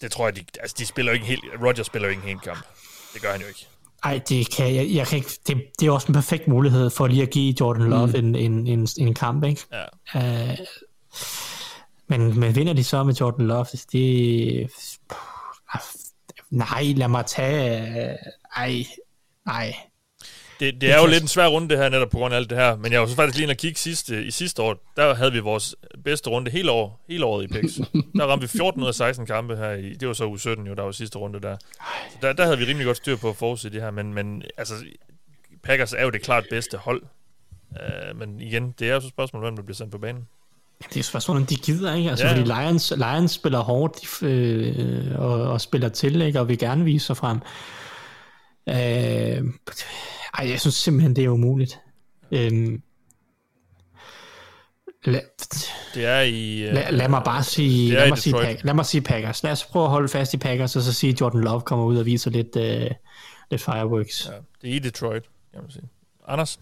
Det tror jeg, de, altså, de spiller jo ikke helt... Roger spiller jo ikke en hel kamp. Det gør han jo ikke. ej, det kan jeg, jeg kan ikke, det, det er også en perfekt mulighed for lige at give Jordan Love mm. en, en, en, en kamp, ikke? Ja. Uh, men, men vinder de så med Jordan Love, det... Nej, lad mig tage... Ej, nej. Det, det er jo lidt en svær runde, det her, netop på grund af alt det her. Men jeg var så faktisk lige inde og kigge sidste, i sidste år. Der havde vi vores bedste runde hele, år, hele året i PIX. Der ramte vi 14 ud af 16 kampe her. I, det var så uge 17 jo, der var sidste runde der. Så der, der havde vi rimelig godt styr på at forudse det her. Men, men altså, Packers er jo det klart bedste hold. Uh, men igen, det er jo så spørgsmålet, hvem der bliver sendt på banen. Det er et spørgsmål, om de gider, ikke? Altså, ja. fordi Lions, Lions spiller hårdt øh, og, og spiller til, ikke? Og vil gerne vise sig frem. Øh, ej, jeg synes simpelthen, det er umuligt. Øh, lad, Det er i... Uh, lad, lad mig bare sige, lad mig sige. Pack, lad mig sige Packers. Lad os prøve at holde fast i Packers, og så sige, at Jordan Love kommer ud og viser lidt, øh, lidt fireworks. Ja, det er i Detroit, kan man sige. Anders?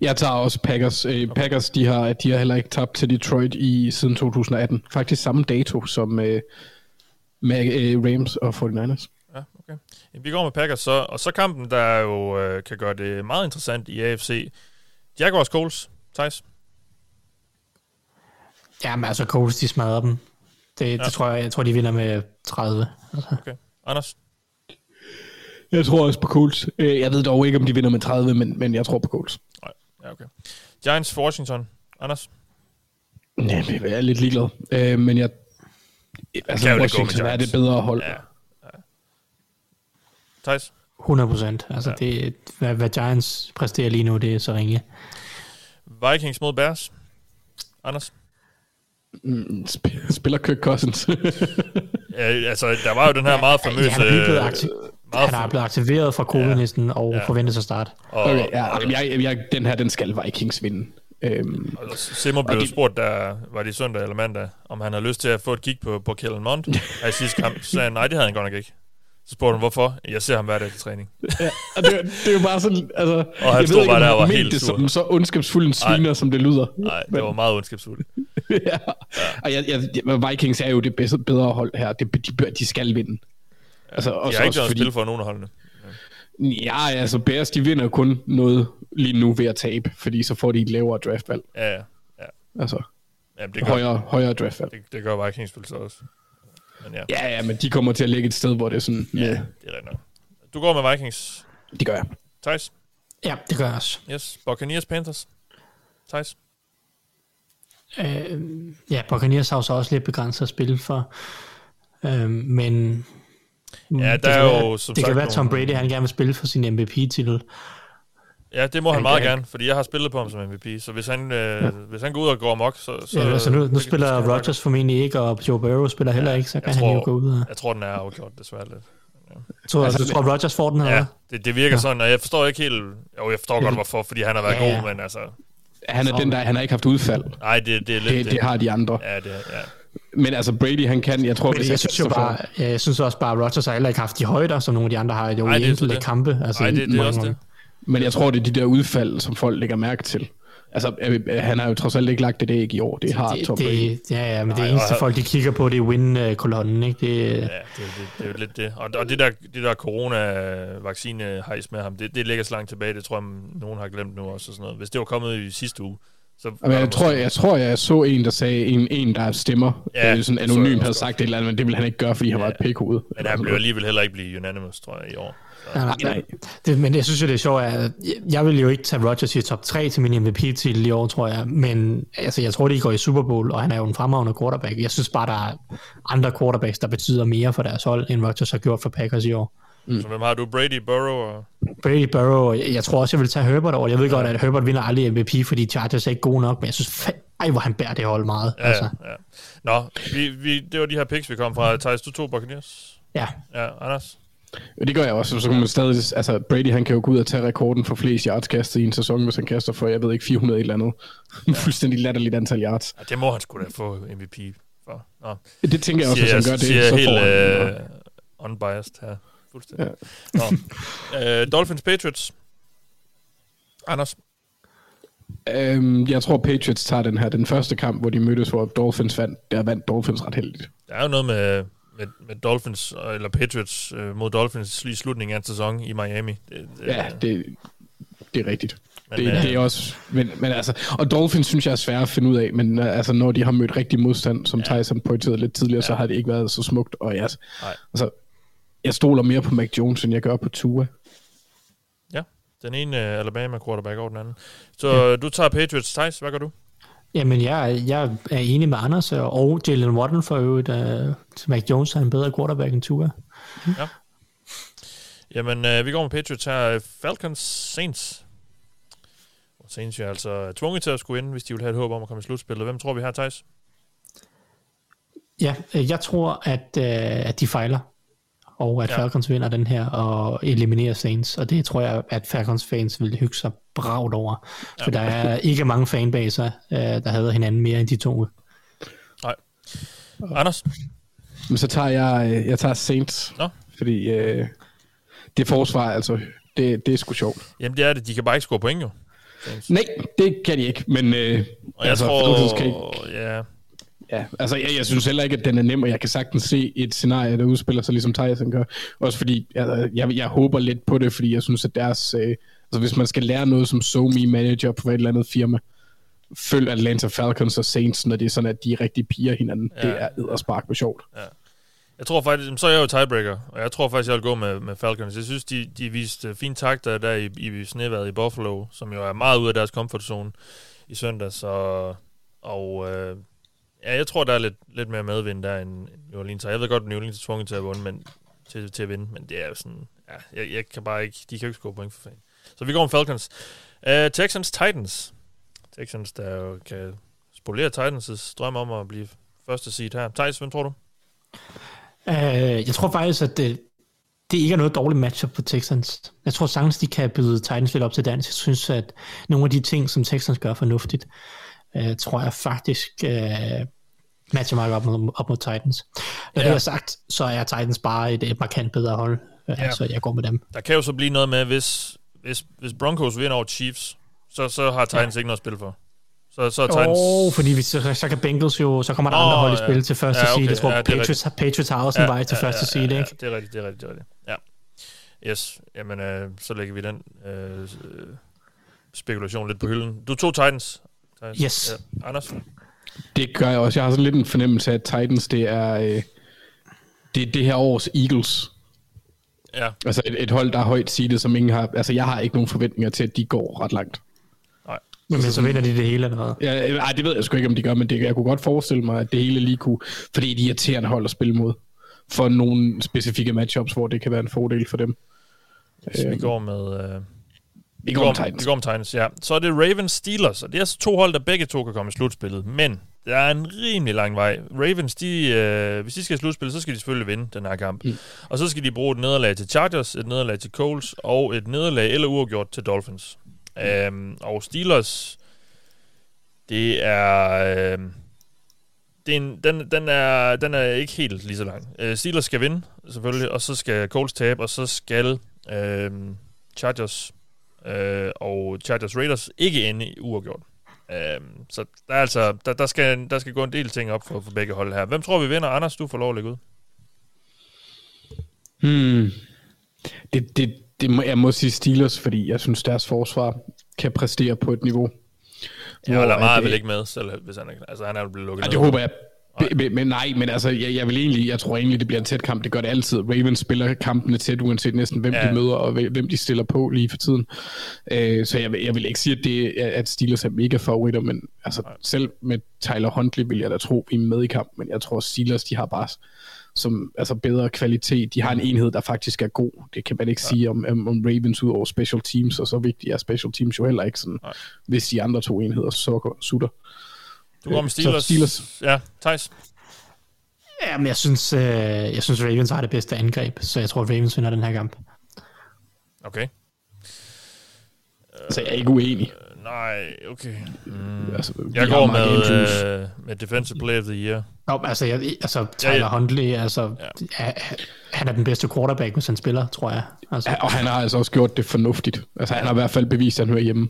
Jeg tager også Packers. Øh, Packers, de har, de har heller ikke tabt til Detroit i siden 2018. Faktisk samme dato som øh, med øh, Rams og 49ers. Okay. Vi går med Packers så, og så kampen, der jo øh, kan gøre det meget interessant i AFC. Jaguars Coles, Thijs? Jamen altså, Coles, de smadrer dem. Det, ja. det tror jeg, jeg tror, de vinder med 30. Altså. Okay. Anders? Jeg tror også på Colts. Øh, jeg ved dog ikke, om de vinder med 30, men, men jeg tror på Colts. Nej, ja, okay. Giants for Washington. Anders? Ja, jeg er lidt ligeglad. Øh, men jeg... Altså, Washington det er det bedre hold. Ja. Ja. Thijs? 100 procent. Altså, Ja. ja. det, hvad, hvad Giants præsterer lige nu, det er så ringe. Vikings mod Bears. Anders? Mm, sp- spiller Kirk Cousins. [laughs] Ja, altså, der var jo den her meget famøse... han er blevet aktiv- meget Han er blevet aktiveret fra covid og Ja. ja. forventes at starte. Og, okay, ja, jeg, jeg, den her, den skal Vikings vinde. Øhm, Simmer blev de... spurgt, der var det søndag eller mandag, om han havde lyst til at få et kig på, på Kellen Mond [laughs] i sidste kamp. Så sagde han, nej, det havde han godt nok ikke. Så spurgte han, hvorfor? Jeg ser ham hver dag til træning. ja, og det, det er jo bare sådan, altså... han jeg stod ved ikke, bare om der og var helt det sur. som så ondskabsfuld en sviner, som det lyder. Nej, det var meget ondskabsfuldt. [laughs] ja. Og jeg, jeg, jeg, Vikings er jo det bedste, bedre hold her. Det, de, de skal vinde. Altså, De også, har ikke også noget fordi, spil for nogen af holdene. Ja, altså Bears, de vinder kun noget lige nu ved at tabe, fordi så får de et lavere draftvalg. Ja, ja. ja. Altså, Jamen, det gør, højere, højere draftvalg. det, det gør Vikings spil så også. Men ja, Ja, ja, men de kommer til at ligge et sted, hvor det er sådan... ja Ja. det er rigtigt. Du går med Vikings. Det gør jeg. Thijs? Ja, det gør jeg også. Yes. Buccaneers Panthers. Thijs? Øh, ja, Buccaneers har jo så også lidt begrænset at spille for. Øh, men Ja, det der er kan jo være, som Det kan sagt være, at Tom Brady han gerne vil spille for sin MVP-titel. Ja, det må han Han meget kan- gerne, fordi jeg har spillet på ham som MVP. Så hvis han, øh, ja. hvis han går ud og går amok, så... så ja, altså nu, nu spiller nok- Rodgers formentlig ikke, og Joe Burrow spiller heller Ja, ikke, så jeg kan han jo tror- gå ud. Og, Jeg tror, den er afgjort, desværre lidt. tror, altså, du tror, Rodgers får den her? Ja, det, det virker sådan, og jeg forstår ikke helt... Jo, jeg forstår godt, hvorfor, fordi han har været Ja, ja. god, men altså... Han er den der, han har ikke haft udfald. Nej, det, det er lidt... Det, det har de andre. Ja, det ja. Men altså Brady, han kan, jeg tror, Men hvis jeg synes jo bare, ja, jeg synes også bare, at Rodgers har heller ikke haft de højder, som nogle af de andre har i så enkelte kampe. Altså, Nej, det, det er mange også gange. det. Men jeg tror, det er de der udfald, som folk lægger mærke til. Altså, øh, øh, han har jo trods alt ikke lagt et æg i år. Det har Tom det, Brady. det, ja, ja, men Nej, det eneste og- folk, de kigger på, det er win-kolonnen, ikke? Det, Ja, det, det, det er jo lidt det. Og, og det der, det der corona-vaccine-hejs med ham, det, det ligger så langt tilbage, det tror jeg, nogen har glemt nu også. Og sådan noget. Hvis det var kommet i sidste uge, så... var Men der jeg tror, måske- jeg tror, jeg så en, der sagde, en, en der stemmer, Ja, ja, sådan det så jeg anonym havde godt. sagt et eller andet, men det ville han ikke gøre, fordi han var et pikhoved. Men han blev alligevel heller ikke blive unanimous, tror jeg, i år. Så, nej, nej. Det, men jeg synes jo, det er sjovt, at jeg, jeg vil jo ikke tage Rodgers i top 3 til min MVP-titel i år, tror jeg. Men altså, jeg tror, de går i Super Bowl, og han er jo en fremragende quarterback. Jeg synes bare, der er andre quarterbacks, der betyder mere for deres hold, end Rodgers har gjort for Packers i år. så hvem har du? Brady, Burrow og... Brady Burrow, jeg, jeg tror også, jeg vil tage Herbert over. Jeg ved godt, at Herbert vinder aldrig MVP, fordi Chargers er ikke gode nok, men jeg synes, ej, hvor han bærer det hold meget. Ja, altså, ja, ja. Nå, vi, vi, det var de her picks, vi kom fra. Thijs, du tog Buccaneers. ja. Ja, Anders? Det gør jeg også, så kan man stadig, altså Brady han kan jo gå ud og tage rekorden for flest yards kastet i en sæson, hvis han kaster for, jeg ved ikke, 400 et eller andet. Ja. [laughs] Fuldstændig latterligt antal yards. Ja, det må han sgu da få MVP for. Nå, Det tænker jeg også, siger hvis han gør det, siger så helt får han. øh, unbiased her. Fuldstændig. Ja. Nå. Øh, Dolphins Patriots. Anders? Øhm, jeg tror, Patriots tager den her. Den første kamp, hvor de mødtes, hvor Dolphins vandt, der vandt Dolphins ret heldigt. Der er jo noget med, med, med Dolphins, eller Patriots øh, mod Dolphins i slutningen af en sæson i Miami. Det, det, Ja, det, det er rigtigt. Men, det, øh, det er også, men, men altså, og Dolphins synes jeg er svære at finde ud af, men øh, altså, når de har mødt rigtig modstand, som ja. Tyson pointerede lidt tidligere, ja. så har det ikke været så smukt, og jeg, Nej. altså, jeg stoler mere på Mac Jones, end jeg gør på Tua. Ja, den ene øh, Alabama quarterback over den anden. Så ja. du tager Patriots. Thijs, hvad gør du? Jamen, jeg, jeg er enig med Anders, og- Jalen Waddle for øvrigt, uh, Mac Jones er en bedre quarterback end Tua. Jamen, øh, vi går med Patriots her. Falcons Saints. Og Saints er altså tvunget til at skulle ind, hvis de vil have et håb om at komme i slutspillet. Hvem tror vi her, Thijs? Ja, øh, jeg tror, at, uh, at de fejler, og at Ja. ja. Falcons vinder den her og eliminerer Saints, og det tror jeg, at Falcons fans vil hygge sig bragt over. For der er ikke mange fanbaser, uh, der hader hinanden mere end de to. Nej. Anders? Men så tager jeg, øh, jeg tager Saints, Nå. fordi øh, det forsvar, altså, det, det er sgu sjovt. Jamen, det er det. De kan bare ikke score point, jo. James. Nej, det kan de ikke, men øh, Og jeg altså, tror... Falcons kan ikke, Ja, ja, altså jeg, jeg synes heller ikke, at den er nem, og jeg kan sagtens se et scenarie, der udspiller sig ligesom Tyson gør. Også fordi, altså, jeg, jeg håber lidt på det, fordi jeg synes, at deres, øh, altså hvis man skal lære noget som SoMe manager på et eller andet firma, følg Atlanta Falcons og Saints, når det er sådan, at de rigtig piger hinanden. Ja. Det er edderspark med sjovt. Jeg tror faktisk, så er jeg jo tiebreaker, og jeg tror faktisk, jeg vil gå med, med Falcons. Jeg synes, de, de viste fine takter der i, i sneværet i Buffalo, som jo er meget ude af deres comfort zone i søndag, så og øh, ja, jeg tror, der er lidt, lidt mere medvind der end New Orleans. Jeg ved godt, at New Orleans er tvunget til at vinde, men, til, til at vinde, men det er jo sådan, ja, jeg, jeg kan bare ikke, de kan jo ikke score point for fanden. Så vi går med Falcons. Uh, Texans Titans. Texans, der jo kan spolere Titans' drøm om at blive første seed her. Thijs, hvem tror du? Uh, jeg tror faktisk, at det, det ikke er noget dårligt matchup på Texans. Jeg tror sagtens, de kan byde Titans lidt op til dans. Jeg synes, at nogle af de ting, som Texans gør fornuftigt, uh, tror jeg faktisk uh, matcher meget op mod, op mod Titans. Når Ja. det er sagt, så er Titans bare et, et markant bedre hold, Ja. så jeg går med dem. Der kan jo så blive noget med, hvis, hvis, hvis Broncos vinder over Chiefs, så, så har Titans ja. ikke noget at spille for. Så, så er Titans... Oh, fordi vi, så, så kan Bengals jo, så kommer der andre Åh, hold i ja. spil til første Ja, okay. seed. Jeg tror, Ja, Patriots, har, Patriots har også en vej til første seed, ja, ikke? Ja, det er rigtigt, det er rigtigt, det er rigtigt. Ja. Yes, jamen, øh, så lægger vi den øh, øh, spekulation lidt på hylden. Du tog Titans. Thijs. Yes. Ja. Anders? Det gør jeg også. Jeg har sådan lidt en fornemmelse af, at Titans, det er, øh, det, er det her års Eagles. Ja, Altså et, et hold, der er højt seedet, som ingen har... Altså jeg har ikke nogen forventninger til, at de går ret langt. Men så vinder de det hele eller hvad? Ja, øh, ej, det ved jeg sgu ikke, om de gør, men det, jeg kunne godt forestille mig, at det hele lige kunne... Fordi det er irriterende hold at spille mod. For nogle specifikke matchups, hvor det kan være en fordel for dem. så vi går med... Øh, Vi går med Titans. Vi går med Titans, ja. Så er det Ravens Steelers, og det er altså to hold, der begge to kan komme i slutspillet. Men der er en rimelig lang vej. Ravens, de, øh, hvis de skal i slutspillet, så skal de selvfølgelig vinde den her kamp. Mm. Og så skal de bruge et nederlag til Chargers, et nederlag til Coles, og et nederlag eller uafgjort til Dolphins. Mm. Øhm, og Steelers, det er... Øh, det er en, den, den, er, den er ikke helt lige så lang. Øh, Steelers skal vinde, selvfølgelig, og så skal Coles tabe, og så skal øh, Chargers øh, og Chargers Raiders ikke ende i uafgjort. Øh, så der, er altså, der, der, skal, der skal gå en del ting op for, for begge hold her. Hvem tror vi vinder? Anders, du får lov at lægge ud. Hmm. Det, det, det må, jeg må sige Steelers, fordi jeg synes, deres forsvar kan præstere på et niveau. Ja, og Lamar er vel ikke med, selv hvis han altså han er blevet lukket Ja, ned. det håber jeg. Be- Men nej, men altså, jeg, jeg vil egentlig, jeg tror egentlig, det bliver en tæt kamp. Det gør det altid. Ravens spiller kampene tæt, uanset næsten hvem Ja. de møder, og hvem de stiller på lige for tiden. Øh, så jeg, vil- jeg vil ikke sige, at, det, at Steelers er mega favoritter, men altså, selv med Tyler Huntley vil jeg da tro, vi er med i kampen, men jeg tror, Steelers, de har bare som, altså bedre kvalitet. De har en enhed, der faktisk er god. Det kan man ikke ja. sige om, om, om Ravens ud over special teams, og så vigtigt er special teams jo heller ikke sådan, Nej. hvis de andre to enheder sukker, sutter. Du går med Så Steelers. Steelers. Ja, Thijs. Ja, men jeg synes, øh, jeg synes Ravens har det bedste angreb, så jeg tror, Ravens vinder den her kamp. Okay. Så jeg er ikke uenig. Øh, nej, okay. Mm. Altså, Jeg går med, øh, med Defensive Player of the Year. Nå, altså, jeg, altså Tyler Ja, ja. Huntley, altså, ja. han er den bedste quarterback, hvis han spiller, tror jeg. Altså, Ja, og han har altså også gjort det fornuftigt. Altså, han har i hvert fald bevist, at han hører hjemme.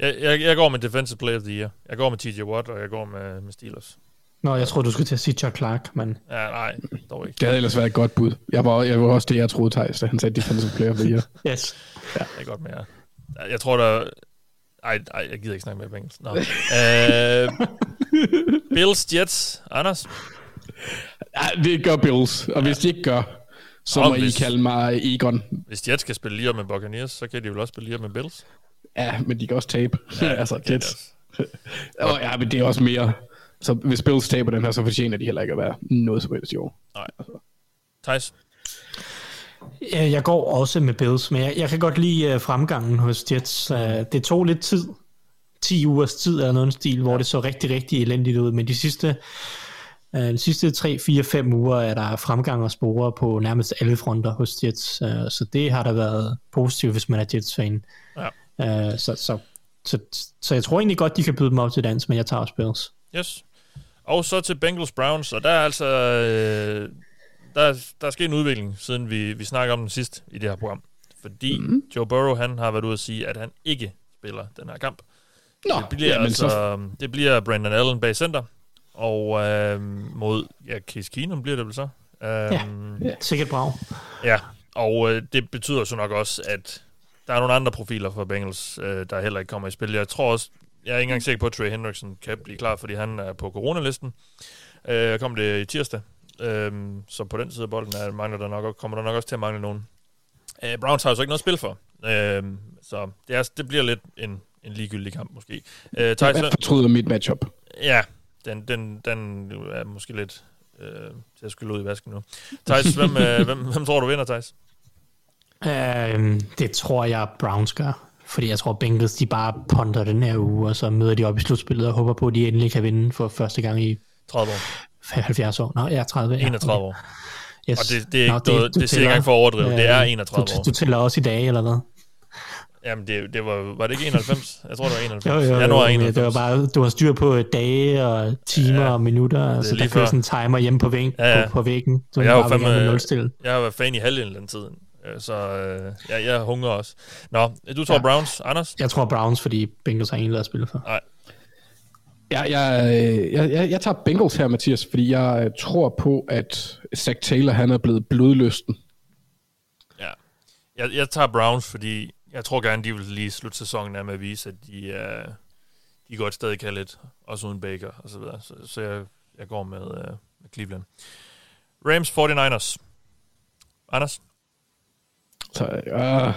Jeg, jeg, jeg går med Defensive Player of the Year. Jeg går med TJ Watt, og jeg går med, med Steelers. Nå, jeg tror du skulle til at sige Chuck Clark, men Ja, nej, dog ikke. Det havde ellers været et godt bud. Jeg var, jeg var også det, jeg troede, Thijs, da han sagde defensive player of the year. [laughs] yes. Jeg er godt med jer. Jeg tror, der... Ej, ej, jeg gider ikke snakke mere på engelsk. Nå. [laughs] øh, Bills, Jets. Anders? Ja, det gør Bills, og hvis de ikke gør, så Nå, må I hvis- kalde mig Egon. Hvis Jets skal spille lige med Buccaneers, så kan de vel også spille lige med Bills? Ja, men de kan også tabe. Ja, [laughs] altså, Jets. [laughs] Og, ja, men det er også mere... Så hvis Bills taber den her, så fortjener de heller ikke at være noget som helst i år. Nej. Thijs? Øh, Jeg går også med Bills, men jeg, jeg kan godt lide uh, fremgangen hos Jets. Uh, det tog lidt tid, 10 ugers tid eller noget stil, hvor det så rigtig, rigtig elendigt ud, men de sidste, uh, de sidste 3, 4, 5 uger er der fremgang og spore på nærmest alle fronter hos Jets, så det har da været positivt, hvis man er Jets-fan. Ja. Uh, så, så, så, så jeg tror egentlig godt, de kan byde dem op til dans, men jeg tager også Bills. Yes. Og så til Bengals Browns, og der er altså... Øh, der, der er sket en udvikling, siden vi, vi snakker om den sidst i det her program. Fordi mm. Joe Burrow, han har været ude at sige, at han ikke spiller den her kamp. Nå, det bliver, jamen, altså, så... det bliver Brandon Allen bag center, og øh, mod, ja, Case Keenum bliver det vel så. Øh, Ja. Sikkert brav. Ja, og øh, det betyder så nok også, at der er nogle andre profiler for Bengals, øh, der heller ikke kommer i spil. Jeg tror også, jeg er ikke engang sikker på, at Trey Hendrickson kan blive klar, fordi han er på coronalisten. Øh, kom det i tirsdag, øh, så på den side af bolden er, mangler der nok, kommer der nok også til at mangle nogen. Øh, Browns har jo så ikke noget spil for, øh, så det, er, det bliver lidt en, en ligegyldig kamp måske. Øh, Thijs, Jeg fortryder mit matchup. Ja, den, den, den er måske lidt øh, til at skylle ud i vasken nu. Thijs, hvem, øh, hvem, hvem tror du vinder, Thijs? Øhm, det tror jeg, Browns gør. Fordi jeg tror, Bengals de bare ponder den her uge, og så møder de op i slutspillet og håber på, at de endelig kan vinde for første gang i 30 år. 70 år. Nå, ja, 30. Ja, 31 okay. år. Yes. Og det, det er ikke Nå, noget, du det siger ikke engang for at overdrive. det er øh, 31 du, år. Du tæller også i dage, eller hvad? Jamen, det, det var, var det ikke 91? Jeg tror, det var 91. Jo, jo, jo, Januar men 91. det var bare, du har styr på dage og timer Ja, og minutter, altså lige der kører sådan en timer hjemme på, væg, Ja, ja. på, på væggen. Du jeg har jo fandme-. Jeg har været fan i halvdelen den tiden. Øh, Så øh, jeg, jeg hungrer også. Nå, du tror Ja. Browns. Anders? Jeg tror Browns, fordi Bengals har ingen lavet at spille for. Nej. Jeg, jeg, øh, jeg, jeg, jeg tager Bengals her, Mathias, fordi jeg øh, tror på, at Zach Taylor han er blevet blodlysten. Ja. Jeg, jeg tager Browns, fordi jeg tror gerne, de vil lige slutte sæsonen af med at vise, at de, er, de godt stadig kan lidt, også uden Baker og så videre. Så, så jeg, jeg går med, uh, med Cleveland. Rams 49ers. Anders? Så øh,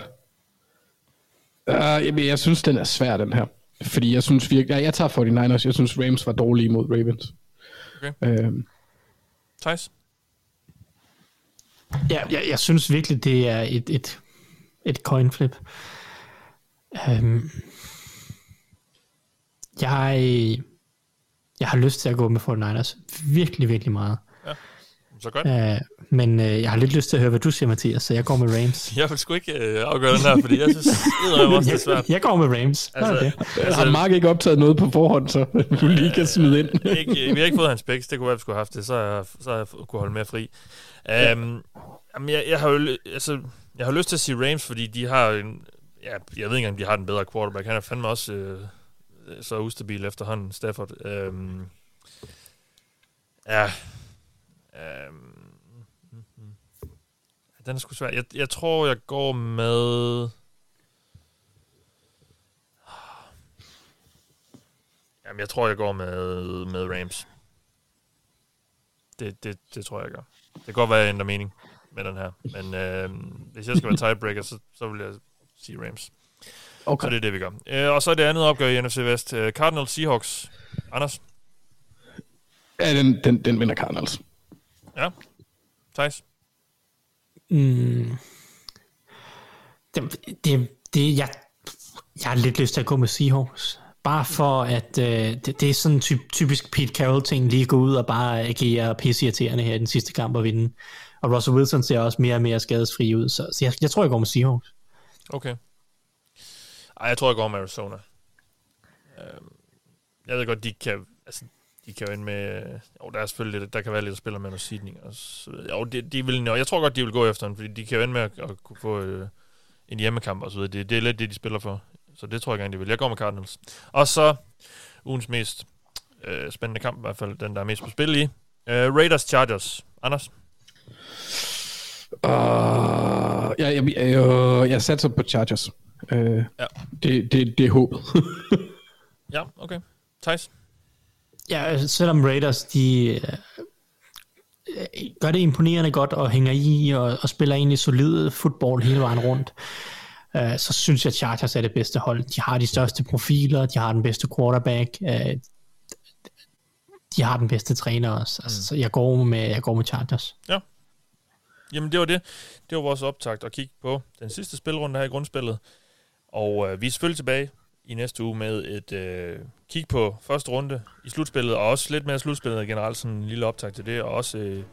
øh, jamen, jeg synes, den er svær, den her. Fordi jeg synes virkelig... Jeg, jeg tager 49ers. Jeg synes, Rams var dårlige mod Ravens. Okay. Øh, Thijs? Ja, jeg, jeg synes virkelig, det er et, et, et coin flip. Um, jeg, jeg har lyst til at gå med 49ers. Virkelig, virkelig meget. Så godt. Uh, men uh, jeg har lidt lyst til at høre, hvad du siger, Mathias, så jeg går med Rams. [laughs] Jeg vil sgu ikke uh, afgøre den her, fordi jeg synes, det er også det svært. Jeg, går med Rams. Altså, Altså, altså, har Mark ikke optaget noget på forhånd, så [laughs] du lige kan smide ind. ikke, vi har ikke fået hans picks, det kunne være, vi skulle have haft det, så har jeg, så har jeg kunne holde mere fri. Um, jamen, jeg, jeg, har jo, altså, jeg har lyst til at sige Rams, fordi de har en, ja, jeg ved ikke engang, om de har den bedre quarterback. Han er fandme også øh, så ustabil efterhånden, Stafford. Um, ja, um, den er sgu svær. Jeg, jeg tror, jeg går med... Jamen, jeg tror, jeg går med, med Rams. Det, det, det tror jeg, jeg gør. Det kan godt være, jeg ændrer mening med den her. Men øh, hvis jeg skal være tiebreaker, så, så vil jeg sige Rams. Okay. Så det er det, vi gør. Øh, og så er det andet opgør i NFC Vest. Øh, Cardinals Seahawks. Anders? Ja, den, den, den vinder Cardinals. Ja. Thijs? Mm. Det, det, det, jeg, jeg har lidt lyst til at gå med Seahawks. Bare for at øh, det, det er sådan typ, typisk Pete Carroll-ting, lige gå ud og bare agere pisseirriterende her i den sidste kamp og vinde. Og Russell Wilson ser også mere og mere skadesfri ud, så, så jeg, jeg tror, jeg går med Seahawks. Okay. Ej, jeg tror, jeg går med Arizona. Øhm, jeg ved godt, de kan... Altså, de kan jo ende med... Jo, der er selvfølgelig lidt, der kan være lidt at spille med noget seedning. Og så, jo, de, de vil, jeg tror godt, de vil gå efter den, fordi de kan jo ende med at, at kunne få øh, en hjemmekamp og så videre. Det, det er lidt det, de spiller for. Så det tror jeg gerne, de vil. Jeg går med Cardinals. Og så ugens mest øh, spændende kamp, i hvert fald den, der er mest på spil i. Øh, Raiders Chargers. Anders? Uh, jeg, jeg, jeg, jeg satser på Chargers. Uh, Ja. det, det, det er håbet. [laughs] Ja, okay. Thijs? Ja, altså, selvom Raiders, de øh, gør det imponerende godt og hænger i og, og spiller egentlig solid fodbold hele vejen rundt, øh, så synes jeg, at Chargers er det bedste hold. De har de største profiler, de har den bedste quarterback, øh, de har den bedste træner også. Altså, så jeg går med, jeg går med Chargers. Jamen, det var det. Det var vores optakt at kigge på den sidste spilrunde her i grundspillet. Og øh, vi er selvfølgelig tilbage i næste uge med et øh, kig på første runde i slutspillet, og også lidt mere slutspillet generelt, sådan en lille optag til det, og også øh,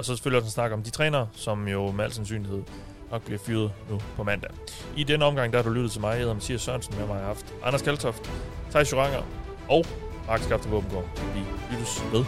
og så selvfølgelig også en snak om de trænere, som jo med al sandsynlighed nok bliver fyret nu på mandag. I denne omgang, der har du lyttet til mig. Jeg hedder Mathias Sørensen, med mig har haft Anders Kaltoft, Thijs Joranger og Mark Skafte Våbengård. Vi lyttes ved.